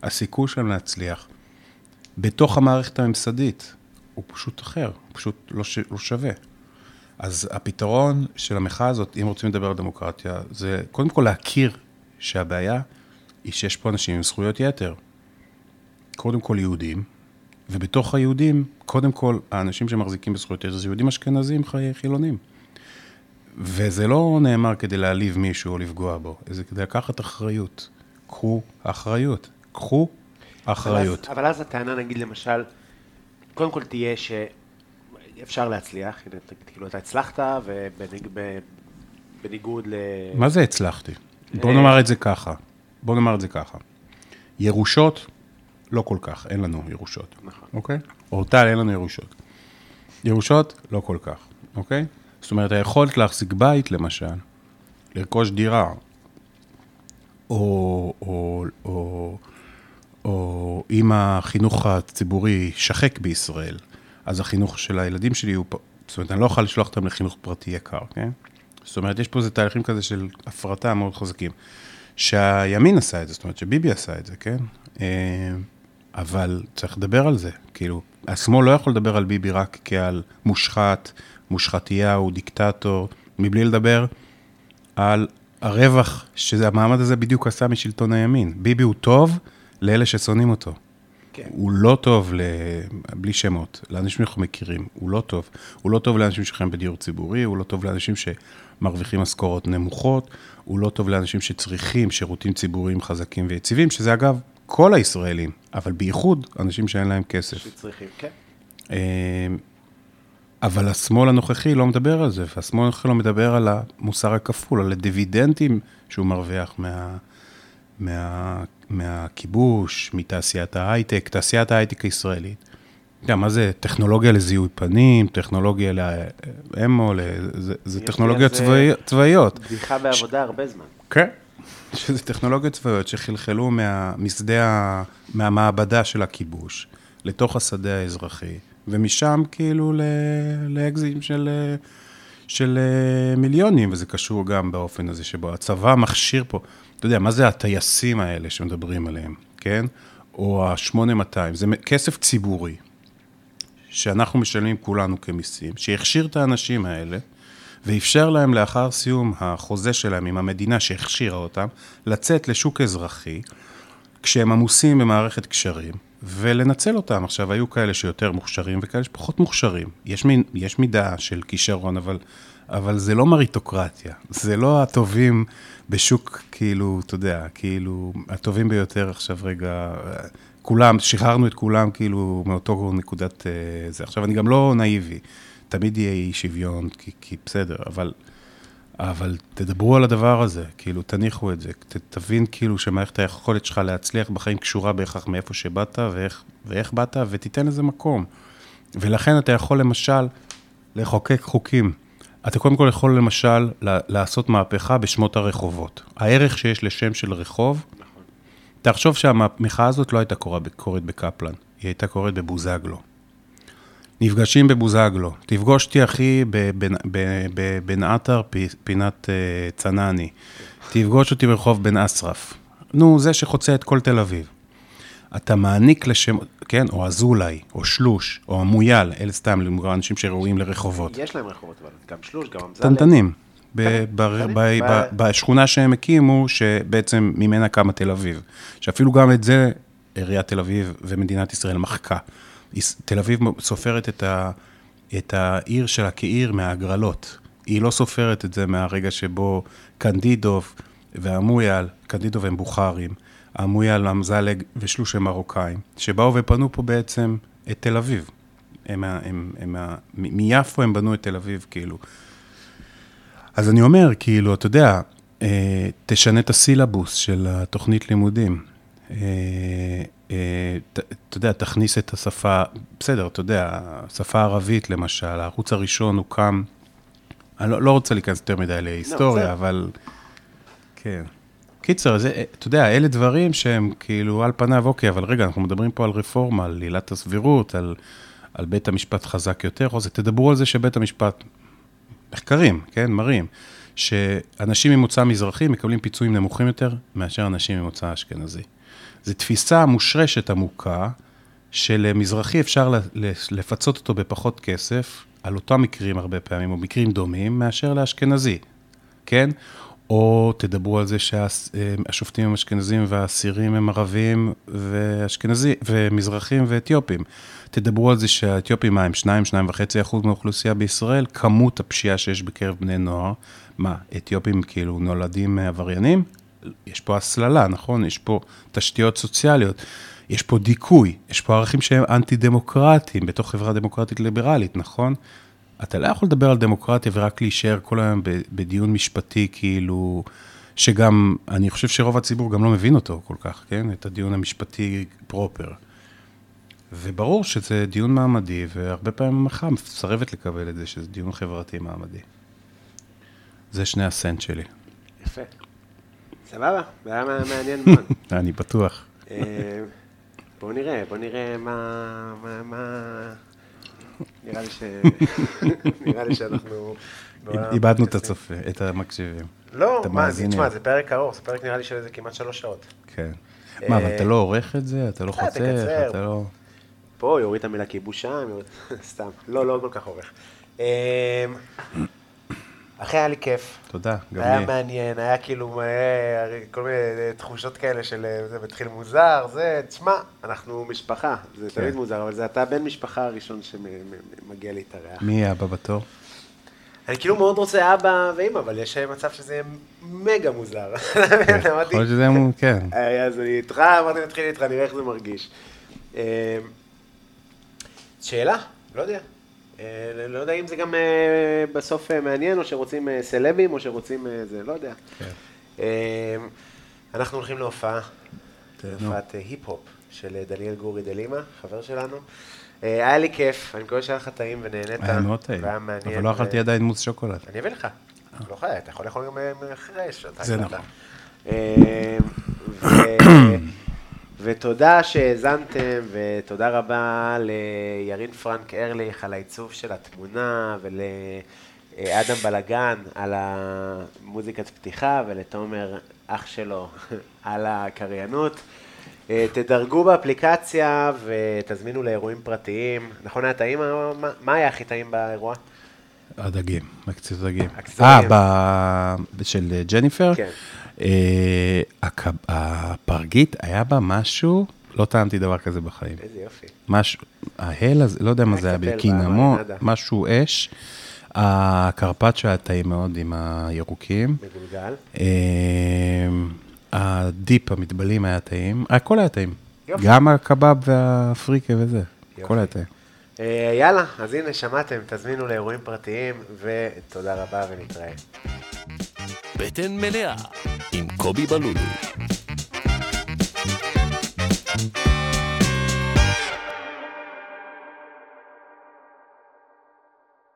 והסיכוי שלהם להצליח בתוך המערכת הממסדית הוא פשוט אחר, הוא פשוט לא, ש, לא שווה. אז הפתרון של המחאה הזאת, אם רוצים לדבר על דמוקרטיה, זה קודם כל להכיר שהבעיה היא שיש פה אנשים עם זכויות יתר. קודם כל יהודים, ובתוך היהודים, קודם כל, האנשים שמחזיקים בזכויות יתר זה יהודים אשכנזים חי- חילונים. וזה לא נאמר כדי להעליב מישהו או לפגוע בו, זה כדי לקחת אחריות. קחו אחריות. קחו אחריות. אבל אז, אבל אז הטענה, נגיד למשל, קודם כל תהיה שאפשר להצליח, כאילו אתה הצלחת, ובניגוד ל... מה זה הצלחתי? בוא אה. נאמר את זה ככה. בוא נאמר את זה ככה. ירושות, לא כל כך, אין לנו ירושות. נכון. אוקיי? אורטל, אין לנו ירושות. ירושות, לא כל כך, אוקיי? זאת אומרת, היכולת להחזיק בית, למשל, לרכוש דירה, או, או, או, או אם החינוך הציבורי שחק בישראל, אז החינוך של הילדים שלי הוא... זאת אומרת, אני לא אוכל לשלוח אותם לחינוך פרטי יקר, כן? זאת אומרת, יש פה איזה תהליכים כזה של הפרטה מאוד חזקים. שהימין עשה את זה, זאת אומרת שביבי עשה את זה, כן? אבל צריך לדבר על זה, כאילו, השמאל לא יכול לדבר על ביבי רק כעל מושחת, מושחתיהו, דיקטטור, מבלי לדבר על הרווח שהמעמד הזה בדיוק עשה משלטון הימין. ביבי הוא טוב לאלה ששונאים אותו. כן. הוא לא טוב, ל... בלי שמות, לאנשים שאנחנו מכירים, הוא לא טוב. הוא לא טוב לאנשים שחיים בדיור ציבורי, הוא לא טוב לאנשים שמרוויחים משכורות נמוכות, הוא לא טוב לאנשים שצריכים שירותים ציבוריים חזקים ויציבים, שזה אגב כל הישראלים, אבל בייחוד אנשים שאין להם כסף. שצריכים, כן. אה, אבל השמאל הנוכחי לא מדבר על זה, והשמאל הנוכחי לא מדבר על המוסר הכפול, על הדיבידנדים שהוא מרוויח מה, מה, מהכיבוש, מתעשיית ההייטק, תעשיית ההייטק הישראלית. אתה יודע, מה זה טכנולוגיה לזיהוי פנים, טכנולוגיה לאמו, זה, זה טכנולוגיות זה- צבאי, צבאיות. בדיחה בעבודה הרבה זמן. כן. שזה טכנולוגיות צבאיות שחלחלו מה, משדה, ה- מהמעבדה של הכיבוש לתוך השדה האזרחי, ומשם כאילו ל- לאקזיטים של, של אה, מיליונים, וזה קשור גם באופן הזה שבו הצבא מכשיר פה, אתה יודע, מה זה הטייסים האלה שמדברים עליהם, כן? או ה-8200, זה כסף ציבורי, שאנחנו משלמים כולנו כמיסים, שהכשיר את האנשים האלה, ואפשר להם לאחר סיום החוזה שלהם עם המדינה שהכשירה אותם, לצאת לשוק אזרחי, כשהם עמוסים במערכת קשרים, ולנצל אותם. עכשיו, היו כאלה שיותר מוכשרים וכאלה שפחות מוכשרים. יש, מין, יש מידה של כישרון, אבל, אבל זה לא מריטוקרטיה. זה לא הטובים בשוק, כאילו, אתה יודע, כאילו, הטובים ביותר עכשיו רגע, כולם, שחררנו את כולם כאילו מאותו נקודת אה, זה. עכשיו, אני גם לא נאיבי. תמיד יהיה אי שוויון, כי, כי בסדר, אבל, אבל תדברו על הדבר הזה, כאילו, תניחו את זה, ת, תבין כאילו שמערכת היכולת שלך להצליח בחיים קשורה בהכרח מאיפה שבאת ואיך, ואיך באת, ותיתן לזה מקום. ולכן אתה יכול למשל לחוקק חוקים. אתה קודם כל יכול למשל לעשות מהפכה בשמות הרחובות. הערך שיש לשם של רחוב, תחשוב שהמחאה הזאת לא הייתה קורית בקפלן, היא הייתה קורית בבוזגלו. נפגשים בבוזגלו. תפגוש אותי, אחי, בבן עטר, פינת uh, צנני. תפגוש אותי ברחוב בן אסרף. נו, זה שחוצה את כל תל אביב. אתה מעניק לשם, כן, או אזולאי, או שלוש, או המויאל, אלה סתם אנשים שראויים לרחובות. יש להם רחובות, אבל גם שלוש, גם אמזלג. קטנטנים. בשכונה שהם הקימו, שבעצם ממנה קמה תל אביב. שאפילו גם את זה עיריית תל אביב ומדינת ישראל מחקה. תל אביב סופרת את, ה, את העיר שלה כעיר מההגרלות. היא לא סופרת את זה מהרגע שבו קנדידוב והמויאל, קנדידוב הם בוכרים, המויאל, אמזלג ושלוש מרוקאים, שבאו ופנו פה בעצם את תל אביב. הם, הם, הם, הם, מיפו הם בנו את תל אביב, כאילו. אז אני אומר, כאילו, אתה יודע, אה, תשנה את הסילבוס של התוכנית לימודים. אה, אה, אתה יודע, תכניס את השפה, בסדר, אתה יודע, השפה הערבית למשל, הערוץ הראשון הוקם, אני לא, לא רוצה להיכנס יותר מדי להיסטוריה, לא, אבל כן. קיצר, זה, אתה יודע, אלה דברים שהם כאילו על פניו, אוקיי, אבל רגע, אנחנו מדברים פה על רפורמה, על עילת הסבירות, על, על בית המשפט חזק יותר, או זה, תדברו על זה שבית המשפט, מחקרים, כן, מראים, שאנשים ממוצא מזרחי מקבלים פיצויים נמוכים יותר מאשר אנשים ממוצא אשכנזי. זו תפיסה מושרשת עמוקה, שלמזרחי אפשר לפצות אותו בפחות כסף, על אותם מקרים הרבה פעמים, או מקרים דומים, מאשר לאשכנזי, כן? או תדברו על זה שהשופטים הם אשכנזים והאסירים הם ערבים ואשכנזים, ומזרחים ואתיופים. תדברו על זה שהאתיופים, מה, הם 2-2.5 אחוז מהאוכלוסייה בישראל, כמות הפשיעה שיש בקרב בני נוער, מה, אתיופים כאילו נולדים עבריינים? יש פה הסללה, נכון? יש פה תשתיות סוציאליות, יש פה דיכוי, יש פה ערכים שהם אנטי-דמוקרטיים בתוך חברה דמוקרטית ליברלית, נכון? אתה לא יכול לדבר על דמוקרטיה ורק להישאר כל היום בדיון משפטי, כאילו, שגם, אני חושב שרוב הציבור גם לא מבין אותו כל כך, כן? את הדיון המשפטי פרופר. וברור שזה דיון מעמדי, והרבה פעמים המחאה מסרבת לקבל את זה, שזה דיון חברתי מעמדי. זה שני הסנט שלי. יפה. סבבה, זה היה מעניין מאוד. אני בטוח. אה, בואו נראה, בואו נראה מה... מה... נראה לי ש... נראה לי שאנחנו... איבדנו את הצופה, את המקשיבים. לא, מה, תשמע, זה פרק ארוך, זה פרק נראה לי של איזה כמעט שלוש שעות. כן. מה, אבל אתה לא עורך את זה? אתה לא חוצה? אתה לא... פה, יוריד את המילה כיבוש שם, סתם. לא, לא כל כך עורך. אה, אחי, היה לי כיף. תודה, גם לי. היה מעניין, היה כאילו היה כל מיני תחושות כאלה של זה מתחיל מוזר, זה, תשמע, אנחנו משפחה, זה כן. תמיד מוזר, אבל זה אתה בן משפחה הראשון שמגיע להתארח. מי אבא בתור? אני כאילו מאוד רוצה אבא ואמא, אבל יש מצב שזה יהיה מגה מוזר. כן, יכול להיות שזה יהיה, כן. אז אני איתך, אמרתי, נתחיל איתך, נראה איך זה מרגיש. אה, שאלה? לא יודע. אה, לא יודע אם זה גם אה, בסוף אה, מעניין, או שרוצים סלבים, או שרוצים זה, לא יודע. כן. אנחנו הולכים להופעה, הופעת היפ-הופ של דניאל גורי דלימה, חבר שלנו. היה לי כיף, אני מקווה שהיה לך טעים ונהנית. היה מאוד טעים, אבל לא אכלתי עדיין מוס שוקולד. אני אביא לך, לא חייב, אתה יכול לאכול גם אחרי זה נכון. ותודה שהאזנתם, ותודה רבה לירין פרנק ארליך על העיצוב של התמונה, ולאדם בלגן על המוזיקת פתיחה, ולתומר, אח שלו, על הקריינות. אה, תדרגו באפליקציה ותזמינו לאירועים פרטיים. נכון היה טעים? מה- מה היה הכי טעים באירוע? הדגים, מקציב דגים. אה. ב- של ג'ניפר? כן. אה, הפרגית, היה בה משהו, לא טעמתי דבר כזה בחיים. איזה יופי. משהו, ההל הזה, לא יודע מה זה היה, בקינמון, במרינדה. משהו אש. הקרפצ'ו היה טעים מאוד עם הירוקים. מגולגל. אה, הדיפ, המטבלים היה טעים, הכל היה טעים. יופי. גם הקבב והפריקה וזה, הכל. היה טעים. אה, יאללה, אז הנה, שמעתם, תזמינו לאירועים פרטיים, ותודה רבה ונתראה. בטן מלאה עם קובי בלולו.